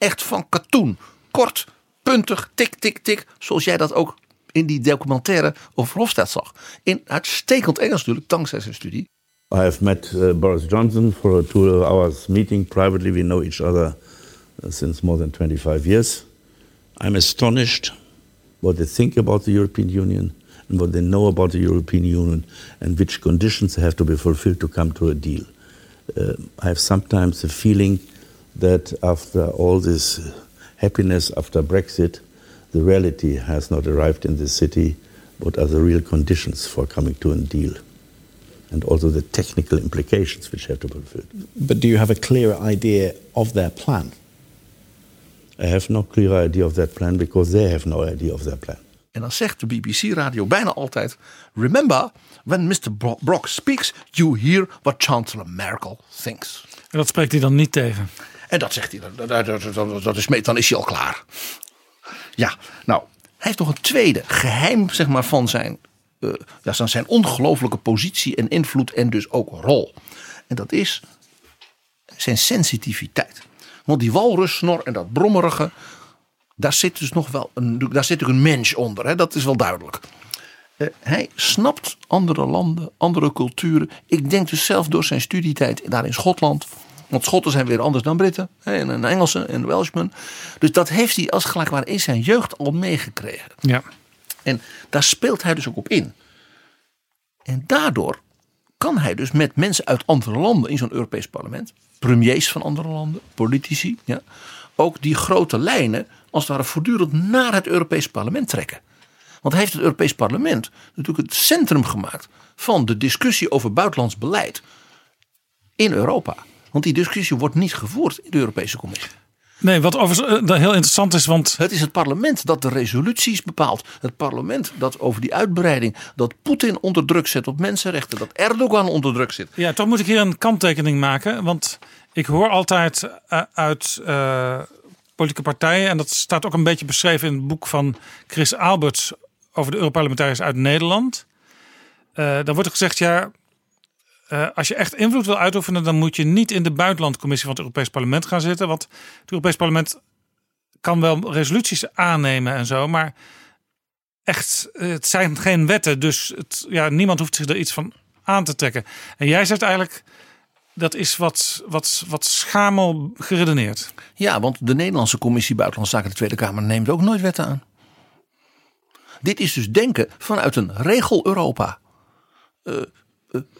echt van katoen. Kort, puntig, tik, tik, tik. Zoals jij dat ook in die documentaire over Hofstad zag. In uitstekend Engels natuurlijk, dankzij zijn studie. I have met uh, Boris Johnson for a two hours meeting privately. We know each other uh, since more than 25 years. I'm astonished what they think about the European Union and what they know about the European Union and which conditions have to be fulfilled to come to a deal. Uh, I have sometimes a feeling that after all this happiness after Brexit, the reality has not arrived in the city. What are the real conditions for coming to a deal? And also the technical implications which have to be fulfilled. But do you have a clearer idea of their plan? I have no clear idea of that plan because they have no idea of their plan. En dan zegt de BBC-radio bijna altijd: Remember, when Mr. Brock speaks, you hear what Chancellor Merkel thinks. En dat spreekt hij dan niet tegen. En dat zegt hij, dat, dat, dat, is, dan is hij al klaar. Ja, nou, hij heeft nog een tweede geheim zeg maar, van zijn, uh, ja, zijn ongelooflijke positie en invloed en dus ook rol. En dat is zijn sensitiviteit. Want die walrussnor en dat brommerige, daar zit dus nog wel een, daar zit ook een mens onder. Hè? Dat is wel duidelijk. Uh, hij snapt andere landen, andere culturen. Ik denk dus zelf door zijn studietijd daar in Schotland want Schotten zijn weer anders dan Britten. En, en Engelsen en Welshmen. Dus dat heeft hij als gelijkwaar in zijn jeugd al meegekregen. Ja. En daar speelt hij dus ook op in. En daardoor kan hij dus met mensen uit andere landen in zo'n Europees parlement, premiers van andere landen, politici, ja, ook die grote lijnen als het ware voortdurend naar het Europees parlement trekken. Want hij heeft het Europees parlement natuurlijk het centrum gemaakt van de discussie over buitenlands beleid in Europa. Want die discussie wordt niet gevoerd in de Europese Commissie. Nee, wat overigens uh, heel interessant is, want... Het is het parlement dat de resoluties bepaalt. Het parlement dat over die uitbreiding, dat Poetin onder druk zet op mensenrechten, dat Erdogan onder druk zit. Ja, toch moet ik hier een kanttekening maken, want ik hoor altijd uh, uit uh, politieke partijen, en dat staat ook een beetje beschreven in het boek van Chris Alberts over de Europarlementariërs uit Nederland. dan wordt er gezegd, ja, uh, als je echt invloed wil uitoefenen, dan moet je niet in de buitenlandcommissie van het Europees Parlement gaan zitten. Want het Europees Parlement kan wel resoluties aannemen en zo, maar echt, het zijn geen wetten. Dus ja, niemand hoeft zich er iets van aan te trekken. En jij zegt eigenlijk, dat is wat, wat, wat schamel geredeneerd. Ja, want de Nederlandse Commissie Buitenlandse Zaken, de Tweede Kamer, neemt ook nooit wetten aan. Dit is dus denken vanuit een regel-Europa. Uh,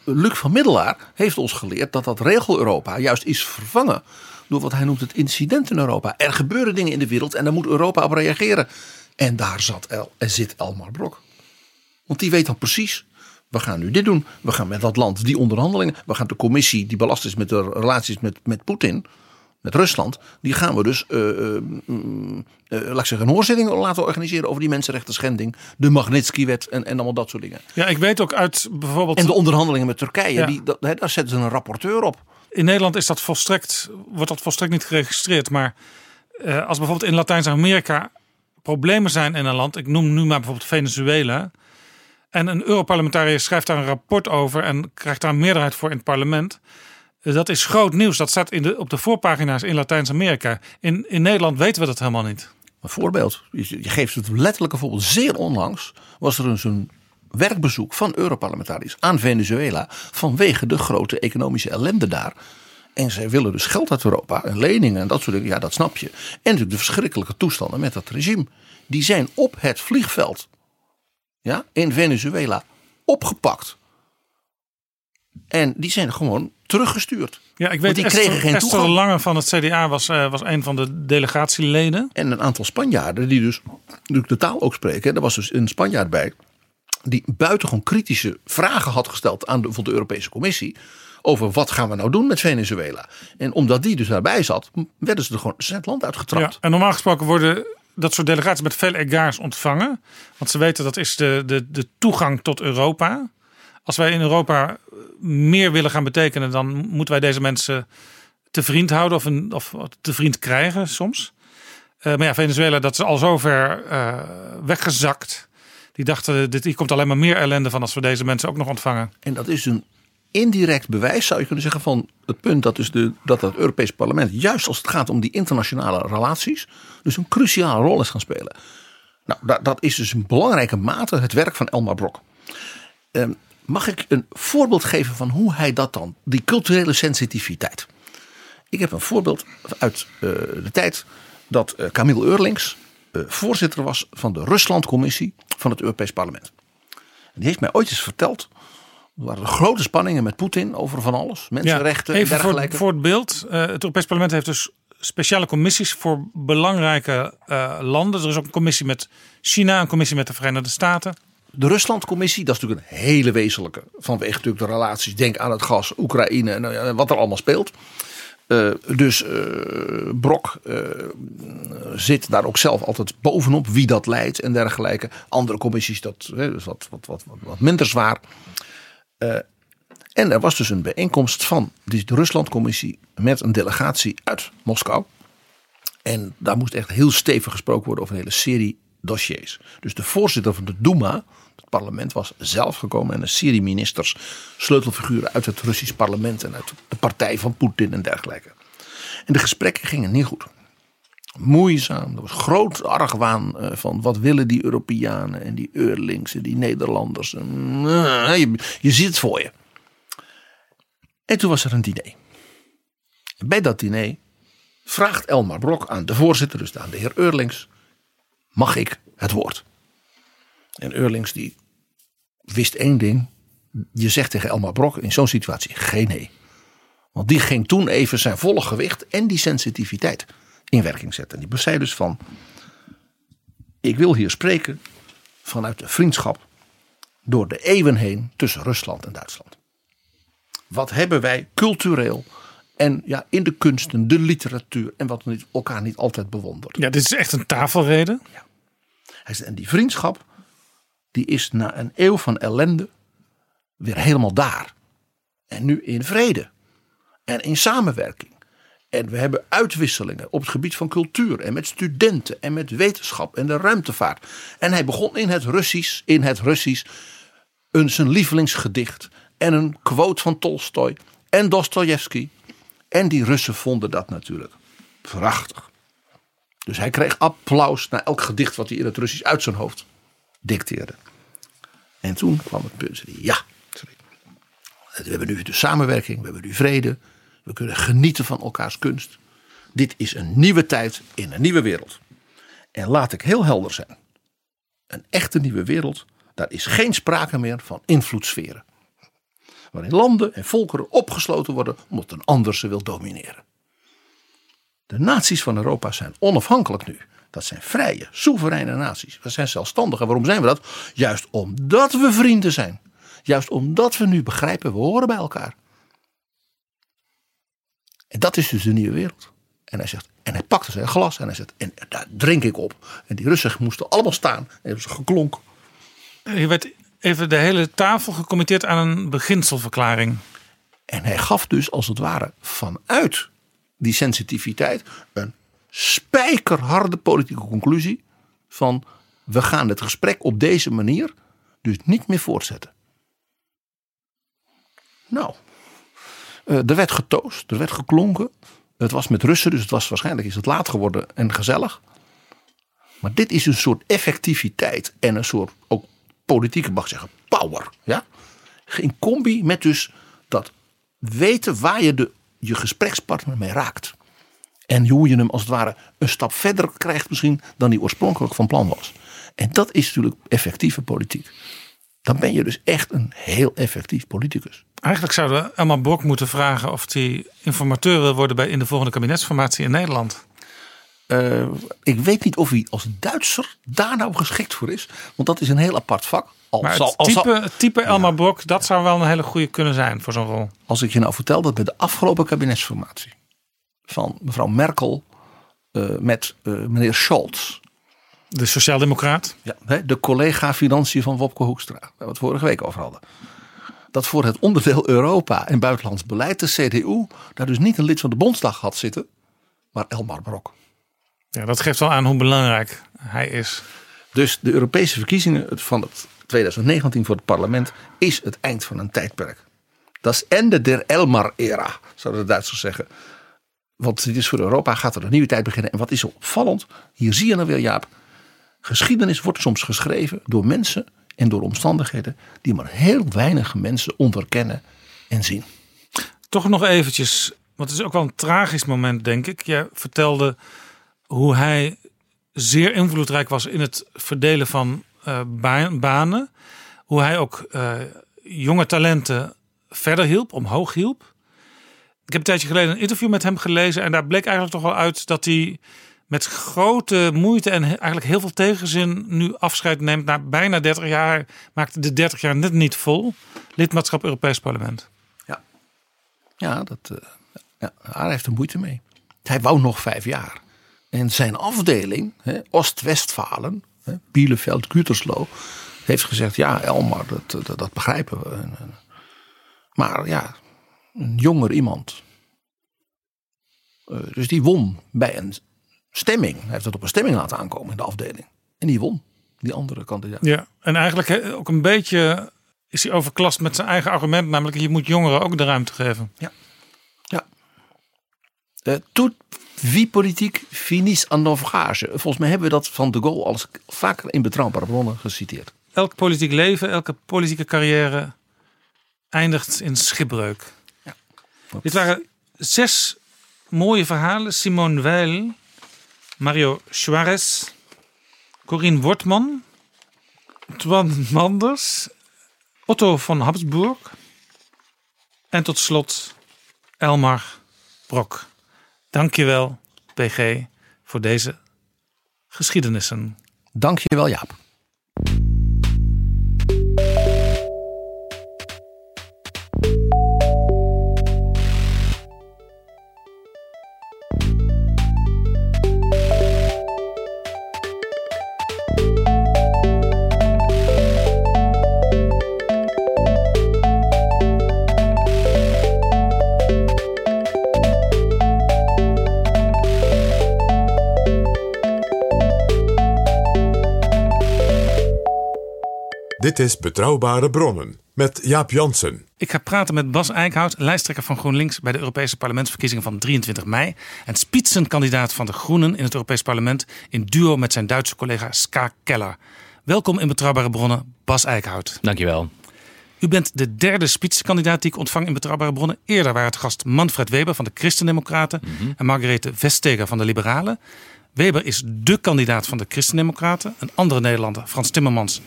Luc van Middelaar heeft ons geleerd dat dat regel-Europa juist is vervangen door wat hij noemt het incident in Europa. Er gebeuren dingen in de wereld en daar moet Europa op reageren. En daar zat zit Elmar Brok. Want die weet dan precies. We gaan nu dit doen. We gaan met dat land die onderhandelingen. We gaan de commissie die belast is met de relaties met, met Poetin met Rusland, die gaan we dus, uh, uh, uh, laat ik zeggen, een hoorzitting laten organiseren over die mensenrechten schending, de Magnitsky-wet en, en allemaal dat soort dingen. Ja, ik weet ook uit bijvoorbeeld. En de onderhandelingen met Turkije, die, dat, daar zetten ze een rapporteur op. In Nederland is dat volstrekt, wordt dat volstrekt niet geregistreerd, maar als bijvoorbeeld in Latijns-Amerika problemen zijn in een land, ik noem nu maar bijvoorbeeld Venezuela. En een Europarlementariër schrijft daar een rapport over en krijgt daar een meerderheid voor in het parlement dat is groot nieuws. Dat staat in de, op de voorpagina's in Latijns-Amerika. In, in Nederland weten we dat helemaal niet. Een voorbeeld. Je geeft het letterlijke voorbeeld. Zeer onlangs was er een een werkbezoek van Europarlementariërs aan Venezuela. vanwege de grote economische ellende daar. En zij willen dus geld uit Europa en leningen en dat soort dingen. Ja, dat snap je. En natuurlijk de verschrikkelijke toestanden met dat regime. Die zijn op het vliegveld ja, in Venezuela opgepakt. En die zijn gewoon teruggestuurd. Ja, ik weet, die Esther, kregen geen Esther toegang. Lange van het CDA was, uh, was een van de delegatieleden. En een aantal Spanjaarden die dus de taal ook spreken. Er was dus een Spanjaard bij die buitengewoon kritische vragen had gesteld aan de, de Europese Commissie. Over wat gaan we nou doen met Venezuela. En omdat die dus daarbij zat, werden ze er gewoon het land uitgetrapt. Ja, en normaal gesproken worden dat soort delegaties met veel egaars ontvangen. Want ze weten dat is de, de, de toegang tot Europa. Als wij in Europa meer willen gaan betekenen, dan moeten wij deze mensen te vriend houden of, een, of te vriend krijgen soms. Uh, maar ja, Venezuela, dat is al zover uh, weggezakt. Die dachten, dit, hier komt alleen maar meer ellende van als we deze mensen ook nog ontvangen. En dat is een indirect bewijs, zou je kunnen zeggen, van het punt dat, dus de, dat het Europees Parlement, juist als het gaat om die internationale relaties, dus een cruciale rol is gaan spelen. Nou, dat, dat is dus in belangrijke mate het werk van Elmar Brok. Um, Mag ik een voorbeeld geven van hoe hij dat dan, die culturele sensitiviteit. Ik heb een voorbeeld uit uh, de tijd dat uh, Camille Eurlings uh, voorzitter was van de Ruslandcommissie van het Europees Parlement. En die heeft mij ooit eens verteld. Er waren grote spanningen met Poetin over van alles, mensenrechten ja, even en dergelijke. Voor, voor het beeld, het Europees Parlement heeft dus speciale commissies voor belangrijke landen. Er is ook een commissie met China, een commissie met de Verenigde Staten de Ruslandcommissie, dat is natuurlijk een hele wezenlijke. Vanwege natuurlijk de relaties. Denk aan het gas, Oekraïne en wat er allemaal speelt. Uh, dus uh, Brok zit daar ook zelf altijd bovenop wie dat leidt en dergelijke. Andere commissies, dat is wat, wat, wat, wat minder zwaar. en er was dus een bijeenkomst van de Ruslandcommissie met een delegatie uit Moskou. En daar moest echt heel stevig gesproken worden over een hele serie dossiers. Dus de voorzitter van de Duma, parlement, was zelf gekomen en een serie ministers, sleutelfiguren uit het Russisch parlement en uit de partij van Poetin en dergelijke. En de gesprekken gingen niet goed. Moeizaam, er was groot argwaan eh, van wat willen die Europeanen en die Eurlings en die Nederlanders. Eh, je, ziet het voor je. En toen was er een diner. bij dat diner vraagt Elmar Brok aan de voorzitter, dus aan de heer Eurlings mag ik het woord. En Eurlings die wist één ding. je zegt tegen Elmar Brok in zo'n situatie geen nee. Want die ging toen even zijn volle gewicht en die sensitiviteit in werking zetten. En die zei dus van, ik wil hier spreken vanuit de vriendschap door de eeuwen heen tussen Rusland en Duitsland. Wat hebben wij cultureel en ja, in de kunsten, de literatuur en wat we elkaar niet altijd bewonderen. Ja, dit is echt een tafelreden. Ja. En die vriendschap, die is na een eeuw van ellende weer helemaal daar. En nu in vrede. En in samenwerking. En we hebben uitwisselingen op het gebied van cultuur en met studenten en met wetenschap en de ruimtevaart. En hij begon in het Russisch, in het Russisch, een zijn lievelingsgedicht en een quote van Tolstoy en Dostoevsky. En die Russen vonden dat natuurlijk prachtig. Dus hij kreeg applaus na elk gedicht wat hij in het Russisch uit zijn hoofd dicteerde. En toen kwam het punt. Ja, we hebben nu de samenwerking, we hebben nu vrede. We kunnen genieten van elkaars kunst. Dit is een nieuwe tijd in een nieuwe wereld. En laat ik heel helder zijn. Een echte nieuwe wereld, daar is geen sprake meer van invloedssferen. Waarin landen en volkeren opgesloten worden omdat een ander ze wil domineren. De naties van Europa zijn onafhankelijk nu. Dat zijn vrije, soevereine naties. We zijn zelfstandig. En waarom zijn we dat? Juist omdat we vrienden zijn. Juist omdat we nu begrijpen, we horen bij elkaar. En dat is dus de nieuwe wereld. En hij zegt, en hij pakte zijn glas en hij zegt, en daar drink ik op. En die Russen moesten allemaal staan en hebben ze geklonken. Je werd even de hele tafel gecommitteerd aan een beginselverklaring. En hij gaf dus als het ware vanuit die sensitiviteit een spijkerharde politieke conclusie van we gaan het gesprek op deze manier dus niet meer voortzetten. Nou, eh, er werd getoost, er werd geklonken. Het was met Russen, dus het was waarschijnlijk is het laat geworden en gezellig. Maar dit is een soort effectiviteit en een soort ook politieke, mag ik zeggen, power. Ja? In combi met dus dat weten waar je de, je gesprekspartner mee raakt. En hoe je hem als het ware een stap verder krijgt misschien dan die oorspronkelijk van plan was. En dat is natuurlijk effectieve politiek. Dan ben je dus echt een heel effectief politicus. Eigenlijk zouden we Elmar Brok moeten vragen of hij informateur wil worden bij in de volgende kabinetsformatie in Nederland. Uh, ik weet niet of hij als Duitser daar nou geschikt voor is. Want dat is een heel apart vak. Al, maar het type, type Elmar Brok, dat zou wel een hele goede kunnen zijn voor zo'n rol. Als ik je nou vertel dat bij de afgelopen kabinetsformatie van mevrouw Merkel uh, met uh, meneer Scholz. De sociaaldemocraat? Ja, de collega financiën van Wopke Hoekstra. Waar we het vorige week over hadden. Dat voor het onderdeel Europa en buitenlands beleid de CDU daar dus niet een lid van de Bondsdag had zitten, maar Elmar Brok. Ja, dat geeft wel aan hoe belangrijk hij is. Dus de Europese verkiezingen van het 2019 voor het parlement is het eind van een tijdperk. Dat is einde der Elmar-era, zouden de Duitsers zeggen. Want dit is voor Europa, gaat er een nieuwe tijd beginnen. En wat is opvallend, hier zie je dan weer Jaap. Geschiedenis wordt soms geschreven door mensen en door omstandigheden die maar heel weinig mensen onderkennen en zien. Toch nog eventjes, want het is ook wel een tragisch moment denk ik. Je vertelde hoe hij zeer invloedrijk was in het verdelen van uh, banen. Hoe hij ook uh, jonge talenten verder hielp, omhoog hielp. Ik heb een tijdje geleden een interview met hem gelezen en daar bleek eigenlijk toch wel uit dat hij met grote moeite en eigenlijk heel veel tegenzin nu afscheid neemt na bijna 30 jaar. Maakte de 30 jaar net niet vol. Lidmaatschap Europees Parlement. Ja, ja, dat, uh, ja daar heeft er moeite mee. Hij wou nog vijf jaar. En zijn afdeling, Oost-Westfalen, Bielefeld, Gütersloh, heeft gezegd: Ja, Elmar, dat, dat begrijpen we. Maar ja, een jonger iemand. Uh, dus die won bij een stemming. Hij heeft het op een stemming laten aankomen in de afdeling. En die won, die andere kandidaat. Ja, en eigenlijk ook een beetje is hij overklast met zijn eigen argument. Namelijk, je moet jongeren ook de ruimte geven. Ja. ja. Uh, tout wie politiek finis en naufrage. Volgens mij hebben we dat van de Gaulle al vaker in betrouwbare bronnen geciteerd. Elk politiek leven, elke politieke carrière eindigt in schipbreuk. Dit waren zes mooie verhalen. Simone Weil, Mario Suarez, Corine Wortman, Twan Manders, Otto van Habsburg. En tot slot Elmar Brok. Dankjewel, PG, voor deze geschiedenissen. Dankjewel, Jaap. Dit is Betrouwbare Bronnen met Jaap Jansen. Ik ga praten met Bas Eickhout, lijsttrekker van GroenLinks bij de Europese parlementsverkiezingen van 23 mei. En spitsenkandidaat van de Groenen in het Europees Parlement in duo met zijn Duitse collega Ska Keller. Welkom in Betrouwbare Bronnen, Bas Eickhout. Dankjewel. U bent de derde spitsenkandidaat die ik ontvang in Betrouwbare Bronnen. Eerder waren het gast Manfred Weber van de Christendemocraten Mhm. en Margarethe Vestager van de Liberalen. Weber is dé kandidaat van de Christendemocraten. Een andere Nederlander, Frans Timmermans,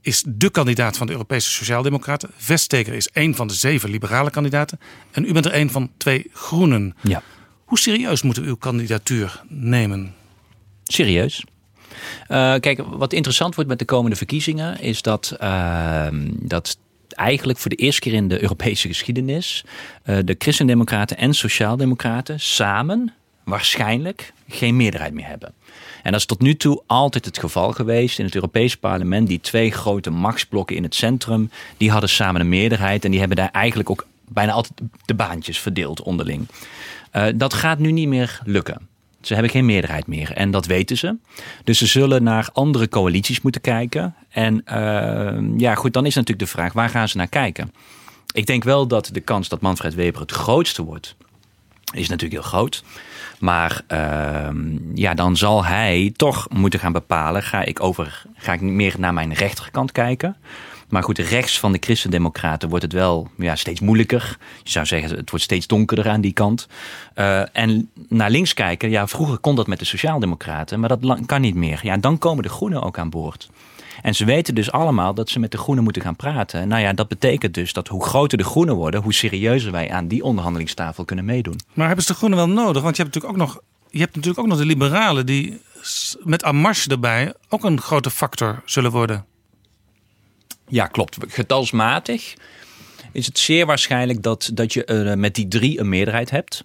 is dé kandidaat van de Europese Sociaaldemocraten. Vestager is één van de zeven liberale kandidaten. En u bent er één van twee groenen. Ja. Hoe serieus moeten we uw kandidatuur nemen? Serieus. Uh, kijk, wat interessant wordt met de komende verkiezingen is dat, uh, dat eigenlijk voor de eerste keer in de Europese geschiedenis uh, de Christendemocraten en Sociaaldemocraten samen waarschijnlijk geen meerderheid meer hebben. En dat is tot nu toe altijd het geval geweest in het Europees parlement. Die twee grote machtsblokken in het centrum, die hadden samen een meerderheid. En die hebben daar eigenlijk ook bijna altijd de baantjes verdeeld onderling. Uh, dat gaat nu niet meer lukken. Ze hebben geen meerderheid meer en dat weten ze. Dus ze zullen naar andere coalities moeten kijken. En uh, ja, goed, dan is natuurlijk de vraag, waar gaan ze naar kijken? Ik denk wel dat de kans dat Manfred Weber het grootste wordt, is natuurlijk heel groot. Maar uh, ja, dan zal hij toch moeten gaan bepalen: ga ik, over, ga ik meer naar mijn rechterkant kijken? Maar goed, rechts van de Christendemocraten wordt het wel ja, steeds moeilijker. Je zou zeggen, het wordt steeds donkerder aan die kant. Uh, en naar links kijken, ja, vroeger kon dat met de Sociaaldemocraten, maar dat kan niet meer. Ja, dan komen de Groenen ook aan boord. En ze weten dus allemaal dat ze met de Groenen moeten gaan praten. Nou ja, dat betekent dus dat hoe groter de Groenen worden, hoe serieuzer wij aan die onderhandelingstafel kunnen meedoen. Maar hebben ze de Groenen wel nodig? Want je hebt natuurlijk ook nog, je hebt natuurlijk ook nog de Liberalen die met Amarche erbij ook een grote factor zullen worden. Ja, klopt. Getalsmatig is het zeer waarschijnlijk dat, dat je uh, met die drie een meerderheid hebt.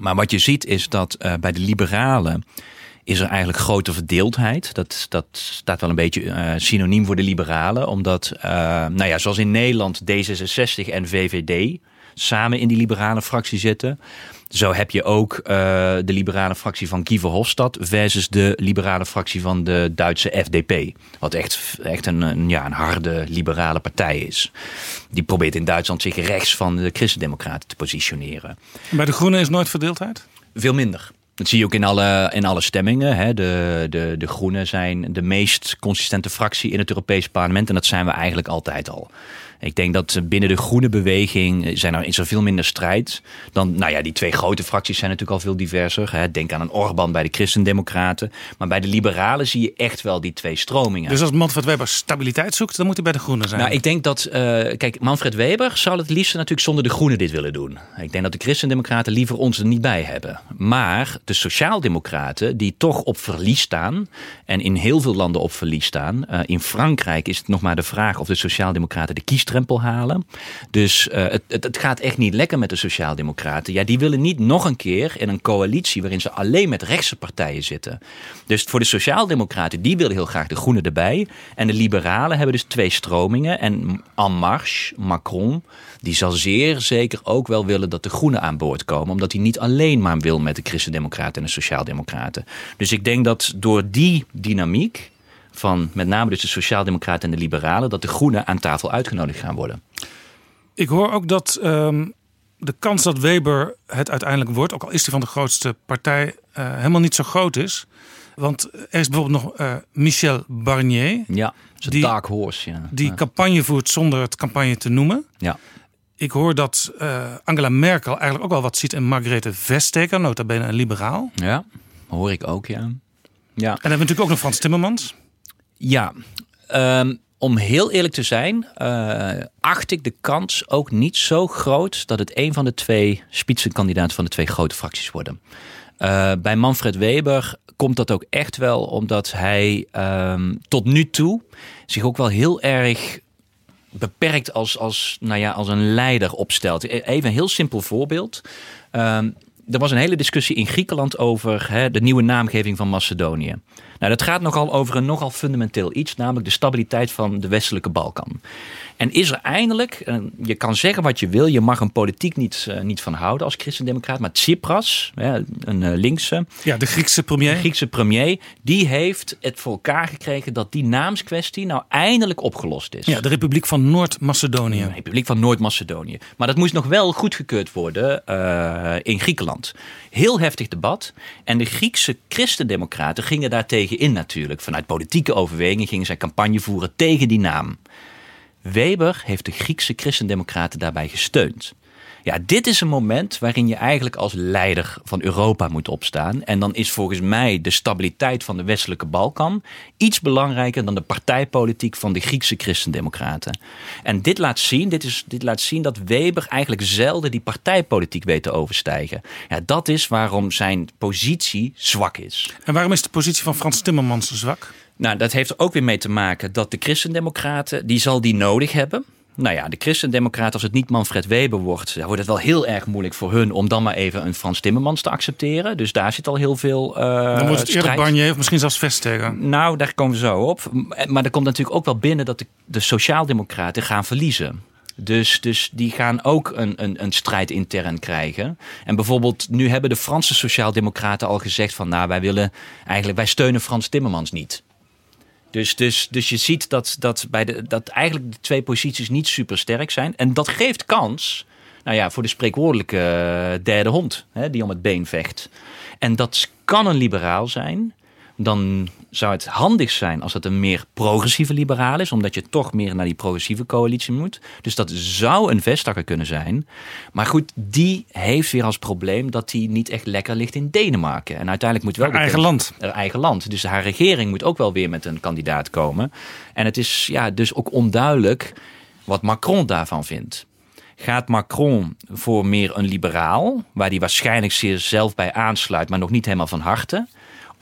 Maar wat je ziet is dat uh, bij de liberalen is er eigenlijk grote verdeeldheid. Dat, dat staat wel een beetje uh, synoniem voor de liberalen. Omdat, uh, nou ja, zoals in Nederland D66 en VVD samen in die liberale fractie zitten. Zo heb je ook uh, de liberale fractie van Guy Verhofstadt versus de liberale fractie van de Duitse FDP. Wat echt, echt een, een, ja, een harde liberale partij is. Die probeert in Duitsland zich rechts van de christendemocraten te positioneren. Bij de Groenen is nooit verdeeldheid? Veel minder. Dat zie je ook in alle, in alle stemmingen. Hè. De, de, de Groenen zijn de meest consistente fractie in het Europees parlement. En dat zijn we eigenlijk altijd al. Ik denk dat binnen de groene beweging zijn er, is er veel minder strijd. Dan, nou ja, die twee grote fracties zijn natuurlijk al veel diverser. Hè. Denk aan een Orbán bij de Christendemocraten. Maar bij de Liberalen zie je echt wel die twee stromingen. Dus als Manfred Weber stabiliteit zoekt, dan moet hij bij de Groenen zijn. Nou, ik denk dat, uh, kijk, Manfred Weber zal het liefst natuurlijk zonder de Groenen dit willen doen. Ik denk dat de Christendemocraten liever ons er niet bij hebben. Maar de Sociaaldemocraten, die toch op verlies staan. En in heel veel landen op verlies staan. Uh, in Frankrijk is het nog maar de vraag of de Sociaaldemocraten de kiesdrempel halen. Dus het, het, het, gaat echt niet lekker met de Sociaaldemocraten. Ja, die willen niet nog een keer in een coalitie waarin ze alleen met rechtse partijen zitten. Dus voor de Sociaaldemocraten, die willen heel graag de Groenen erbij. En de Liberalen hebben dus twee stromingen. En En Marche, Macron, die zal zeer zeker ook wel willen dat de Groenen aan boord komen. Omdat hij niet alleen maar wil met de Christendemocraten en de Sociaaldemocraten. Dus ik denk dat door die dynamiek van met name dus de Sociaaldemocraten en de Liberalen, dat de Groenen aan tafel uitgenodigd gaan worden. Ik hoor ook dat um, de kans dat Weber het uiteindelijk wordt, ook al is hij van de grootste partij, uh, helemaal niet zo groot is. Want er is bijvoorbeeld nog uh, Michel Barnier. Ja, die, dark horse. Ja. Die ja. campagne voert zonder het campagne te noemen. Ja. Ik hoor dat uh, Angela Merkel eigenlijk ook wel wat ziet in Margrethe Vestager, nota bene een liberaal. Ja, hoor ik ook, ja. ja. En dan hebben we natuurlijk ook nog Frans Timmermans. Ja, um, om heel eerlijk te zijn, uh, acht ik de kans ook niet zo groot dat het een van de twee spitsenkandidaten van de twee grote fracties worden. Uh, bij Manfred Weber komt dat ook echt wel omdat hij um, tot nu toe zich ook wel heel erg beperkt als, als, nou ja, als een leider opstelt. Even een heel simpel voorbeeld. Um, er was een hele discussie in Griekenland over hè, de nieuwe naamgeving van Macedonië. Nou, dat gaat nogal over een nogal fundamenteel iets, namelijk de stabiliteit van de westelijke Balkan. En is er eindelijk, je kan zeggen wat je wil, je mag een politiek niet, uh, niet van houden als christendemocraat, maar Tsipras, een uh, linkse. Ja, de Griekse premier. De Griekse premier, die heeft het voor elkaar gekregen dat die naamskwestie nou eindelijk opgelost is. Ja, de Republiek van Noord-Macedonië. De Republiek van Noord-Macedonië. Maar dat moest nog wel goedgekeurd worden uh, in Griekenland. Heel heftig debat. En de Griekse christendemocraten gingen daartegen in natuurlijk. Vanuit politieke overwegingen gingen zij campagne voeren tegen die naam. Weber heeft de Griekse christendemocraten daarbij gesteund. Ja, dit is een moment waarin je eigenlijk als leider van Europa moet opstaan. En dan is volgens mij de stabiliteit van de westelijke Balkan iets belangrijker dan de partijpolitiek van de Griekse christendemocraten. En dit laat zien, dit, is, dit laat zien dat Weber eigenlijk zelden die partijpolitiek weet te overstijgen. Ja, dat is waarom zijn positie zwak is. En waarom is de positie van Frans Timmermans zwak? Nou, dat heeft er ook weer mee te maken dat de christendemocraten, die zal die nodig hebben. Nou ja, de christendemocraten, als het niet Manfred Weber wordt, dan wordt het wel heel erg moeilijk voor hun om dan maar even een Frans Timmermans te accepteren. Dus daar zit al heel veel. Uh, dan wordt het eerder Barnier of misschien zelfs Vestager. Nou, daar komen we zo op. Maar er komt natuurlijk ook wel binnen dat de, de sociaaldemocraten gaan verliezen. Dus, dus die gaan ook een, een, een strijd intern krijgen. En bijvoorbeeld, nu hebben de Franse sociaaldemocraten al gezegd van nou, wij willen eigenlijk, wij steunen Frans Timmermans niet. Dus, dus, dus je ziet dat, dat, bij de, dat eigenlijk de twee posities niet super sterk zijn. En dat geeft kans nou ja, voor de spreekwoordelijke eh, derde hond hè, die om het been vecht. En dat kan een liberaal zijn dan zou het handig zijn als het een meer progressieve liberaal is, omdat je toch meer naar die progressieve coalitie moet. Dus dat zou een Vestager kunnen zijn. Maar goed, die heeft weer als probleem dat hij niet echt lekker ligt in Denemarken. En uiteindelijk moet wel. Haar eigen land. Haar eigen land. Dus haar regering moet ook wel weer met een kandidaat komen. En het is ja, dus ook onduidelijk wat Macron daarvan vindt. Gaat Macron voor meer een liberaal, waar hij waarschijnlijk zeer zelf bij aansluit, maar nog niet helemaal van harte?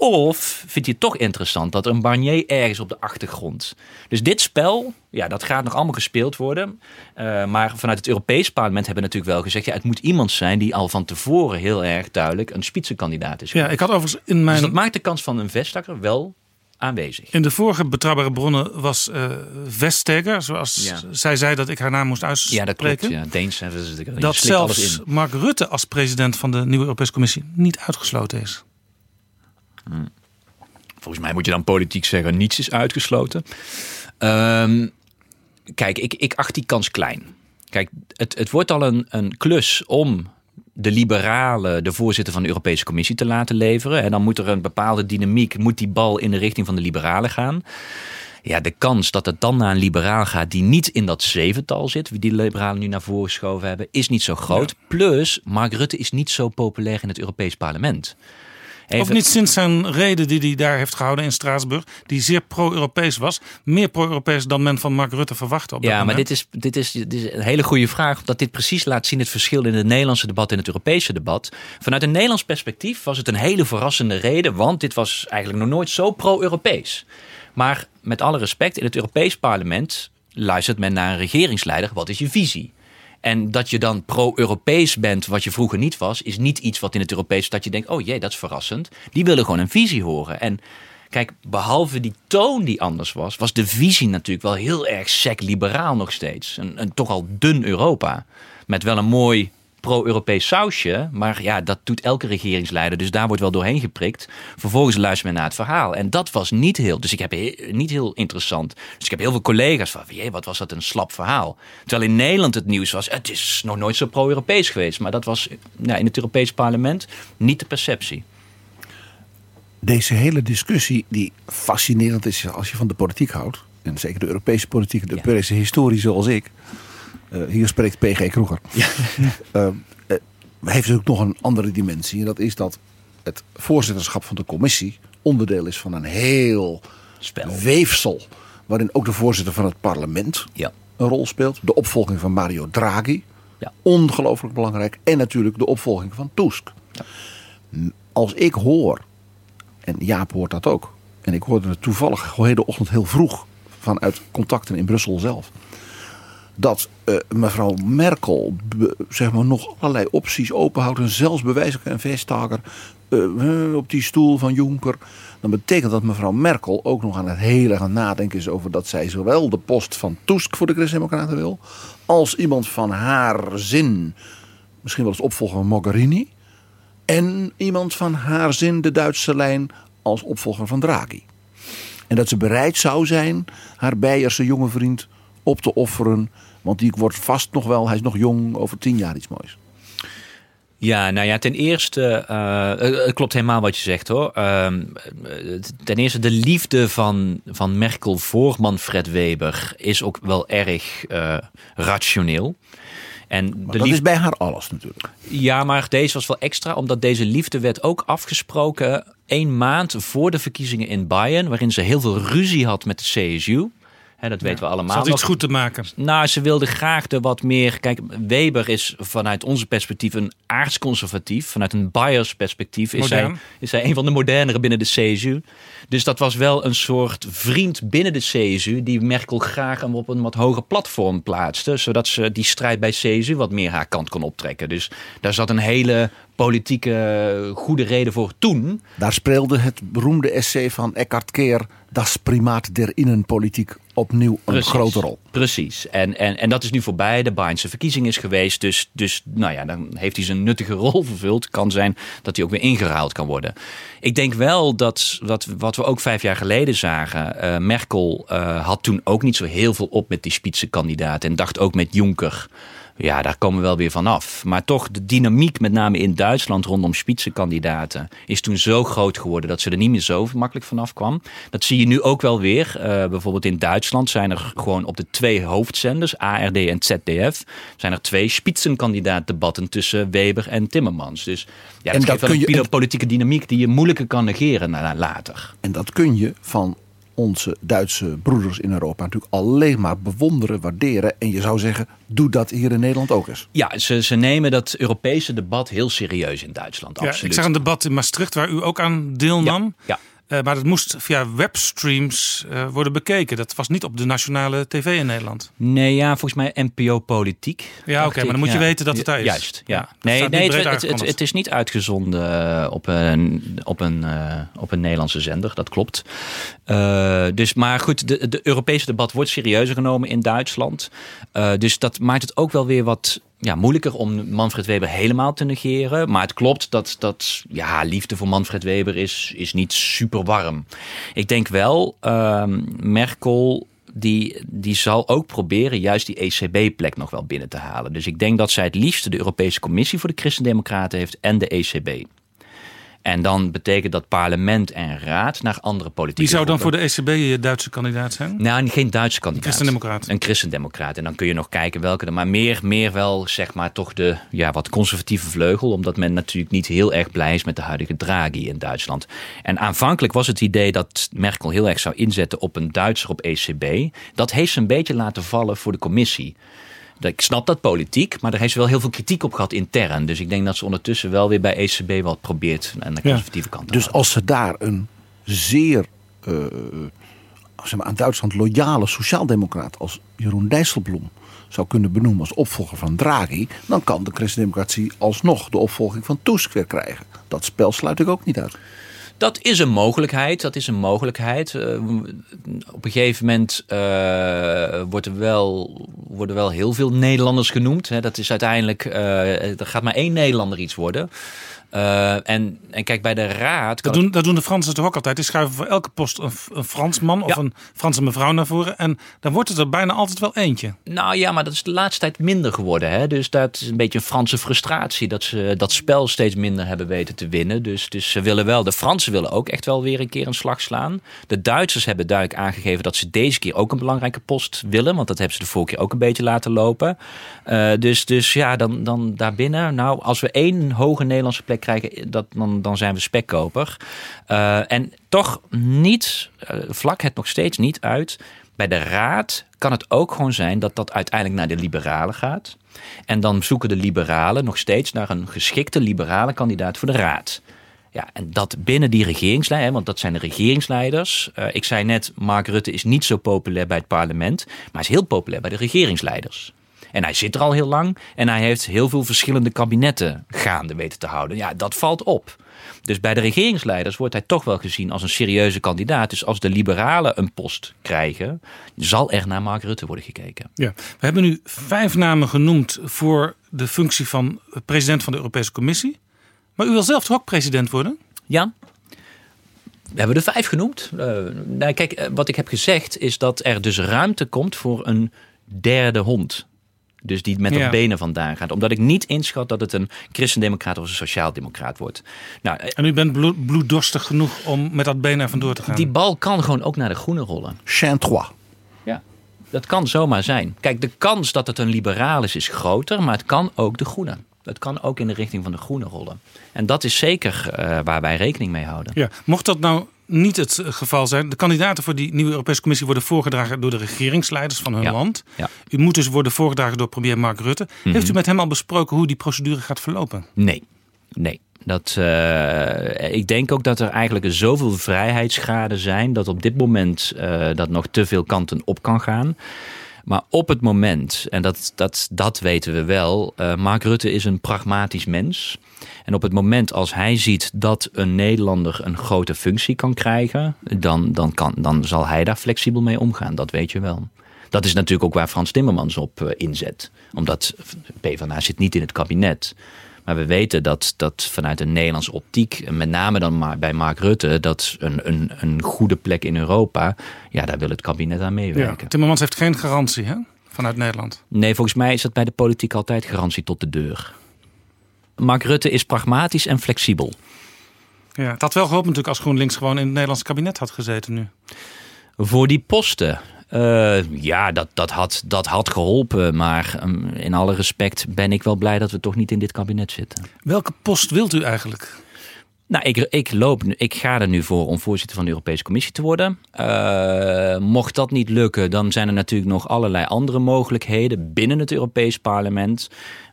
Of vind je het toch interessant dat er een Barnier ergens op de achtergrond. Dus dit spel, ja, dat gaat nog allemaal gespeeld worden. Uh, maar vanuit het Europees parlement hebben we natuurlijk wel gezegd... Ja, het moet iemand zijn die al van tevoren heel erg duidelijk een spitsenkandidaat is. Ja, ik had overigens in mijn... Dus dat maakt de kans van een Vestakker wel aanwezig. In de vorige betrouwbare bronnen was uh, Vestager, zoals ja. zij zei dat ik haar naam moest uitspreken. Ja, dat klopt. Ja. Deens hebben ze Dat zelfs Mark Rutte als president van de nieuwe Europese Commissie niet uitgesloten is. Volgens mij moet je dan politiek zeggen, niets is uitgesloten. Um, kijk, ik, ik acht die kans klein. Kijk, het, het wordt al een, een klus om de liberalen de voorzitter van de Europese Commissie te laten leveren. En dan moet er een bepaalde dynamiek, moet die bal in de richting van de liberalen gaan. Ja, de kans dat het dan naar een liberaal gaat die niet in dat zevental zit, wie die liberalen nu naar voren geschoven hebben, is niet zo groot. Plus, Mark Rutte is niet zo populair in het Europees parlement. Of niet sinds zijn reden die hij daar heeft gehouden in Straatsburg, die zeer pro-Europees was. Meer pro-Europees dan men van Mark Rutte verwachtte. Op ja, maar dit is, dit, is, dit is een hele goede vraag. Omdat dit precies laat zien het verschil in het Nederlandse debat en het Europese debat. Vanuit een Nederlands perspectief was het een hele verrassende reden. Want dit was eigenlijk nog nooit zo pro-Europees. Maar met alle respect, in het Europees parlement luistert men naar een regeringsleider. Wat is je visie? En dat je dan pro-Europees bent, wat je vroeger niet was, is niet iets wat in het Europees dat je denkt: oh jee, dat is verrassend. Die willen gewoon een visie horen. En kijk, behalve die toon die anders was, was de visie natuurlijk wel heel erg sec-liberaal nog steeds. Een, een toch al dun Europa. Met wel een mooi pro-Europees sausje. Maar ja, dat doet elke regeringsleider. Dus daar wordt wel doorheen geprikt. Vervolgens luistert men naar het verhaal. En dat was niet heel. Dus ik heb niet heel interessant. Dus ik heb heel veel collega's van. Jee, wat was dat een slap verhaal. Terwijl in Nederland het nieuws was. Het is nog nooit zo pro-Europees geweest. Maar dat was ja, in het Europees parlement niet de perceptie. Deze hele discussie, die fascinerend is als je van de politiek houdt. En zeker de Europese politiek, de Europese historie zoals ik. Uh, hier spreekt PG Kroeger. Ja. uh, heeft natuurlijk nog een andere dimensie. En dat is dat het voorzitterschap van de commissie onderdeel is van een heel Spel. weefsel. waarin ook de voorzitter van het parlement Ja. een rol speelt. De opvolging van Mario Draghi. Ja. Ongelooflijk belangrijk. En natuurlijk de opvolging van Tusk. M- Als ik hoor, en Jaap hoort dat ook. En ik hoorde het toevallig ochtend heel vroeg vanuit contacten in Brussel zelf. Dat eh, mevrouw Merkel zeg maar, nog allerlei opties openhoudt. En zelfs bewijzen en Vestager eh, op die stoel van Juncker. Dan betekent dat mevrouw Merkel ook nog aan het hele gaan nadenken is over dat zij zowel de post van Tusk voor de Christen-Democraten wil. als iemand van haar zin, misschien wel als opvolger van Mogherini. En iemand van haar zin, de Duitse lijn, als opvolger van Draghi. En dat ze bereid zou zijn haar Beierse jonge vriend op te offeren. Want die wordt vast nog wel, hij is nog jong, over tien jaar iets moois. Ja, nou ja, ten eerste, eh, eh, het klopt helemaal wat je zegt hoor. Ehm, eh, ten eerste, de liefde van, van Merkel voor Manfred Weber is ook wel erg eh, rationeel. En de dat lief- is bij haar alles natuurlijk. Ja, maar deze was wel extra, omdat deze liefde werd ook afgesproken één maand voor de verkiezingen in Bayern, waarin ze heel veel ruzie had met de CSU. Hè, dat weten we allemaal. Ze had iets goed te maken. Nou, ze wilde graag de wat meer. Kijk, Weber is vanuit onze perspectief een aardsconservatief. Vanuit een Bayers perspectief is hij, is hij een van de modernere binnen de CSU. Dus dat was wel een soort vriend binnen de CSU. die Merkel graag op een wat hoger platform plaatste. zodat ze die strijd bij CSU wat meer haar kant kon optrekken. Dus daar zat een hele politieke goede reden voor toen. Daar speelde het beroemde essay van Eckhart Keer, Das Primaat der Innenpolitiek, opnieuw een Precies. grote rol. Precies. En, en, en dat is nu voorbij. De Baarnse verkiezing is geweest. Dus, dus nou ja, dan heeft hij zijn nuttige rol vervuld. Kan zijn dat hij ook weer ingeruild kan worden. Ik denk wel dat, dat wat we ook vijf jaar geleden zagen. eh, Merkel eh, had toen ook niet zo heel veel op met die spitsenkandidaat. En dacht ook met Juncker. Ja, daar komen we wel weer vanaf. Maar toch, de dynamiek, met name in Duitsland rondom spitsenkandidaten, is toen zo groot geworden dat ze er niet meer zo makkelijk vanaf kwam. Dat zie je nu ook wel weer. Eh, bijvoorbeeld in Duitsland zijn er gewoon op de twee hoofdzenders, ARD en ZDF, zijn er twee spitsenkandidaatdebatten tussen Weber en Timmermans. Dus ja, En dat dat geeft wel kun een je- politieke dynamiek die je moeilijker kan negeren na- later. En dat kun je van onze Duitse broeders in Europa natuurlijk alleen maar bewonderen, waarderen. En je zou zeggen, doe dat hier in Nederland ook eens. Ja, ze, ze nemen dat Europese debat heel serieus in Duitsland. Ja, absoluut. ik zag een debat in Maastricht waar u ook aan deelnam. Ja. Eh, maar dat moest via webstreams eh, worden bekeken. Dat was niet op de nationale tv in Nederland. Nee, ja, volgens mij NPO Politiek. Ja, oké, maar dan moet je weten dat het daar is. Juist, ja. Nee, nee het, het, het, aangekondigd. het is niet uitgezonden eh, op een, op een, op een Nederlandse zender, dat klopt. Dus, maar goed, de, de Europese debat wordt serieuzer genomen in Duitsland. Dus dat maakt het ook wel weer wat ja, moeilijker om Manfred Weber helemaal te negeren. Maar het klopt dat, dat ja, liefde voor Manfred Weber is, is niet super warm. Ik denk wel, ehm, Merkel die, die zal ook proberen juist die ECB-plek nog wel binnen te halen. Dus ik denk dat zij het liefste de Europese Commissie voor de Christendemocraten heeft en de ECB. En dan betekent dat parlement en raad naar andere politieke Wie zou dan voor de ECB je Duitse kandidaat zijn? Nou, geen Duitse kandidaat. Christendemocraat. Een christendemocraat. En dan kun je nog kijken welke. Maar meer, meer wel, zeg maar, toch de ja, wat conservatieve vleugel. Omdat men natuurlijk niet heel erg blij is met de huidige Draghi in Duitsland. En aanvankelijk was het idee dat Merkel heel erg zou inzetten op een Duitser op ECB. Dat heeft ze een beetje laten vallen voor de commissie. Ik snap dat politiek, maar daar heeft ze wel heel veel kritiek op gehad intern. Dus ik denk dat ze ondertussen wel weer bij ECB wat probeert aan de conservatieve kant Dus als ze daar een zeer eh, zeg maar, aan Duitsland loyale sociaaldemocraat als Jeroen Dijsselbloem zou kunnen benoemen als opvolger van Draghi, dan kan de christendemocratie alsnog de opvolging van Tusk weer krijgen. Dat spel sluit ik ook niet uit. Dat is een mogelijkheid. Dat is een mogelijkheid. Eh, op een gegeven moment uh, wordt er wel, worden wel heel veel Nederlanders genoemd. Hè. Dat is uiteindelijk, uh, er gaat maar één Nederlander iets worden. Uh, en, en kijk, bij de raad. Dat doen, dat doen de Fransen toch ook altijd. Die schuiven voor elke post een, een Fransman of Ja. een Franse mevrouw naar voren. En dan wordt het er bijna altijd wel eentje. Nou ja, maar dat is de laatste tijd minder geworden. Hè? Dus dat is een beetje een Franse frustratie. Dat ze dat spel steeds minder hebben weten te winnen. Dus, dus ze willen wel, de Fransen willen ook echt wel weer een keer een slag slaan. De Duitsers hebben duidelijk aangegeven dat ze deze keer ook een belangrijke post willen. Want dat hebben ze de vorige keer ook een beetje laten lopen. Uh, dus, dus ja, dan, dan daarbinnen. Nou, als we één hoge Nederlandse plek krijgen, dat, dan, dan zijn we spekkoper. Uh, en toch niet, uh, vlak het nog steeds niet uit bij de Raad kan het ook gewoon zijn dat dat uiteindelijk naar de liberalen gaat. En dan zoeken de liberalen nog steeds naar een geschikte liberale kandidaat voor de Raad. Ja, en dat binnen die regeringsleiders, want dat zijn de regeringsleiders. Uh, ik zei net, Mark Rutte is niet zo populair bij het parlement, maar is heel populair bij de regeringsleiders. En hij zit er al heel lang en hij heeft heel veel verschillende kabinetten gaande weten te houden. Ja, dat valt op. Dus bij de regeringsleiders wordt hij toch wel gezien als een serieuze kandidaat. Dus als de liberalen een post krijgen, zal er naar Mark Rutte worden gekeken. Ja, we hebben nu vijf namen genoemd voor de functie van president van de Europese Commissie. Maar u wil zelf toch ook president worden? Ja. We hebben er vijf genoemd. Uh, nou, kijk, eh, wat ik heb gezegd is dat er dus ruimte komt voor een derde hond. Dus die met de benen vandaan gaat. Omdat ik niet inschat dat het een christendemocraat of een sociaaldemocraat wordt. Nou, en u bent bloed, bloeddorstig genoeg om met dat been er vandoor te gaan? Die bal kan gewoon ook naar de groene rollen. Chantois. Ja, dat kan zomaar zijn. Kijk, de kans dat het een liberaal is, is groter. Maar het kan ook de groene. Het kan ook in de richting van de groene rollen. En dat is zeker uh, waar wij rekening mee houden. Ja, mocht dat nou niet het geval zijn. De kandidaten voor die nieuwe Europese Commissie worden voorgedragen door de regeringsleiders van hun land. Ja. U moet dus worden voorgedragen door premier Mark Rutte. Heeft u mhm. met hem al besproken hoe die procedure gaat verlopen? Nee, nee. Dat, uh, ik denk ook dat er eigenlijk zoveel vrijheidsgraden zijn dat op dit moment uh, dat nog te veel kanten op kan gaan. Maar op het moment, en dat, dat, dat weten we wel, uh, Mark Rutte is een pragmatisch mens. En op het moment als hij ziet dat een Nederlander een grote functie kan krijgen, dan, dan, kan, dan zal hij daar flexibel mee omgaan. Dat weet je wel. Dat is natuurlijk ook waar Frans Timmermans op uh, inzet. Omdat PvdA zit niet in het kabinet. Maar we weten dat, dat vanuit een Nederlandse optiek, met name dan bij Mark Rutte, dat een, een, een goede plek in Europa, ja, daar wil het kabinet aan meewerken. Ja, Timmermans heeft geen garantie hè? vanuit Nederland. Nee, volgens mij is dat bij de politiek altijd garantie tot de deur. Mark Rutte is pragmatisch en flexibel. Ja, het had wel geholpen natuurlijk als GroenLinks gewoon in het Nederlandse kabinet had gezeten nu. Voor die posten uh, ja, dat, dat, had, dat had geholpen. Maar um, in alle respect ben ik wel blij dat we toch niet in dit kabinet zitten. Welke post wilt u eigenlijk? Nou, ik, ik, loop, ik ga er nu voor om voorzitter van de Europese Commissie te worden. Uh, mocht dat niet lukken, dan zijn er natuurlijk nog allerlei andere mogelijkheden binnen het Europees Parlement.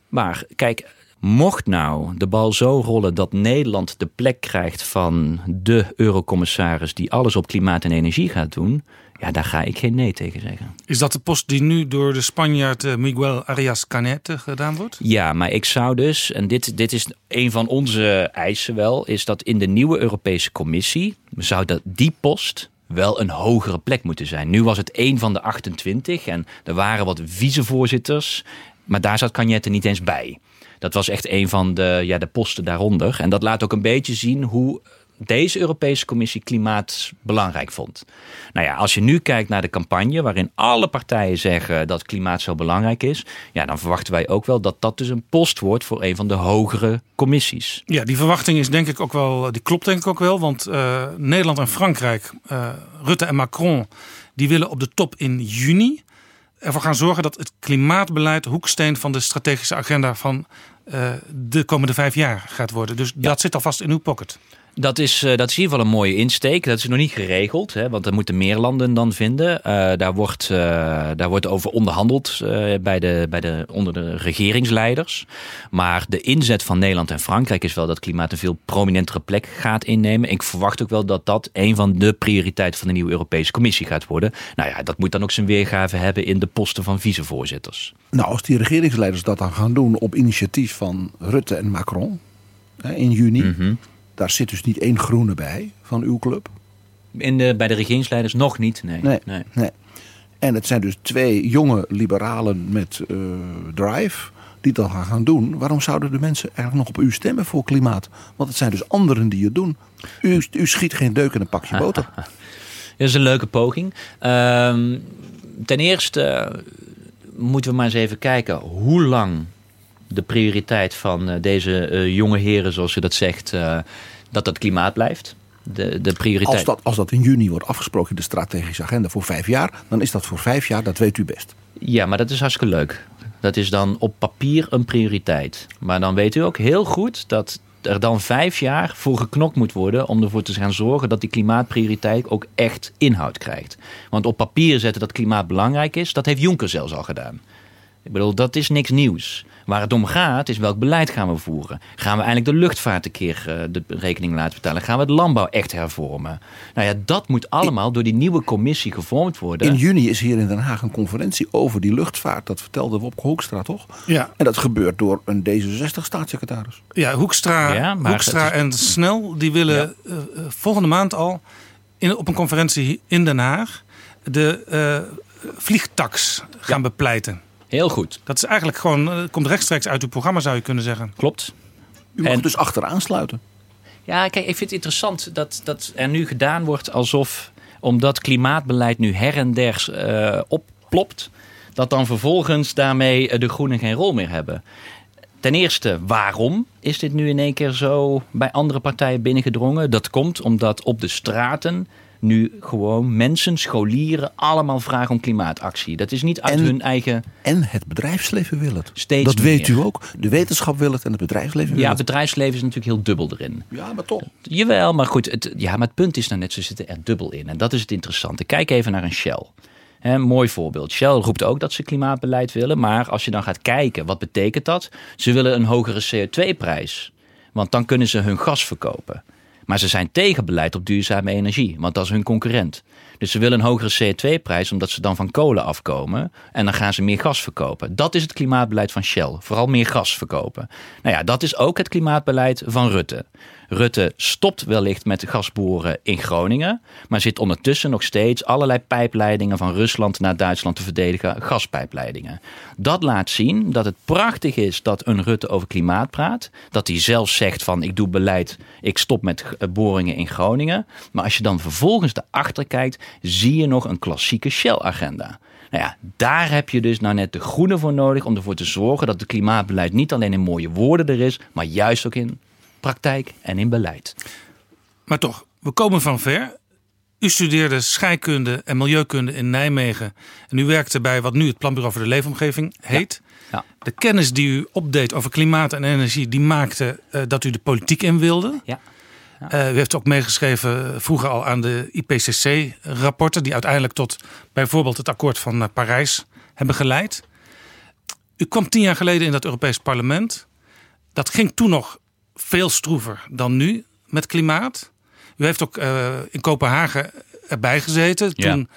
Maar kijk, Mocht nou de bal zo rollen dat Nederland de plek krijgt van de eurocommissaris die alles op klimaat en energie gaat doen, ja, daar ga ik geen nee tegen zeggen. Is dat de post die nu door de Spanjaard eh, Miguel Arias Canete gedaan wordt? Ja, maar ik zou dus, en dit, dit is een van onze eisen wel, is dat in de nieuwe Europese Commissie zou dat die post wel een hogere plek moeten zijn. Nu was het één van de 28 en er waren wat vicevoorzitters, maar daar zat Canete niet eens bij. Dat was echt een van de, ja, de posten daaronder. En dat laat ook een beetje zien hoe deze Europese Commissie klimaat belangrijk vond. Nou ja, als je nu kijkt naar de campagne waarin alle partijen zeggen dat klimaat zo belangrijk is, ja, dan verwachten wij ook wel dat dat dus een post wordt voor een van de hogere commissies. Ja, die verwachting is denk ik ook wel, die klopt denk ik ook wel, want uh, Nederland en Frankrijk, uh, Rutte en Macron, die willen op de top in juni ervoor gaan zorgen dat het klimaatbeleid hoeksteen van de strategische agenda van uh, de komende vijf jaar gaat worden. Dus dat zit alvast in uw pocket. Dat is, uh, dat is in ieder geval een mooie insteek. Dat is nog niet geregeld, hè, want dat moeten meer landen dan vinden. Uh, daar, wordt, uh, daar wordt over onderhandeld bij de, bij de, onder de regeringsleiders. Maar de inzet van Nederland en Frankrijk is wel dat klimaat een veel prominentere plek gaat innemen. Ik verwacht ook wel dat dat een van de prioriteiten van de nieuwe Europese Commissie gaat worden. Nou ja, dat moet dan ook zijn weergave hebben in de posten van vicevoorzitters. Nou, als die regeringsleiders dat dan gaan doen op initiatief van Rutte en Macron in juni. Mm -hmm daar zit dus niet één groene bij van uw club? In de, bij de regeringsleiders nog niet, nee. Nee, nee. En het zijn dus twee jonge liberalen met uh, drive die dat gaan doen. Waarom zouden de mensen eigenlijk nog op u stemmen voor klimaat? Want het zijn dus anderen die het doen. U, u schiet geen deuk in een pakje boter. Dat is een leuke poging. Uh, ten eerste moeten we maar eens even kijken hoe lang de prioriteit van uh, deze uh, jonge heren, zoals u dat zegt, uh, dat dat klimaat blijft. De, de prioriteit. Als dat, als dat in juni wordt afgesproken in de strategische agenda voor vijf jaar, dan is dat voor vijf jaar, dat weet u best. Ja, maar dat is hartstikke leuk. Dat is dan op papier een prioriteit. Maar dan weet u ook heel goed dat er dan vijf jaar voor geknokt moet worden om ervoor te gaan zorgen dat die klimaatprioriteit ook echt inhoud krijgt. Want op papier zetten dat klimaat belangrijk is, dat heeft Juncker zelfs al gedaan. Ik bedoel, dat is niks nieuws. Waar het om gaat is welk beleid gaan we voeren. Gaan we eindelijk de luchtvaart een keer uh, de rekening laten betalen? Gaan we het landbouw echt hervormen? Nou ja, dat moet allemaal door die nieuwe commissie gevormd worden. In juni is hier in Den Haag een conferentie over die luchtvaart. Dat vertelde Wopke Hoekstra toch? Ja. En dat gebeurt door een D66-staatssecretaris. Ja, Hoekstra, Ja, maar Hoekstra is- en Snel die willen eh, eh, volgende maand al in, op een conferentie in Den Haag de eh, vliegtax gaan bepleiten. Heel goed. Dat is eigenlijk gewoon, eh, komt rechtstreeks uit uw programma zou je kunnen zeggen. Klopt. U mag En- dus achteraan sluiten. Ja, kijk, ik vind het interessant dat, dat er nu gedaan wordt alsof, omdat klimaatbeleid nu her en der eh, opplopt, dat dan vervolgens daarmee eh, de groenen geen rol meer hebben. Ten eerste, waarom is dit nu in één keer zo bij andere partijen binnengedrongen? Dat komt omdat op de straten nu gewoon mensen, scholieren, allemaal vragen om klimaatactie. Dat is niet uit En- hun eigen. En het bedrijfsbedrijfsleven wil het. Steeds dat weet u ook. De wetenschap wil het en het bedrijfsleven wil Ja, het. bedrijfsleven is natuurlijk heel dubbel erin. Ja, maar toch. Jawel, maar goed. Het, ja, maar het punt is nou net, ze zitten er dubbel in. En dat is het interessante. Kijk even naar een Shell. Een mooi voorbeeld. Shell roept ook dat ze klimaatbeleid willen. Maar als je dan gaat kijken, wat betekent dat? Ze willen een hogere CO2-prijs. Want dan kunnen ze hun gas verkopen. Maar ze zijn tegen beleid op duurzame energie. Want dat is hun concurrent. Dus ze willen een hogere CO2-prijs omdat ze dan van kolen afkomen. En dan gaan ze meer gas verkopen. Dat is het klimaatbeleid van Shell. Vooral meer gas verkopen. Nou ja, dat is ook het klimaatbeleid van Rutte. Rutte stopt wellicht met gasboren in Groningen. Maar zit ondertussen nog steeds allerlei pijpleidingen van Rusland naar Duitsland te verdedigen. Gaspijpleidingen. Dat laat zien dat het prachtig is dat een Rutte over klimaat praat. Dat hij zelf zegt van ik doe beleid, ik stop met eh, boringen in Groningen. Maar als je dan vervolgens daarachter kijkt, zie je nog een klassieke Shell-agenda. Nou ja, daar heb je dus nou net de groene voor nodig om ervoor te zorgen dat het klimaatbeleid niet alleen in mooie woorden er is, maar juist ook in praktijk en in beleid. Maar toch, we komen van ver. U studeerde scheikunde en milieukunde in Nijmegen. En u werkte bij wat nu het Planbureau voor de Leefomgeving heet. Ja. De kennis die u opdeed over klimaat en energie, die maakte eh, dat u de politiek in wilde. Ja. Eh, u heeft ook meegeschreven eh, vroeger al aan de IPCC-rapporten, die uiteindelijk tot bijvoorbeeld het akkoord van Parijs hebben geleid. U kwam tien jaar geleden in dat Europees Parlement. Dat ging toen nog veel stroever dan nu met klimaat. U heeft ook eh, in Kopenhagen erbij gezeten toen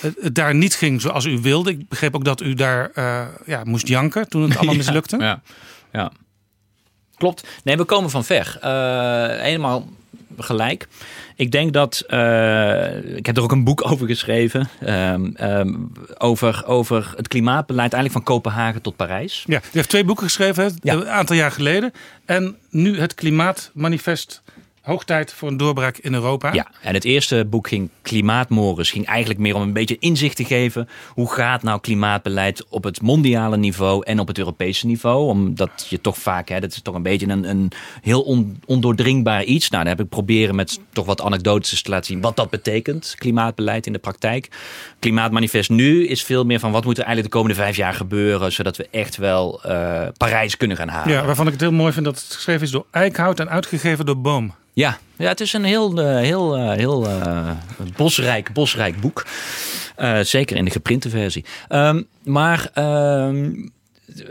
het, het daar niet ging zoals u wilde. Ik begreep ook dat u daar eh, ja, moest janken toen het allemaal Ja, mislukte. Ja, ja. Klopt. Nee, we komen van ver. Eh, helemaal gelijk. Ik denk dat. eh, ik heb er ook een boek over geschreven. ehm, ehm, over, over het klimaatbeleid, eigenlijk van Kopenhagen tot Parijs. Ja, u heeft twee boeken geschreven, hè, Ja. een aantal jaar geleden. En nu het Klimaatmanifest. Hoog tijd voor een doorbraak in Europa. Ja, en het eerste boek ging Klimaatmores. Ging eigenlijk meer om een beetje inzicht te geven. Hoe gaat nou klimaatbeleid op het mondiale niveau en op het Europese niveau? Omdat je toch vaak, hè, dat is toch een beetje een, een heel on, ondoordringbaar iets. Nou, daar heb ik proberen met toch wat anekdotes te laten zien wat dat betekent. Klimaatbeleid in de praktijk. Klimaatmanifest nu is veel meer van wat moet er eigenlijk de komende vijf jaar gebeuren. Zodat we echt wel eh, Parijs kunnen gaan halen. Ja, waarvan ik het heel mooi vind dat het geschreven is door Eickhout en uitgegeven door Boom. Ja, ja het is een heel, eh, heel, eh, heel eh, bosrijk, bosrijk boek. Zeker in de geprinte versie. Ehm, maar ehm,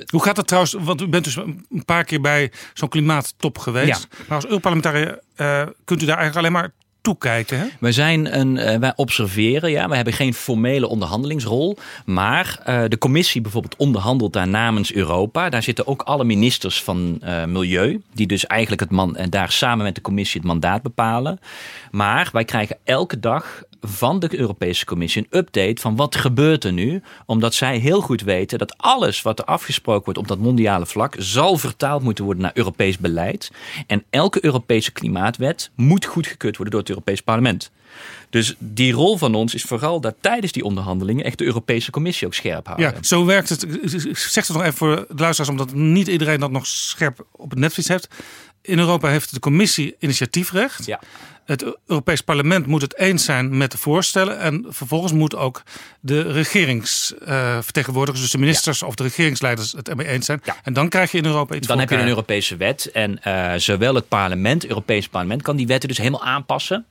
Hoe gaat het trouwens? Want u bent dus een paar keer bij zo'n klimaattop geweest. Maar als Europarlementariër eh, kunt u daar eigenlijk alleen maar toekijken. Hè? wij zijn een, eh, wij observeren, ja, we hebben geen formele onderhandelingsrol. Maar eh, de commissie bijvoorbeeld onderhandelt daar namens Europa. Daar zitten ook alle ministers van eh, Milieu, die dus eigenlijk het man en daar samen met de commissie het mandaat bepalen. Maar wij krijgen elke dag van de Europese Commissie een update van wat gebeurt er nu. Omdat zij heel goed weten dat alles wat er afgesproken wordt op dat mondiale vlak zal vertaald moeten worden naar Europees beleid. En elke Europese klimaatwet moet goedgekeurd worden door het Europees Parlement. Dus die rol van ons is vooral dat tijdens die onderhandelingen echt de Europese Commissie ook scherp houden. Ja, zo werkt het. Ik Zeg het nog even voor de luisteraars, omdat niet iedereen dat nog scherp op het netvlies heeft. In Europa heeft de commissie initiatiefrecht. Ja. Het Europees Parlement moet het eens zijn met de voorstellen. En vervolgens moet ook de regeringsvertegenwoordigers, dus de ministers of de regeringsleiders, het ermee eens zijn. En dan krijg je in Europa iets Dan heb je een. Europese wet. En eh, zowel het parlement, het Europese parlement, kan die wetten dus helemaal aanpassen.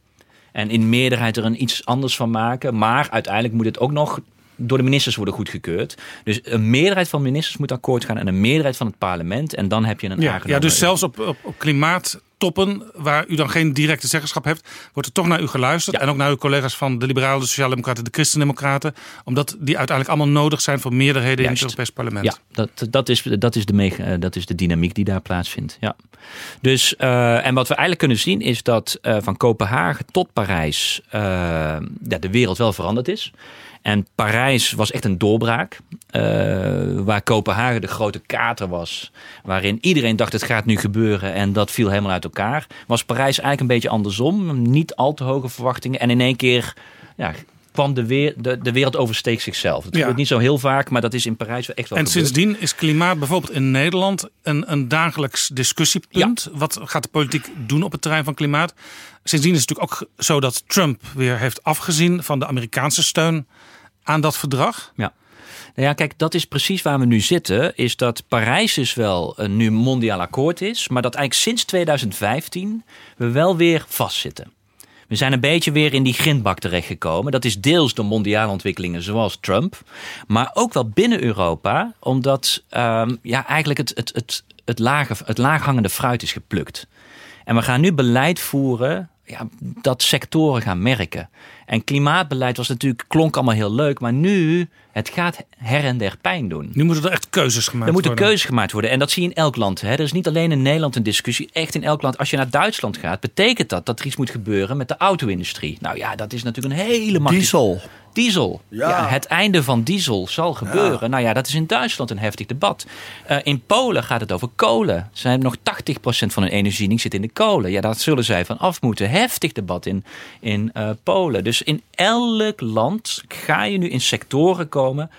En in meerderheid er een iets anders van maken. Maar uiteindelijk moet het ook nog door de ministers worden goedgekeurd. Dus een meerderheid van ministers moet akkoord gaan en een meerderheid van het parlement. En dan heb je een Ja, aangenomen... ja, dus zelfs op, op, op klimaattoppen, waar u dan geen directe zeggenschap hebt, wordt er toch naar u geluisterd. En ook naar uw collega's van de Liberalen, de Sociaaldemocraten, de Christendemocraten. Omdat die uiteindelijk allemaal nodig zijn voor meerderheden in het. Europees Parlement. Ja, dat, dat, is, dat, is de eh, dat is de dynamiek die daar plaatsvindt. Ja. Dus, eh, en wat we eigenlijk kunnen zien is dat eh, van Kopenhagen tot Parijs ja, de wereld wel veranderd is. En Parijs was echt een doorbraak. eh, waar Kopenhagen de grote kater was. Waarin iedereen dacht het gaat nu gebeuren. En dat viel helemaal uit elkaar. Was Parijs eigenlijk een beetje andersom. Niet al te hoge verwachtingen. En in één keer ja, kwam de, weer, de, de wereld oversteekt zichzelf. Het Ja. gebeurt niet zo heel vaak. Maar dat is in Parijs wel echt wel En gebeurd. sindsdien is klimaat bijvoorbeeld in Nederland een, een dagelijks discussiepunt. Wat gaat de politiek doen op het terrein van klimaat? Sindsdien is het natuurlijk ook zo dat Trump weer heeft afgezien van de Amerikaanse steun aan dat verdrag. Ja. Nou ja, kijk, dat is precies waar we nu zitten. Is dat Parijs dus wel een nu mondiaal akkoord is. Maar dat eigenlijk sinds 2015 we wel weer vastzitten. We zijn een beetje weer in die grindbak terechtgekomen. Dat is deels door mondiale ontwikkelingen zoals Trump. Maar ook wel binnen Europa. Omdat ehm, ja, eigenlijk het, het, het, het, lage, het laaghangende fruit is geplukt. En we gaan nu beleid voeren ja, dat sectoren gaan merken. En klimaatbeleid was natuurlijk, klonk allemaal heel leuk. Maar nu, het gaat her en der pijn doen. Nu moeten er echt keuzes gemaakt Er moeten worden. keuzes gemaakt worden. En dat zie je in elk land. Hè. Er is niet alleen in Nederland een discussie. Echt in elk land. Als je naar Duitsland gaat, betekent dat dat er iets moet gebeuren met de auto-industrie. Nou ja, dat is natuurlijk een hele makkelijke... Diesel. Diesel. Ja. Ja. het einde van diesel zal gebeuren. Nou ja, dat is in Duitsland een heftig debat. Eh, in Polen gaat het over kolen. Ze hebben nog 80% van hun energievoorziening zit in de kolen. Ja, daar zullen zij van af moeten. Heftig debat in, in eh, Polen. Dus in elk land ga je nu in sectoren komen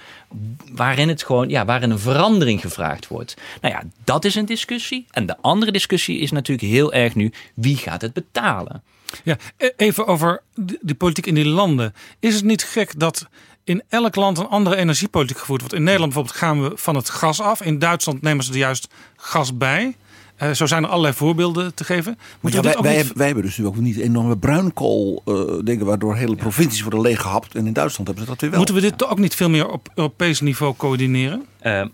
waarin het gewoon, ja, waarin een verandering gevraagd wordt. Nou ja, dat is een discussie. En de andere discussie is natuurlijk heel erg nu, wie gaat het betalen? Ja, e- even over die die politiek in die landen. Is het niet gek dat in elk land een andere energiepolitiek gevoerd wordt? In Nederland bijvoorbeeld gaan we van het gas af. In Duitsland nemen ze er juist gas bij. Eh, zo zijn er allerlei voorbeelden te geven. Maar ja, wij, niet- hebben, wij hebben dus nu ook niet enorme bruinkool eh, dingen waardoor hele provincies worden leeggehapt. En in Duitsland hebben ze dat weer wel. Moeten we dit ook niet veel meer op Europees niveau coördineren? Uh,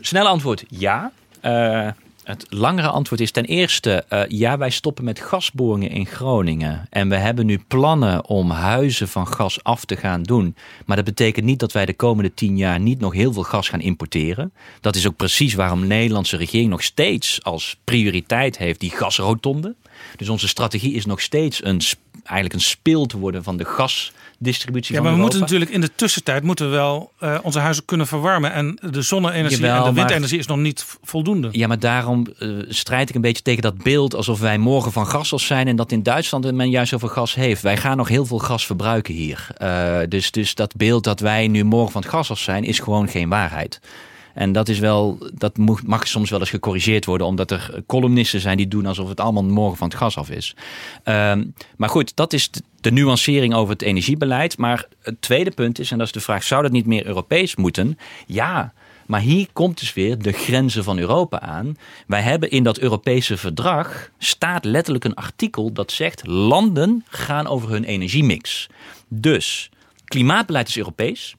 snelle antwoord ja. Uh, het langere antwoord is ten eerste, uh, ja, wij stoppen met gasboringen in Groningen. En we hebben nu plannen om huizen van gas af te gaan doen. Maar dat betekent niet dat wij de komende tien jaar niet nog heel veel gas gaan importeren. Dat is ook precies waarom de Nederlandse regering nog steeds als prioriteit heeft die gasrotonde. Dus onze strategie is nog steeds een, eigenlijk een speel te worden van de gasdistributie ja, van maar we Europa. moeten natuurlijk in de tussentijd moeten we wel uh, onze huizen kunnen verwarmen. En de zonne-energie Jawel, en de maar- windenergie is nog niet voldoende. Ja, maar daarom uh, strijd ik een beetje tegen dat beeld alsof wij morgen van gas af zijn en dat in Duitsland men juist zoveel gas heeft. Wij gaan nog heel veel gas verbruiken hier. Uh, dus, dus dat beeld dat wij nu morgen van gas af zijn, is gewoon geen waarheid. En dat is wel, dat mag, soms wel eens gecorrigeerd worden, omdat er columnisten zijn die doen alsof het allemaal morgen van het gas af is. Um, maar goed, dat is de nuancering over het energiebeleid. Maar het tweede punt is, en dat is de vraag: zou dat niet meer Europees moeten? Ja. Maar hier komt dus weer de grenzen van Europa aan. Wij hebben in dat Europese verdrag staat letterlijk een artikel dat zegt landen gaan over hun energiemix. Dus klimaatbeleid is Europees.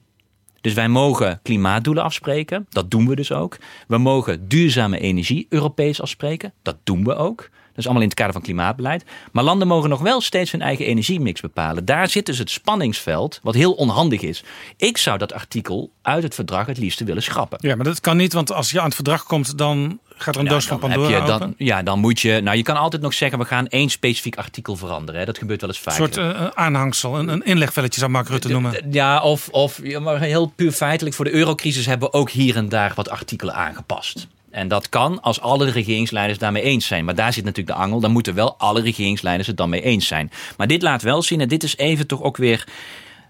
Dus wij mogen klimaatdoelen afspreken. Dat doen we dus ook. We mogen duurzame energie Europees afspreken. Dat doen we ook. Dat is allemaal in het kader van klimaatbeleid. Maar landen mogen nog wel steeds hun eigen energiemix bepalen. Daar zit dus het spanningsveld, wat heel onhandig is. Ik zou dat artikel uit het verdrag het liefste willen schrappen. Ja, maar dat kan niet, want als je aan het verdrag komt, dan gaat er een Ja, doos van Pandora je, open. dan, ja, dan moet je. Nou, je kan altijd nog zeggen: we gaan één specifiek artikel veranderen. Hè. Dat gebeurt wel eens Een vaker. soort uh, aanhangsel, een, een inlegvelletje zou Mark Rutte noemen. Ja, of, of ja, maar heel puur feitelijk. Voor de eurocrisis hebben we ook hier en daar wat artikelen aangepast. En dat kan als alle regeringsleiders daarmee eens zijn. Maar daar zit natuurlijk de angel. Dan moeten wel alle regeringsleiders het dan mee eens zijn. Maar dit laat wel zien, en dit is even toch ook weer.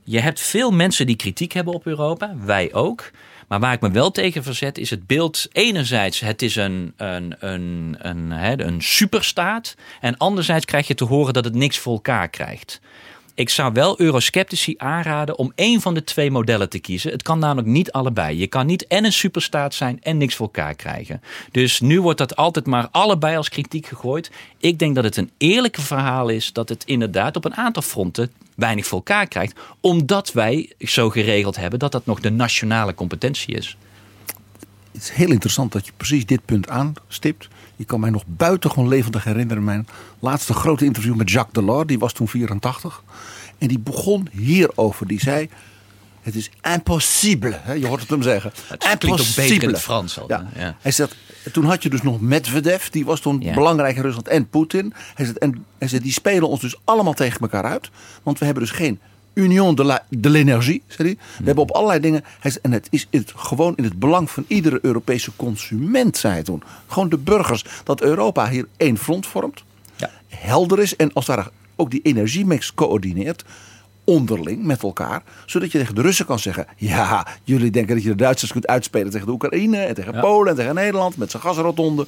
Je hebt veel mensen die kritiek hebben op Europa. Wij ook. Maar waar ik me wel tegen verzet is het beeld. Enerzijds, het is een, een, een, een, een superstaat. En anderzijds krijg je te horen dat het niks voor elkaar krijgt. Ik zou wel eurosceptici aanraden om één van de twee modellen te kiezen. Het kan namelijk niet allebei. Je kan niet en een superstaat zijn en niks voor elkaar krijgen. Dus nu wordt dat altijd maar allebei als kritiek gegooid. Ik denk dat het een eerlijke verhaal is dat het inderdaad op een aantal fronten weinig voor elkaar krijgt. Omdat wij zo geregeld hebben dat dat nog de nationale competentie is. Het is heel interessant dat je precies dit punt aanstipt. Je kan mij nog buitengewoon levendig herinneren. Mijn laatste grote interview met Jacques Delors. Die was toen 84. En die begon hierover. Die zei... Het is impossible. Hè? Je hoort het hem zeggen. Het klinkt ook beter in het Frans al. Ja. Ja. Hij zegt, toen had je dus nog Medvedev. Die was toen Ja. belangrijk in Rusland. En Poetin. Hij zegt, en hij zegt, die spelen ons dus allemaal tegen elkaar uit. Want we hebben dus geen Union de la- de l'énergie. zei hij. We hebben op allerlei dingen. En het is het, gewoon in het belang van iedere Europese consument, zei hij toen. Gewoon de burgers. Dat Europa hier één front vormt. Helder is. En als daar ook die energiemix coördineert onderling met elkaar. Zodat je tegen de Russen kan zeggen: Ja, jullie denken dat je de Duitsers kunt uitspelen tegen de Oekraïne en tegen Ja. Polen en tegen Nederland met zijn gasrotonde.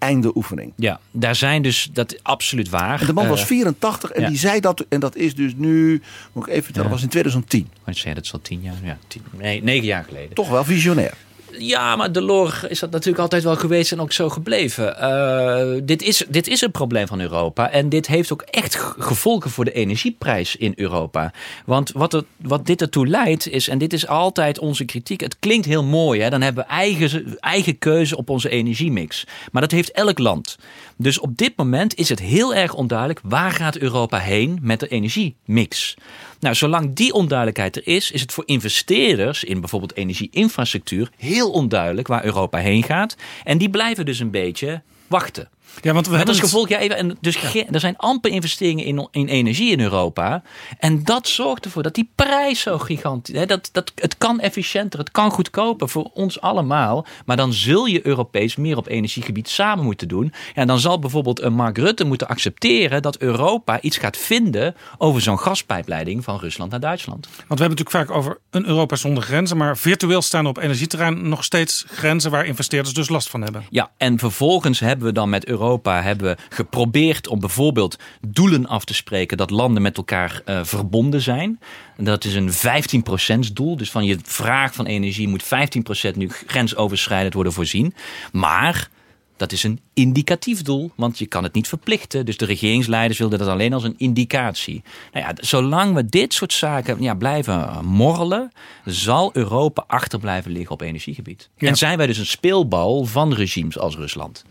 Einde oefening. Ja, daar zijn dus, dat is absoluut waar. En de man was Eh, 84 en ja. die zei dat, en dat is dus nu, moet ik even vertellen, Ja. was in 2010. Ik zei dat is al tien jaar, ja, tien, nee, negen jaar geleden. Toch wel visionair. Ja, maar Delors is dat natuurlijk altijd wel geweest en ook zo gebleven. Eh, dit, is, dit is een probleem van Europa. En dit heeft ook echt gevolgen voor de energieprijs in Europa. Want wat, wat dit ertoe leidt is, en dit is altijd onze kritiek. Het klinkt heel mooi, hè? dan hebben we eigen, eigen keuze op onze energiemix. Maar dat heeft elk land. Dus op dit moment is het heel erg onduidelijk waar gaat Europa heen met de energiemix. Nou, zolang die onduidelijkheid er is, is het voor investeerders in bijvoorbeeld energieinfrastructuur heel onduidelijk waar Europa heen gaat. En die blijven dus een beetje wachten. Ja, want we Met hebben als gevolg, ja, even, en dus er zijn amper investeringen in, in energie in Europa. En dat zorgt ervoor dat die prijs zo gigantisch is. Dat, dat, het kan efficiënter, het kan goedkoper voor ons allemaal. Maar dan zul je Europees meer op energiegebied samen moeten doen. En dan zal bijvoorbeeld een Mark Rutte moeten accepteren dat Europa iets gaat vinden over zo'n gaspijpleiding van Rusland naar Duitsland. Want we hebben het natuurlijk vaak over een Europa zonder grenzen. Maar virtueel staan op energieterrein nog steeds grenzen waar investeerders dus last van hebben. Ja, en vervolgens hebben we dan met Europa hebben we geprobeerd om bijvoorbeeld doelen af te spreken dat landen met elkaar eh, verbonden zijn. Dat is een 15% doel. Dus van je vraag van energie moet 15% nu grensoverschrijdend worden voorzien. Maar dat is een indicatief doel, want je kan het niet verplichten. Dus de regeringsleiders wilden dat alleen als een indicatie. Nou ja, zolang we dit soort zaken ja, blijven morrelen, zal Europa achter blijven liggen op energiegebied. Ja. En zijn wij dus een speelbal van regimes als Rusland.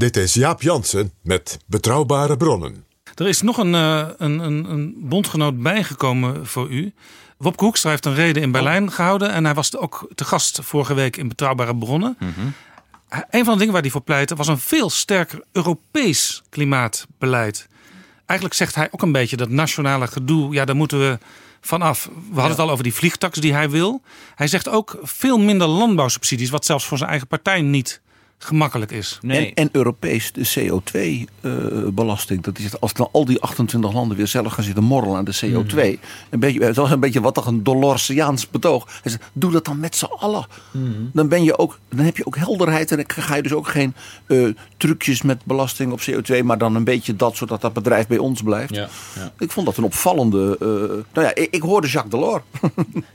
Dit is Jaap Jansen met Betrouwbare Bronnen. Er is nog een, eh, een, een, een bondgenoot bijgekomen voor u. Wopke Hoekstra heeft een reden in Berlijn gehouden. En hij was ook te gast vorige week in Betrouwbare Bronnen. Een van de dingen waar hij voor pleitte was een veel sterker Europees klimaatbeleid. Eigenlijk zegt hij ook een beetje dat nationale gedoe, ja, daar moeten we vanaf. We hadden het al over die vliegtax die hij wil. Hij zegt ook veel minder landbouwsubsidies, wat zelfs voor zijn eigen partij niet gemakkelijk is. En, en Europees de CO2-belasting. dat is als dan al die 28 landen weer zelf gaan zitten morrelen aan de CO2. Mhm. Een beetje, het was een beetje wat toch een Dolorsiaans betoog. Hij zegt, doe dat dan met z'n allen. Mhm. Dan, ben je ook, dan heb je ook helderheid. En dan ga je dus ook geen eh, trucjes met belasting op CO2. Maar dan een beetje dat, zodat dat bedrijf bij ons blijft. Ja, ja. Ik vond dat een opvallende... eh, nou ja, ik, ik hoorde Jacques Delors.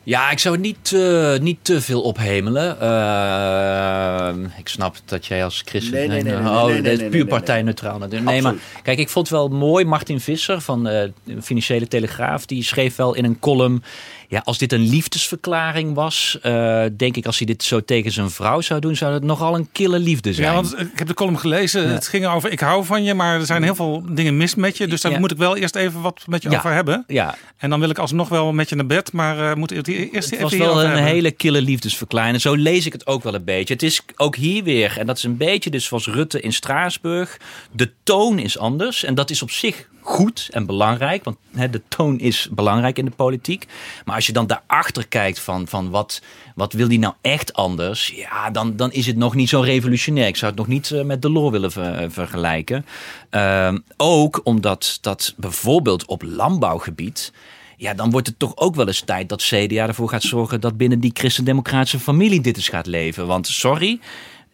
Ja, ik zou het niet, eh, niet te veel ophemelen. Eh, ik snap dat jij als christen... Nee, nee, nee, nee, oh, nee, nee, dit nee, is nee, puur partijneutraal. Nee, maar kijk, ik vond het wel mooi. Martin Visser van eh, de Financiële Telegraaf... die schreef wel in een column... Ja, als dit een liefdesverklaring was... eh, denk ik als hij dit zo tegen zijn vrouw zou doen... zou het nogal een kille liefde zijn. Ja, want ik heb de column gelezen. Het ging over ik hou van je, maar er zijn heel veel dingen mis met je. Dus daar Ja. moet ik wel eerst even wat met je Ja. over hebben. Ja. En dan wil ik alsnog wel met je naar bed, maar eh moet eerst Het even was wel een hebben. hele kille liefdesverklaring. Zo lees ik het ook wel een beetje. Het is ook hier weer, en dat is een beetje dus zoals Rutte in Straatsburg, de toon is anders. En dat is op zich goed en belangrijk, want de toon is belangrijk in de politiek. Maar als je dan daarachter kijkt van, van wat, wat wil die nou echt anders, ja, dan, dan is het nog niet zo revolutionair. Ik zou het nog niet uh, met Delors willen ver, vergelijken. Uh, ook omdat dat bijvoorbeeld op landbouwgebied ja, dan wordt het toch ook wel eens tijd dat CDA ervoor gaat zorgen dat binnen die christendemocratische familie dit eens gaat leven. Want sorry,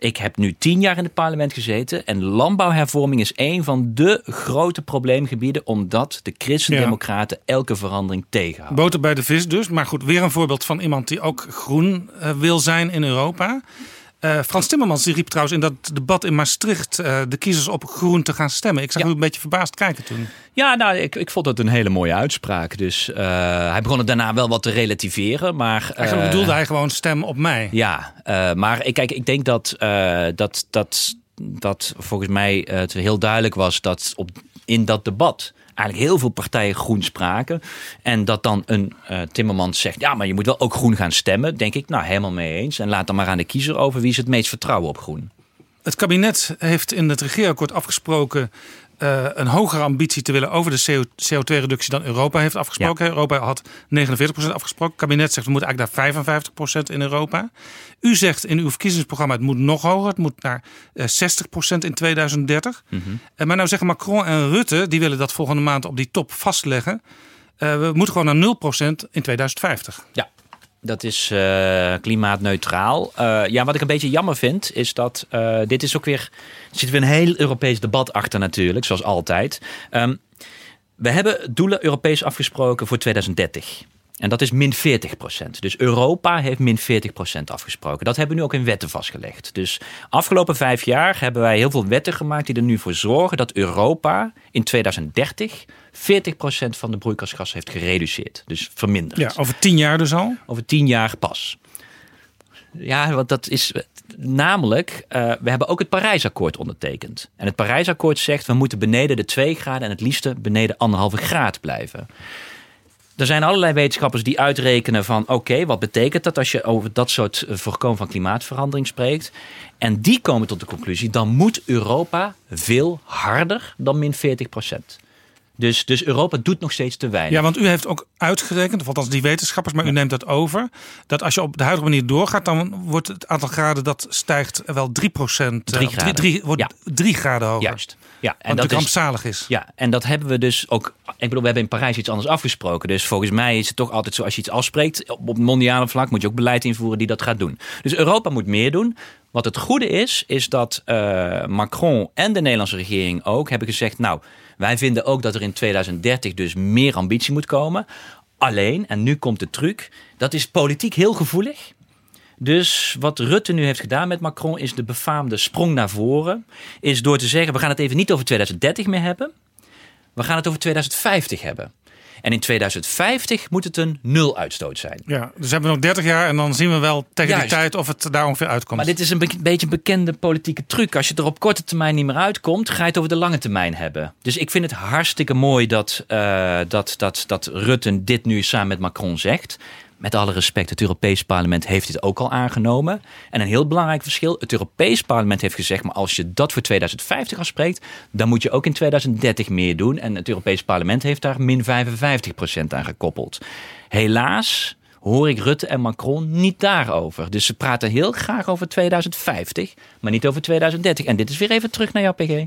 ik heb nu tien jaar in het parlement gezeten en landbouwhervorming is een van de grote probleemgebieden omdat de christendemocraten elke verandering tegenhouden. Boter bij de vis dus, maar goed, weer een voorbeeld van iemand die ook groen uh, wil zijn in Europa. Uh, Frans Timmermans die riep trouwens in dat debat in Maastricht uh, de kiezers op groen te gaan stemmen. Ik zag ja. u een beetje verbaasd kijken toen. Ja, nou, ik, ik vond dat een hele mooie uitspraak. Dus uh, hij begon het daarna wel wat te relativeren. Maar, Eigenlijk bedoelde hij gewoon stem op mij. Ja, maar ik, kijk, ik denk dat, dat, dat, dat volgens mij het heel duidelijk was dat op, in dat debat eigenlijk heel veel partijen groen spraken. En dat dan een uh, Timmermans zegt, ja, maar je moet wel ook groen gaan stemmen. Denk ik, nou, helemaal mee eens. En laat dan maar aan de kiezer over wie ze het meest vertrouwen op groen. Het kabinet heeft in het regeerakkoord afgesproken uh, een hogere ambitie te willen over de CO2-reductie dan Europa heeft afgesproken. Ja. Europa had 49% afgesproken. Het kabinet zegt we moeten eigenlijk naar 55% in Europa. U zegt in uw verkiezingsprogramma het moet nog hoger. Het moet naar uh, 60% in 2030. Mm -hmm. uh, maar nou zeggen Macron en Rutte, die willen dat volgende maand op die top vastleggen. We moeten gewoon naar 0% in 2050. Ja, dat is uh, klimaatneutraal. Uh, ja, wat ik een beetje jammer vind, is dat uh, dit is ook weer. Er zit weer een heel Europees debat achter, natuurlijk, zoals altijd. Um, we hebben doelen Europees afgesproken voor 2030. En dat is min 40 procent. Dus Europa heeft min 40 procent afgesproken. Dat hebben we nu ook in wetten vastgelegd. Dus afgelopen vijf jaar hebben wij heel veel wetten gemaakt die er nu voor zorgen dat Europa in 2030 40 procent van de broeikasgassen heeft gereduceerd. Dus verminderd. Ja, over tien jaar dus al? Over tien jaar pas. Ja, want dat is namelijk, uh, we hebben ook het Parijsakkoord ondertekend. En het Parijsakkoord zegt we moeten beneden de 2 graden en het liefste beneden anderhalve graad blijven. Er zijn allerlei wetenschappers die uitrekenen van oké, okay, wat betekent dat als je over dat soort voorkomen van klimaatverandering spreekt. En die komen tot de conclusie, dan moet Europa veel harder dan min 40 procent. Dus, dus Europa doet nog steeds te weinig. Ja, want u heeft ook uitgerekend, of althans die wetenschappers, maar u neemt dat over. Dat als je op de huidige manier doorgaat, dan wordt het aantal graden dat stijgt wel 3 procent. 3 graden. 3, wordt ja. 3 graden hoger. Juist. Ja, en dat rampzalig is. Ja, en dat hebben we dus ook. Ik bedoel, we hebben in Parijs iets anders afgesproken. Dus volgens mij is het toch altijd zo: als je iets afspreekt op mondiale vlak, moet je ook beleid invoeren die dat gaat doen. Dus Europa moet meer doen. Wat het goede is, is dat uh, Macron en de Nederlandse regering ook hebben gezegd: Nou, wij vinden ook dat er in 2030 dus meer ambitie moet komen. Alleen, en nu komt de truc, dat is politiek heel gevoelig. Dus wat Rutte nu heeft gedaan met Macron is de befaamde sprong naar voren. Is door te zeggen, we gaan het even niet over 2030 meer hebben. We gaan het over 2050 hebben. En in 2050 moet het een nul uitstoot zijn. Ja, dus hebben we nog 30 jaar en dan zien we wel tegen Juist. die tijd of het daar ongeveer uitkomt. Maar dit is een be beetje een bekende politieke truc. Als je er op korte termijn niet meer uitkomt, ga je het over de lange termijn hebben. Dus ik vind het hartstikke mooi dat, uh, dat, dat, dat Rutte dit nu samen met Macron zegt met alle respect, het Europees Parlement heeft dit ook al aangenomen. En een heel belangrijk verschil: het Europees Parlement heeft gezegd, maar als je dat voor 2050 afspreekt, dan moet je ook in 2030 meer doen. En het Europees Parlement heeft daar min 55% aan gekoppeld. Helaas hoor ik Rutte en Macron niet daarover. Dus ze praten heel graag over 2050, maar niet over 2030. En dit is weer even terug naar jouw PG.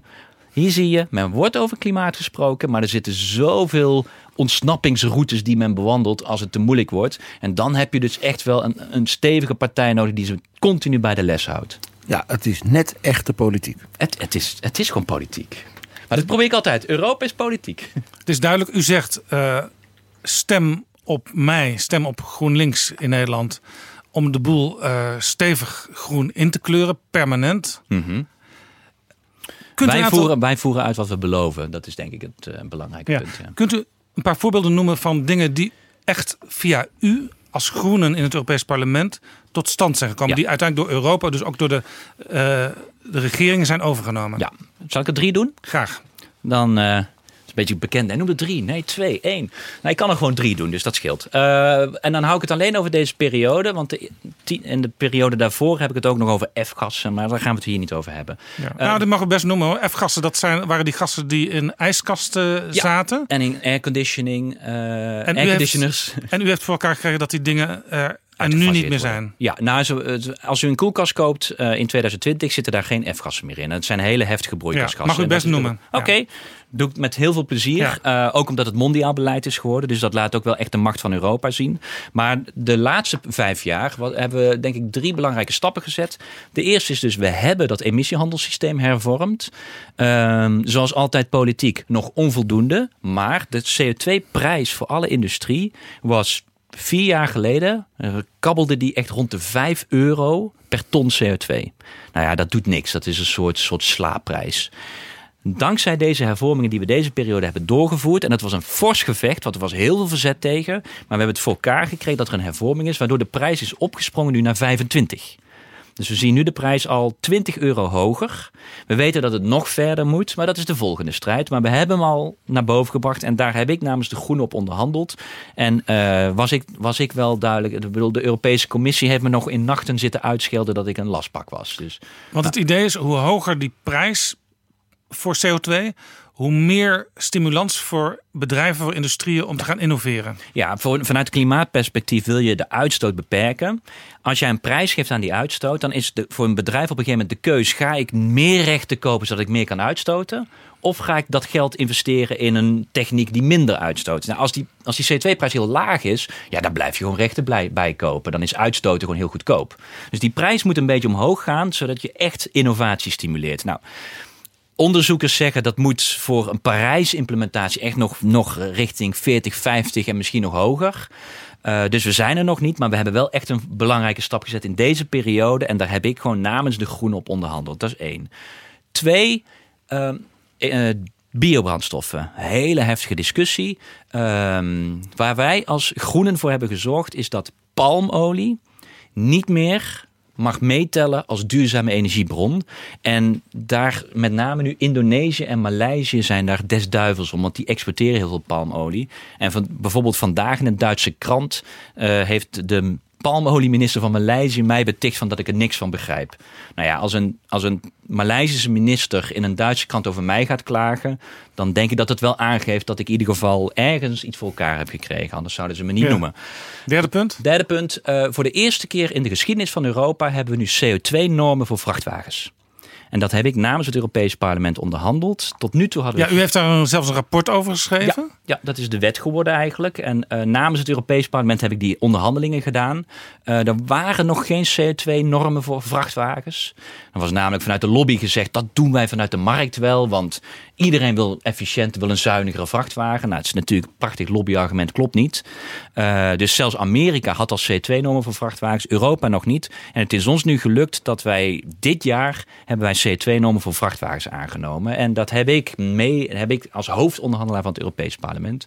Hier zie je, men wordt over klimaat gesproken, maar er zitten zoveel ontsnappingsroutes die men bewandelt als het te moeilijk wordt. En dan heb je dus echt wel een, een stevige partij nodig die ze continu bij de les houdt. Ja, het is net echte politiek. Het, het, is, het is gewoon politiek. Maar dat probeer ik altijd. Europa is politiek. Het is duidelijk, u zegt uh, stem op mij, stem op GroenLinks in Nederland. Om de boel uh, stevig groen in te kleuren, permanent. Mm -hmm. Wij, aantal... voeren, wij voeren uit wat we beloven. Dat is denk ik het uh, belangrijke ja. punt. Ja. Kunt u een paar voorbeelden noemen van dingen die echt via u als groenen in het Europees Parlement tot stand zijn gekomen? Ja. Die uiteindelijk door Europa, dus ook door de, uh, de regeringen zijn overgenomen. Ja, zal ik er drie doen? Graag. Dan uh, een beetje bekend. Hij noemde drie. Nee, twee, één. Nou, ik kan er gewoon drie doen, dus dat scheelt. Uh, en dan hou ik het alleen over deze periode. Want de, in de periode daarvoor heb ik het ook nog over F-gassen. Maar daar gaan we het hier niet over hebben. Ja. Uh, nou, dat mag ik best noemen hoor. F-gassen, dat zijn, waren die gassen die in ijskasten ja, zaten. En in airconditioning, uh, en airconditioners. Heeft, en u heeft voor elkaar gekregen dat die dingen en nu niet meer zijn. Ja, nou, als u een koelkast koopt uh, in 2020 zitten daar geen F-gassen meer in. Het zijn hele heftige broeikasgassen. Ja, mag u best noemen. Oké, okay, doe ik met heel veel plezier. Ja. Uh, ook omdat het mondiaal beleid is geworden. Dus dat laat ook wel echt de macht van Europa zien. Maar de laatste vijf jaar wat, hebben we denk ik drie belangrijke stappen gezet. De eerste is dus, we hebben dat emissiehandelssysteem hervormd. Uh, zoals altijd politiek nog onvoldoende. Maar de CO2-prijs voor alle industrie was vier jaar geleden uh, kabbelde die echt rond de 5 euro per ton CO2. Nou ja, dat doet niks. Dat is een soort, soort slaapprijs. Dankzij deze hervormingen die we deze periode hebben doorgevoerd, en dat was een fors gevecht, want er was heel veel verzet tegen, maar we hebben het voor elkaar gekregen dat er een hervorming is, waardoor de prijs is opgesprongen nu naar 25. Dus we zien nu de prijs al 20 euro hoger. We weten dat het nog verder moet, maar dat is de volgende strijd. Maar we hebben hem al naar boven gebracht en daar heb ik namens de Groenen op onderhandeld. En uh, was, ik, was ik wel duidelijk, ik bedoel, de Europese Commissie heeft me nog in nachten zitten uitschelden dat ik een lastpak was. Dus, Want het idee is, hoe hoger die prijs voor CO2, hoe meer stimulans voor bedrijven, voor industrieën om te gaan innoveren. Ja, vanuit klimaatperspectief wil je de uitstoot beperken. Als jij een prijs geeft aan die uitstoot, dan is de, voor een bedrijf op een gegeven moment de keus: ga ik meer rechten kopen zodat ik meer kan uitstoten? Of ga ik dat geld investeren in een techniek die minder uitstoot? Nou, als die, als die CO2-prijs heel laag is, ja, dan blijf je gewoon rechten bij, bij kopen. Dan is uitstoten gewoon heel goedkoop. Dus die prijs moet een beetje omhoog gaan, zodat je echt innovatie stimuleert. Nou, Onderzoekers zeggen dat moet voor een Parijs-implementatie echt nog, nog richting 40, 50 en misschien nog hoger. Uh, dus we zijn er nog niet, maar we hebben wel echt een belangrijke stap gezet in deze periode. En daar heb ik gewoon namens de Groen op onderhandeld. Dat is één. Twee, uh, uh, biobrandstoffen. Hele heftige discussie. Ehm, waar wij als Groenen voor hebben gezorgd, is dat palmolie niet meer mag meetellen als duurzame energiebron. En daar met name nu Indonesië en Maleisië zijn daar des duivels om, want die exporteren heel veel palmolie. En van, bijvoorbeeld vandaag in een Duitse krant uh, heeft de palmolieminister van Maleisië mij beticht van dat ik er niks van begrijp. Nou ja, als een, als een Maleisische minister in een Duitse krant over mij gaat klagen, dan denk ik dat het wel aangeeft dat ik in ieder geval ergens iets voor elkaar heb gekregen. Anders zouden ze me niet noemen. Derde punt? Derde punt. Uh, voor de eerste keer in de geschiedenis van Europa hebben we nu CO2-normen voor vrachtwagens. En dat heb ik namens het Europees Parlement onderhandeld. Tot nu toe hadden we... Ja, u heeft daar zelfs een rapport over geschreven? Ja, ja dat is de wet geworden eigenlijk. En uh, namens het Europees Parlement heb ik die onderhandelingen gedaan. Uh, er waren nog geen CO2-normen voor vrachtwagens. Er was namelijk vanuit de lobby gezegd, dat doen wij vanuit de markt wel. Want iedereen wil efficiënt, wil een zuinigere vrachtwagen. Nou, het is natuurlijk een prachtig lobbyargument, klopt niet. Uh, dus zelfs Amerika had al CO2-normen voor vrachtwagens, Europa nog niet. En het is ons nu gelukt dat wij dit jaar hebben wij CO2-normen voor vrachtwagens aangenomen. En dat heb ik mee, heb ik als hoofdonderhandelaar van het Europees Parlement.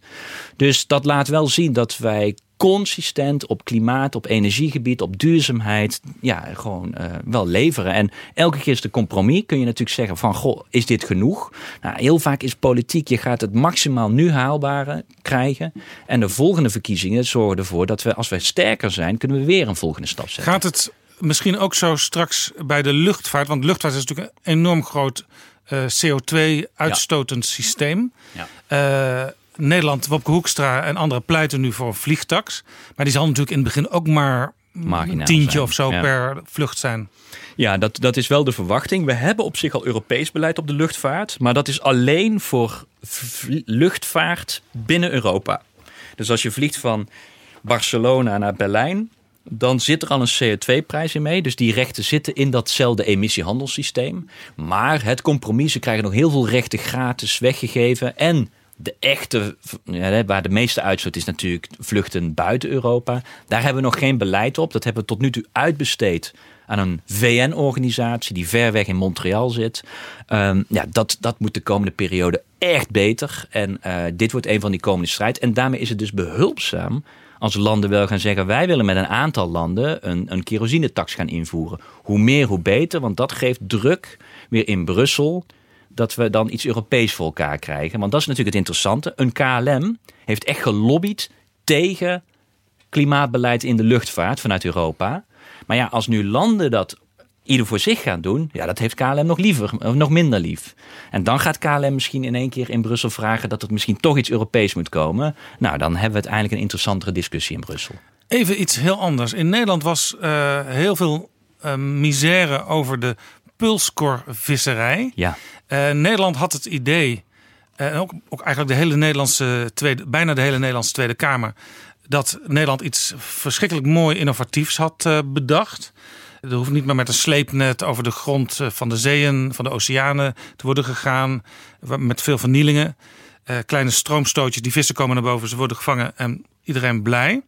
Dus dat laat wel zien dat wij consistent op klimaat, op energiegebied, op duurzaamheid, ja, gewoon uh, wel leveren. En elke keer is de compromis, kun je natuurlijk zeggen van, goh, is dit genoeg? Nou, heel vaak is politiek, je gaat het maximaal nu haalbare krijgen. En de volgende verkiezingen zorgen ervoor dat we, als we sterker zijn, kunnen we weer een volgende stap zetten. Gaat het misschien ook zo straks bij de luchtvaart, want luchtvaart is natuurlijk een enorm groot uh, CO2-uitstotend ja. systeem. Ja. Uh, Nederland, Wopke Hoekstra en anderen pleiten nu voor een vliegtax. Maar die zal natuurlijk in het begin ook maar een tientje zijn. of zo ja. per vlucht zijn. Ja, dat, dat is wel de verwachting. We hebben op zich al Europees beleid op de luchtvaart. Maar dat is alleen voor luchtvaart binnen Europa. Dus als je vliegt van Barcelona naar Berlijn, dan zit er al een CO2-prijs in mee. Dus die rechten zitten in datzelfde emissiehandelssysteem. Maar het compromis, ze krijgen nog heel veel rechten gratis weggegeven. En de echte, waar de meeste uitstoot is natuurlijk vluchten buiten Europa. Daar hebben we nog geen beleid op. Dat hebben we tot nu toe uitbesteed aan een VN-organisatie die ver weg in Montreal zit. Um, ja, dat, dat moet de komende periode echt beter. En uh, dit wordt een van die komende strijd. En daarmee is het dus behulpzaam als landen wel gaan zeggen: wij willen met een aantal landen een, een kerosinetax gaan invoeren. Hoe meer, hoe beter, want dat geeft druk weer in Brussel dat we dan iets Europees voor elkaar krijgen. Want dat is natuurlijk het interessante. Een KLM heeft echt gelobbyd tegen klimaatbeleid in de luchtvaart vanuit Europa. Maar ja, als nu landen dat ieder voor zich gaan doen, ja, dat heeft KLM nog liever, of nog minder lief. En dan gaat KLM misschien in één keer in Brussel vragen dat er misschien toch iets Europees moet komen. Nou, dan hebben we uiteindelijk een interessantere discussie in Brussel. Even iets heel anders. In Nederland was uh, heel veel uh, misère over de pulskorvisserij. Ja. Uh, Nederland had het idee, en ook, ook eigenlijk de hele Nederlandse tweede, bijna de hele Nederlandse Tweede Kamer, dat Nederland iets verschrikkelijk mooi innovatiefs had bedacht. Er hoeft niet meer met een sleepnet over de grond van de zeeën, van de oceanen te worden gegaan. Met veel vernielingen. Uh, kleine stroomstootjes, die vissen komen naar boven, ze worden gevangen en iedereen blij.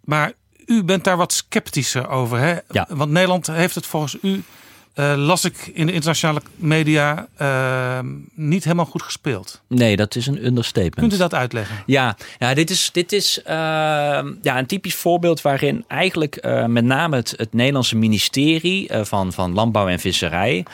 Maar u bent daar wat sceptischer over. Hè? Ja. Want Nederland heeft het volgens u, uh, las ik in de internationale media, uh, niet helemaal goed gespeeld. Nee, dat is een understatement. Kunt u dat uitleggen? Ja, ja dit is, dit is uh, ja, een typisch voorbeeld waarin eigenlijk met name het, het Nederlandse ministerie van, van Landbouw en Visserij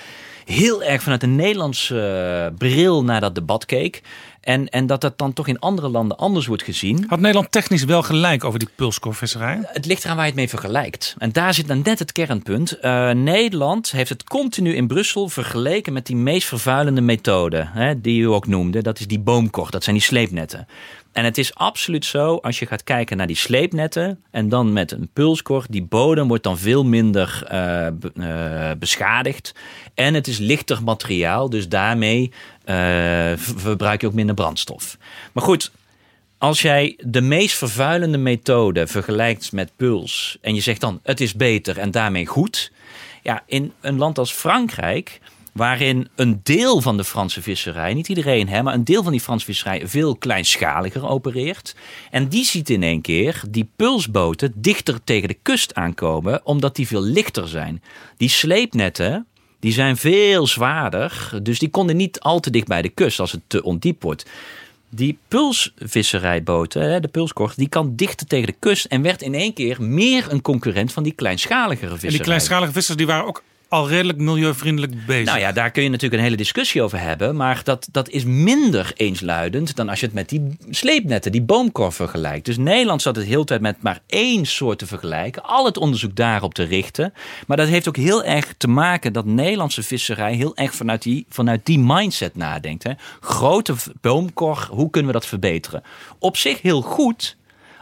heel erg vanuit een Nederlandse bril naar dat debat keek. En, en dat dat dan toch in andere landen anders wordt gezien. Had Nederland technisch wel gelijk over die pulskorvisserij? Het ligt eraan waar je het mee vergelijkt. En daar zit dan net het kernpunt. Uh, Nederland heeft het continu in Brussel vergeleken met die meest vervuilende methode. Hè, die u ook noemde. Dat is die boomkort. Dat zijn die sleepnetten. En het is absoluut zo, als je gaat kijken naar die sleepnetten en dan met een pulskor, die bodem wordt dan veel minder uh, uh, beschadigd. En het is lichter materiaal, dus daarmee uh, verbruik je ook minder brandstof. Maar goed, als jij de meest vervuilende methode vergelijkt met puls en je zegt dan het is beter en daarmee goed. Ja, in een land als Frankrijk waarin een deel van de Franse visserij, niet iedereen, hè, maar een deel van die Franse visserij veel kleinschaliger opereert. En die ziet in één keer die pulsboten dichter tegen de kust aankomen, omdat die veel lichter zijn. Die sleepnetten, die zijn veel zwaarder, dus die konden niet al te dicht bij de kust als het te ondiep wordt. Die pulsvisserijboten, de pulskort, die kan dichter tegen de kust en werd in één keer meer een concurrent van die kleinschaligere visserij. En die kleinschalige vissers die waren ook al redelijk milieuvriendelijk bezig. Nou ja, daar kun je natuurlijk een hele discussie over hebben. Maar dat, dat is minder eensluidend dan als je het met die sleepnetten, die boomkorf vergelijkt. Dus Nederland zat het heel tijd met maar één soort te vergelijken. Al het onderzoek daarop te richten. Maar dat heeft ook heel erg te maken dat Nederlandse visserij heel erg vanuit die, vanuit die mindset nadenkt. Hè. Grote boomkor, hoe kunnen we dat verbeteren? Op zich heel goed.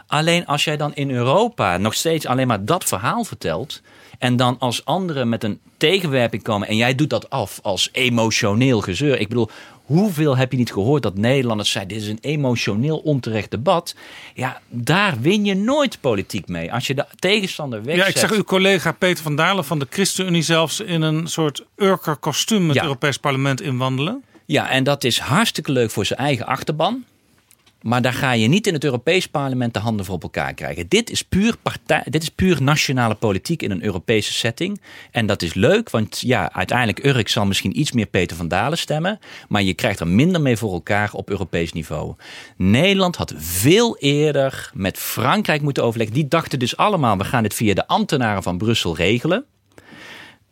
Alleen als jij dan in Europa nog steeds alleen maar dat verhaal vertelt. En dan als anderen met een tegenwerping komen en jij doet dat af als emotioneel gezeur. Ik bedoel, hoeveel heb je niet gehoord dat Nederlanders zeiden: dit is een emotioneel onterecht debat. Ja, daar win je nooit politiek mee. Als je de tegenstander wegzet. Ja, ik zeg uw collega Peter van Dalen van de ChristenUnie zelfs in een soort Urker kostuum het Ja. Europees Parlement inwandelen. Ja, en dat is hartstikke leuk voor zijn eigen achterban. Maar daar ga je niet in het Europees Parlement de handen voor op elkaar krijgen. Dit is puur, partij, dit is puur nationale politiek in een Europese setting. En dat is leuk, want ja, uiteindelijk Urk zal misschien iets meer Peter van Dalen stemmen. Maar je krijgt er minder mee voor elkaar op Europees niveau. Nederland had veel eerder met Frankrijk moeten overleggen. Die dachten dus allemaal, we gaan dit via de ambtenaren van Brussel regelen.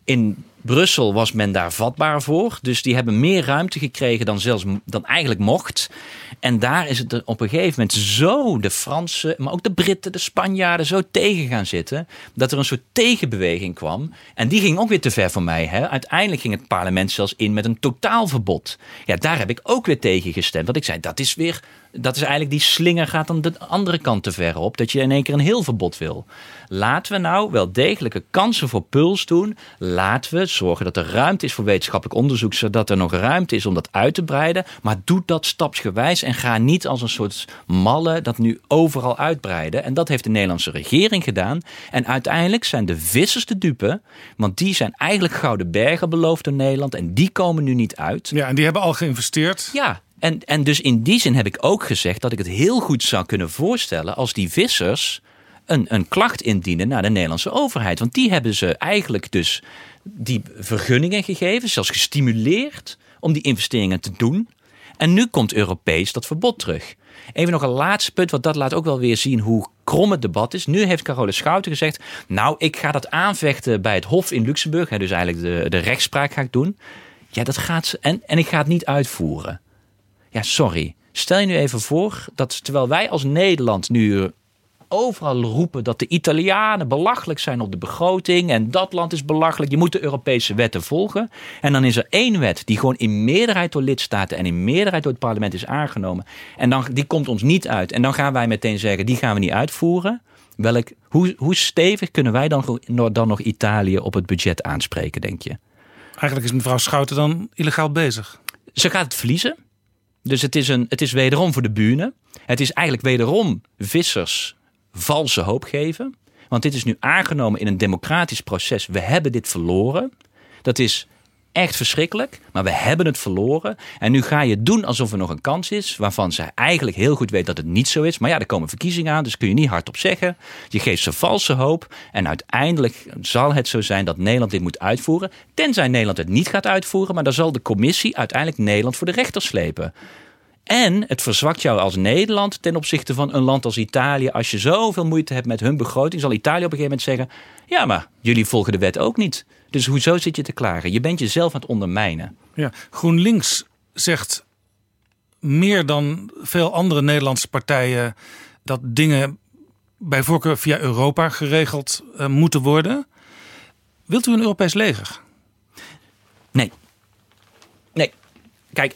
In Brussel was men daar vatbaar voor. Dus die hebben meer ruimte gekregen dan, zelfs, dan eigenlijk mocht. En daar is het op een gegeven moment zo de Fransen, maar ook de Britten, de Spanjaarden zo tegen gaan zitten. Dat er een soort tegenbeweging kwam. En die ging ook weer te ver voor mij. Hè. Uiteindelijk ging het parlement zelfs in met een totaalverbod. Ja, daar heb ik ook weer tegen gestemd. Want ik zei, dat is weer. Dat is eigenlijk die slinger gaat dan de andere kant te ver op. Dat je in één keer een heel verbod wil. Laten we nou wel degelijke kansen voor puls doen. Laten we zorgen dat er ruimte is voor wetenschappelijk onderzoek. Zodat er nog ruimte is om dat uit te breiden. Maar doe dat stapsgewijs. En ga niet als een soort malle dat nu overal uitbreiden. En dat heeft de Nederlandse regering gedaan. En uiteindelijk zijn de vissers de dupe. Want die zijn eigenlijk gouden bergen beloofd door Nederland. En die komen nu niet uit. Ja, en die hebben al geïnvesteerd. Ja, en, en dus in die zin heb ik ook gezegd dat ik het heel goed zou kunnen voorstellen als die vissers een, een klacht indienen naar de Nederlandse overheid. Want die hebben ze eigenlijk dus die vergunningen gegeven, zelfs gestimuleerd om die investeringen te doen. En nu komt Europees dat verbod terug. Even nog een laatste punt, want dat laat ook wel weer zien hoe krom het debat is. Nu heeft Carole Schouten gezegd: Nou, ik ga dat aanvechten bij het Hof in Luxemburg. Dus eigenlijk de, de rechtspraak ga ik doen. Ja, dat gaat. En, en ik ga het niet uitvoeren. Ja, sorry. Stel je nu even voor dat terwijl wij als Nederland nu overal roepen dat de Italianen belachelijk zijn op de begroting en dat land is belachelijk, je moet de Europese wetten volgen. En dan is er één wet die gewoon in meerderheid door lidstaten en in meerderheid door het parlement is aangenomen. En dan, die komt ons niet uit. En dan gaan wij meteen zeggen, die gaan we niet uitvoeren. Welk, hoe, hoe stevig kunnen wij dan, dan nog Italië op het budget aanspreken, denk je? Eigenlijk is mevrouw Schouten dan illegaal bezig. Ze gaat het verliezen. Dus het is, een, het is wederom voor de buren. Het is eigenlijk wederom vissers valse hoop geven. Want dit is nu aangenomen in een democratisch proces. We hebben dit verloren. Dat is echt verschrikkelijk, maar we hebben het verloren. En nu ga je doen alsof er nog een kans is, waarvan ze eigenlijk heel goed weet dat het niet zo is. Maar ja, er komen verkiezingen aan, dus kun je niet hardop zeggen. Je geeft ze valse hoop. En uiteindelijk zal het zo zijn dat Nederland dit moet uitvoeren. Tenzij Nederland het niet gaat uitvoeren, maar dan zal de commissie uiteindelijk Nederland voor de rechter slepen. En het verzwakt jou als Nederland ten opzichte van een land als Italië. Als je zoveel moeite hebt met hun begroting, zal Italië op een gegeven moment zeggen: Ja, maar jullie volgen de wet ook niet. Dus hoezo zit je te klagen? Je bent jezelf aan het ondermijnen. Ja, GroenLinks zegt meer dan veel andere Nederlandse partijen dat dingen bij voorkeur via Europa geregeld uh, moeten worden. Wilt u een Europees leger? Nee. Nee. Kijk,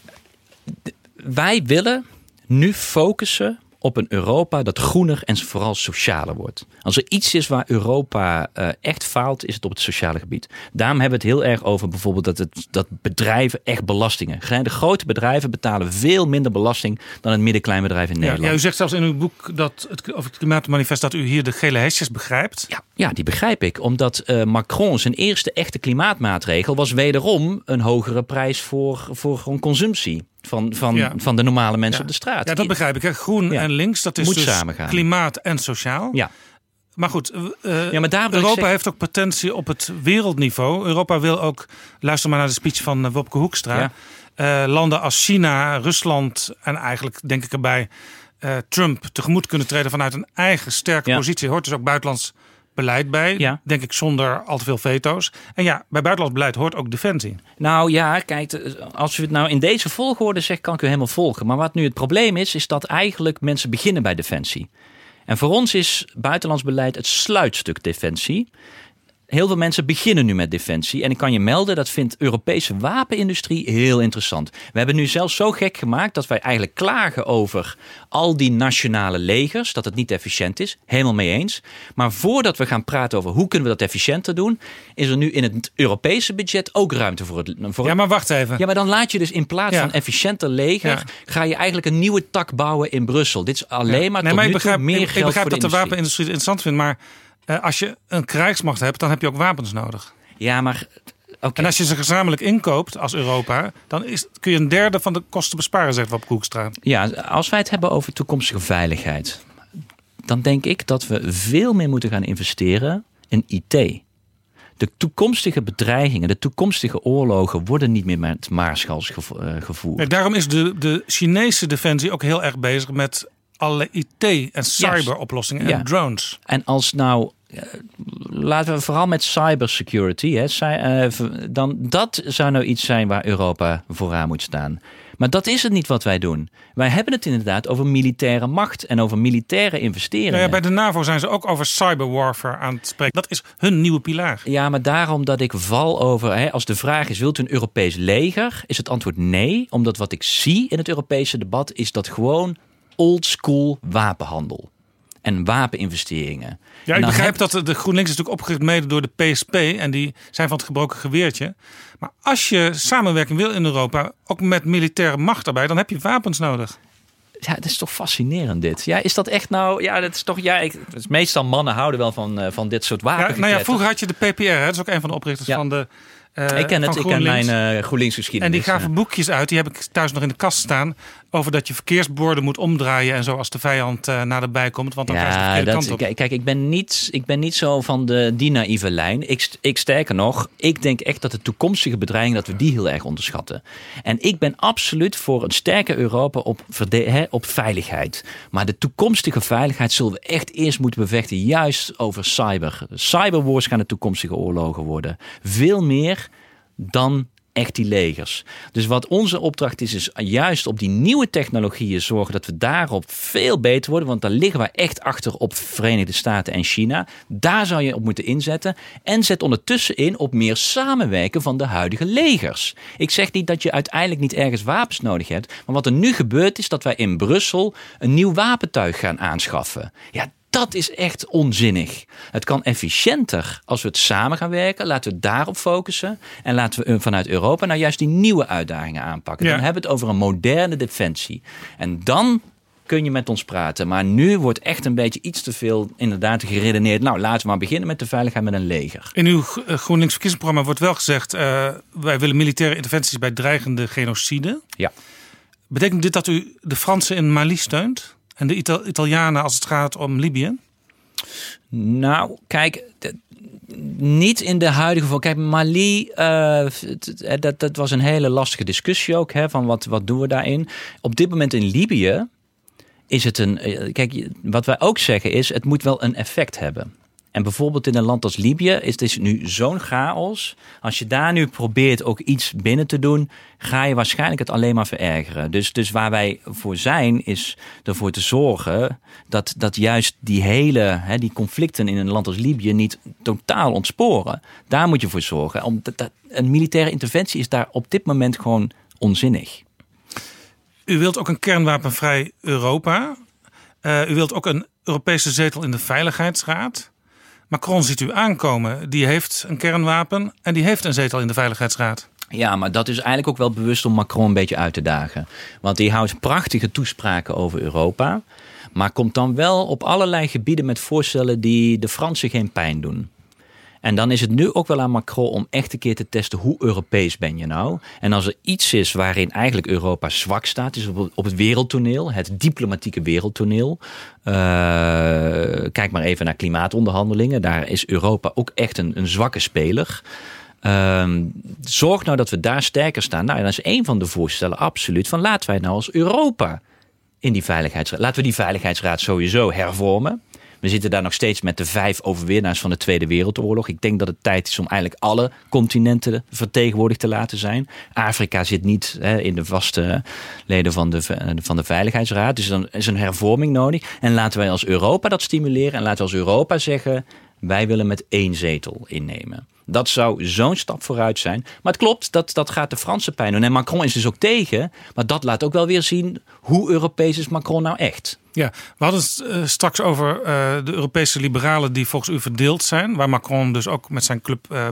wij willen nu focussen op een Europa dat groener en vooral socialer wordt. Als er iets is waar Europa uh, echt faalt, is het op het sociale gebied. Daarom hebben we het heel erg over bijvoorbeeld dat, het, dat bedrijven echt belastingen. De grote bedrijven betalen veel minder belasting dan het middenkleinbedrijf in Nederland. Ja, u zegt zelfs in uw boek dat het, over het klimaatmanifest dat u hier de gele hesjes begrijpt. Ja, ja die begrijp ik. Omdat uh, Macron zijn eerste echte klimaatmaatregel was wederom een hogere prijs voor, voor gewoon consumptie van, van, van de normale mensen op de straat. Ja, dat begrijp ik. Hè. Groen en links, dat is Moet dus samengaan. klimaat en sociaal. Ja. Maar goed, uh, ja, maar daar Europa heeft ook potentie op het wereldniveau. Europa wil ook, luister maar naar de speech van uh, Wopke Hoekstra. Uh, landen als China, Rusland en eigenlijk denk ik erbij Trump tegemoet kunnen treden vanuit een eigen sterke positie. Hoort dus ook buitenlands beleid bij. Ja. Denk ik zonder al te veel veto's. En ja, bij buitenlands beleid hoort ook defensie. Nou ja, kijk, als u het nou in deze volgorde zegt, kan ik u helemaal volgen. Maar wat nu het probleem is, is dat eigenlijk mensen beginnen bij defensie. En voor ons is buitenlands beleid het sluitstuk defensie heel veel mensen beginnen nu met defensie. En ik kan je melden, dat vindt Europese wapenindustrie heel interessant. We hebben nu zelfs zo gek gemaakt dat wij eigenlijk klagen over al die nationale legers. Dat het niet efficiënt is. Helemaal mee eens. Maar voordat we gaan praten over hoe kunnen we dat efficiënter doen, is er nu in het Europese budget ook ruimte voor het. Voor ja, maar wacht even. Ja, maar dan laat je dus in plaats van efficiënter leger, ga je eigenlijk een nieuwe tak bouwen in Brussel. Dit is alleen maar, nee, tot maar nu begrijp, meer ik, geld ik begrijp voor dat de, de wapenindustrie het interessant vindt, maar als je een krijgsmacht hebt, dan heb je ook wapens nodig. Ja, maar. Okay. En als je ze gezamenlijk inkoopt als Europa, dan is, kun je een derde van de kosten besparen, zegt Wop Koekstra. Ja, als wij het hebben over toekomstige veiligheid, dan denk ik dat we veel meer moeten gaan investeren in IT. De toekomstige bedreigingen, de toekomstige oorlogen worden niet meer met maarschals gevoerd. Nee, daarom is de, de Chinese defensie ook heel erg bezig met alle IT- en cyberoplossingen en drones. En als nou laten we vooral met cybersecurity, hè, eh, dan dat zou nou iets zijn waar Europa vooraan moet staan. Maar dat is het niet wat wij doen. Wij hebben het inderdaad over militaire macht en over militaire investeringen. Ja, bij de NAVO zijn ze ook over cyberwarfare aan het spreken. Dat is hun nieuwe pilaar. Ja, maar daarom dat ik val over, hè, als de vraag is, wilt u een Europees leger? Is het antwoord nee, omdat wat ik zie in het Europese debat is dat gewoon old school wapenhandel en wapeninvesteringen. Ja, ik begrijp dat de GroenLinks is natuurlijk opgericht mede door de PSP en die zijn van het gebroken geweertje. Maar als je samenwerking wil in Europa, ook met militaire macht daarbij, dan heb je wapens nodig. Ja, het is toch fascinerend dit. Ja, is dat echt nou... Ja, dat is toch... Ja, ik, meestal mannen houden wel van, uh, van dit soort wapens. Ja, nou ja, vroeger had je de PPR. Hè? Dat is ook een van de oprichters van de uh, ik ken het, ik ken mijn uh, GroenLinks geschiedenis. En die gaven boekjes uit, die heb ik thuis nog in de kast staan. Over dat je verkeersborden moet omdraaien en zo als de vijand uh, naderbij komt. Want dan ja, krijg je de kant op. Kijk, ik ben, niet, ik ben niet zo van de, die naïeve lijn. Ik, ik sterker nog, ik denk echt dat de toekomstige bedreiging, dat we die heel erg onderschatten. En ik ben absoluut voor een sterker Europa op, he, op veiligheid. Maar de toekomstige veiligheid zullen we echt eerst moeten bevechten. Juist over cyber. Cyberwars gaan de toekomstige oorlogen worden. Veel meer dan echt die legers. Dus wat onze opdracht is, is juist op die nieuwe technologieën zorgen dat we daarop veel beter worden. Want daar liggen we echt achter op Verenigde Staten en China. Daar zou je op moeten inzetten. En zet ondertussen in op meer samenwerken van de huidige legers. Ik zeg niet dat je uiteindelijk niet ergens wapens nodig hebt. Maar wat er nu gebeurt is dat wij in Brussel een nieuw wapentuig gaan aanschaffen. Ja, dat is echt onzinnig. Het kan efficiënter als we het samen gaan werken. Laten we daarop focussen. En laten we vanuit Europa nou juist die nieuwe uitdagingen aanpakken. Dan hebben we het over een moderne defensie. En dan kun je met ons praten. Maar nu wordt echt een beetje iets te veel inderdaad geredeneerd. Nou, laten we maar beginnen met de veiligheid met een leger. In uw eh, GroenLinks verkiezingsprogramma wordt wel gezegd... Uh, wij willen militaire interventies bij dreigende genocide. Ja. Betekent dit dat u de Fransen in Mali steunt? En de Italianen als het gaat om Libië? Nou, kijk, niet in de huidige vorm. Kijk, Mali, uh, dat, dat was een hele lastige discussie ook. Hè, van wat, wat doen we daarin? Op dit moment in Libië is het een. Eh, kijk, wat wij ook zeggen is: het moet wel een effect hebben. En bijvoorbeeld in een land als Libië is het nu zo'n chaos. Als je daar nu probeert ook iets binnen te doen, ga je waarschijnlijk het alleen maar verergeren. Dus, dus waar wij voor zijn, is ervoor te zorgen dat, dat juist die hele hè, die conflicten in een land als Libië niet totaal ontsporen. Daar moet je voor zorgen. Omdat dat, een militaire interventie is daar op dit moment gewoon onzinnig. U wilt ook een kernwapenvrij Europa. Uh, u wilt ook een Europese zetel in de Veiligheidsraad. Macron ziet u aankomen. Die heeft een kernwapen en die heeft een zetel in de Veiligheidsraad. Ja, maar dat is eigenlijk ook wel bewust om Macron een beetje uit te dagen. Want die houdt prachtige toespraken over Europa. Maar komt dan wel op allerlei gebieden met voorstellen die de Fransen geen pijn doen. En dan is het nu ook wel aan Macron om echt een keer te testen hoe Europees ben je nou. En als er iets is waarin eigenlijk Europa zwak staat, is op het wereldtoneel, het diplomatieke wereldtoneel. Uh, kijk maar even naar klimaatonderhandelingen. Daar is Europa ook echt een, een zwakke speler. Uh, zorg nou dat we daar sterker staan. Nou, dat is een van de voorstellen absoluut van laten wij nou als Europa in die veiligheidsraad. Laten we die veiligheidsraad sowieso hervormen. We zitten daar nog steeds met de vijf overwinnaars van de Tweede Wereldoorlog. Ik denk dat het tijd is om eigenlijk alle continenten vertegenwoordigd te laten zijn. Afrika zit niet hè, in de vaste leden van de, van de Veiligheidsraad. Dus dan is een hervorming nodig. En laten wij als Europa dat stimuleren. En laten we als Europa zeggen: wij willen met één zetel innemen. Dat zou zo'n stap vooruit zijn. Maar het klopt, dat, dat gaat de Franse pijn doen. En Macron is dus ook tegen. Maar dat laat ook wel weer zien hoe Europees is Macron nou echt. Ja, we hadden het uh, straks over uh, de Europese liberalen die volgens u verdeeld zijn. Waar Macron dus ook met zijn club uh,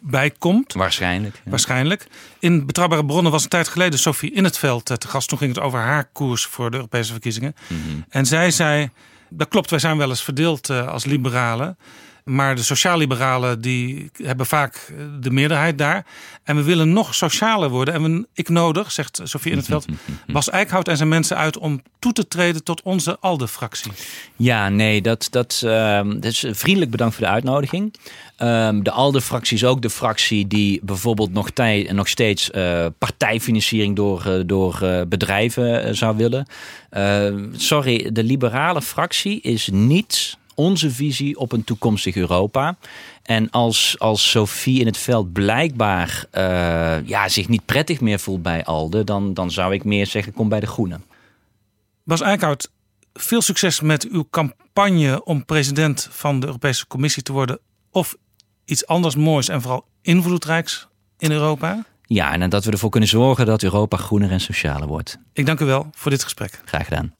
bij komt. Waarschijnlijk. Ja. Waarschijnlijk. In Betrouwbare Bronnen was een tijd geleden Sophie in het veld te gast. Toen ging het over haar koers voor de Europese verkiezingen. Mm -hmm. En zij zei, dat klopt, wij zijn wel eens verdeeld als liberalen. Maar de sociaal-liberalen die hebben vaak eh, de meerderheid daar. En we willen nog socialer worden. En we, ik nodig, zegt Sofie in het veld, Bas Eickhout en zijn mensen uit om toe te treden tot onze ALDE-fractie. Ja, nee, dat, dat, uh, dat is vriendelijk bedankt voor de uitnodiging. Um, de ALDE-fractie is ook de fractie die bijvoorbeeld nog, tij, nog steeds uh, partijfinanciering door, door bedrijven zou willen. Ehm, sorry, de liberale fractie is niet onze visie op een toekomstig Europa. En als, als Sophie in het veld blijkbaar uh, ja, zich niet prettig meer voelt bij Alde, dan, dan zou ik meer zeggen: kom bij de Groenen. Bas Eickhout, veel succes met uw campagne om president van de Europese Commissie te worden. Of iets anders moois en vooral invloedrijks in Europa. Ja, en dat we ervoor kunnen zorgen dat Europa groener en socialer wordt. Ik dank u wel voor dit gesprek. Graag gedaan.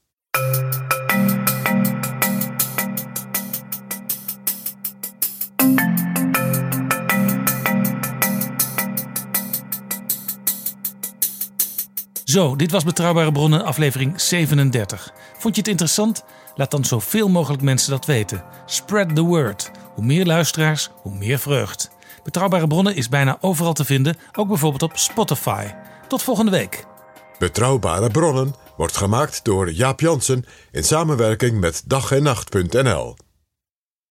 Zo, dit was Betrouwbare Bronnen, aflevering 37. Vond je het interessant? Laat dan zoveel mogelijk mensen dat weten. Spread the word. Hoe meer luisteraars, hoe meer vreugd. Betrouwbare Bronnen is bijna overal te vinden, ook bijvoorbeeld op Spotify. Tot volgende week. Betrouwbare Bronnen wordt gemaakt door Jaap Jansen in samenwerking met dag en nacht.nl.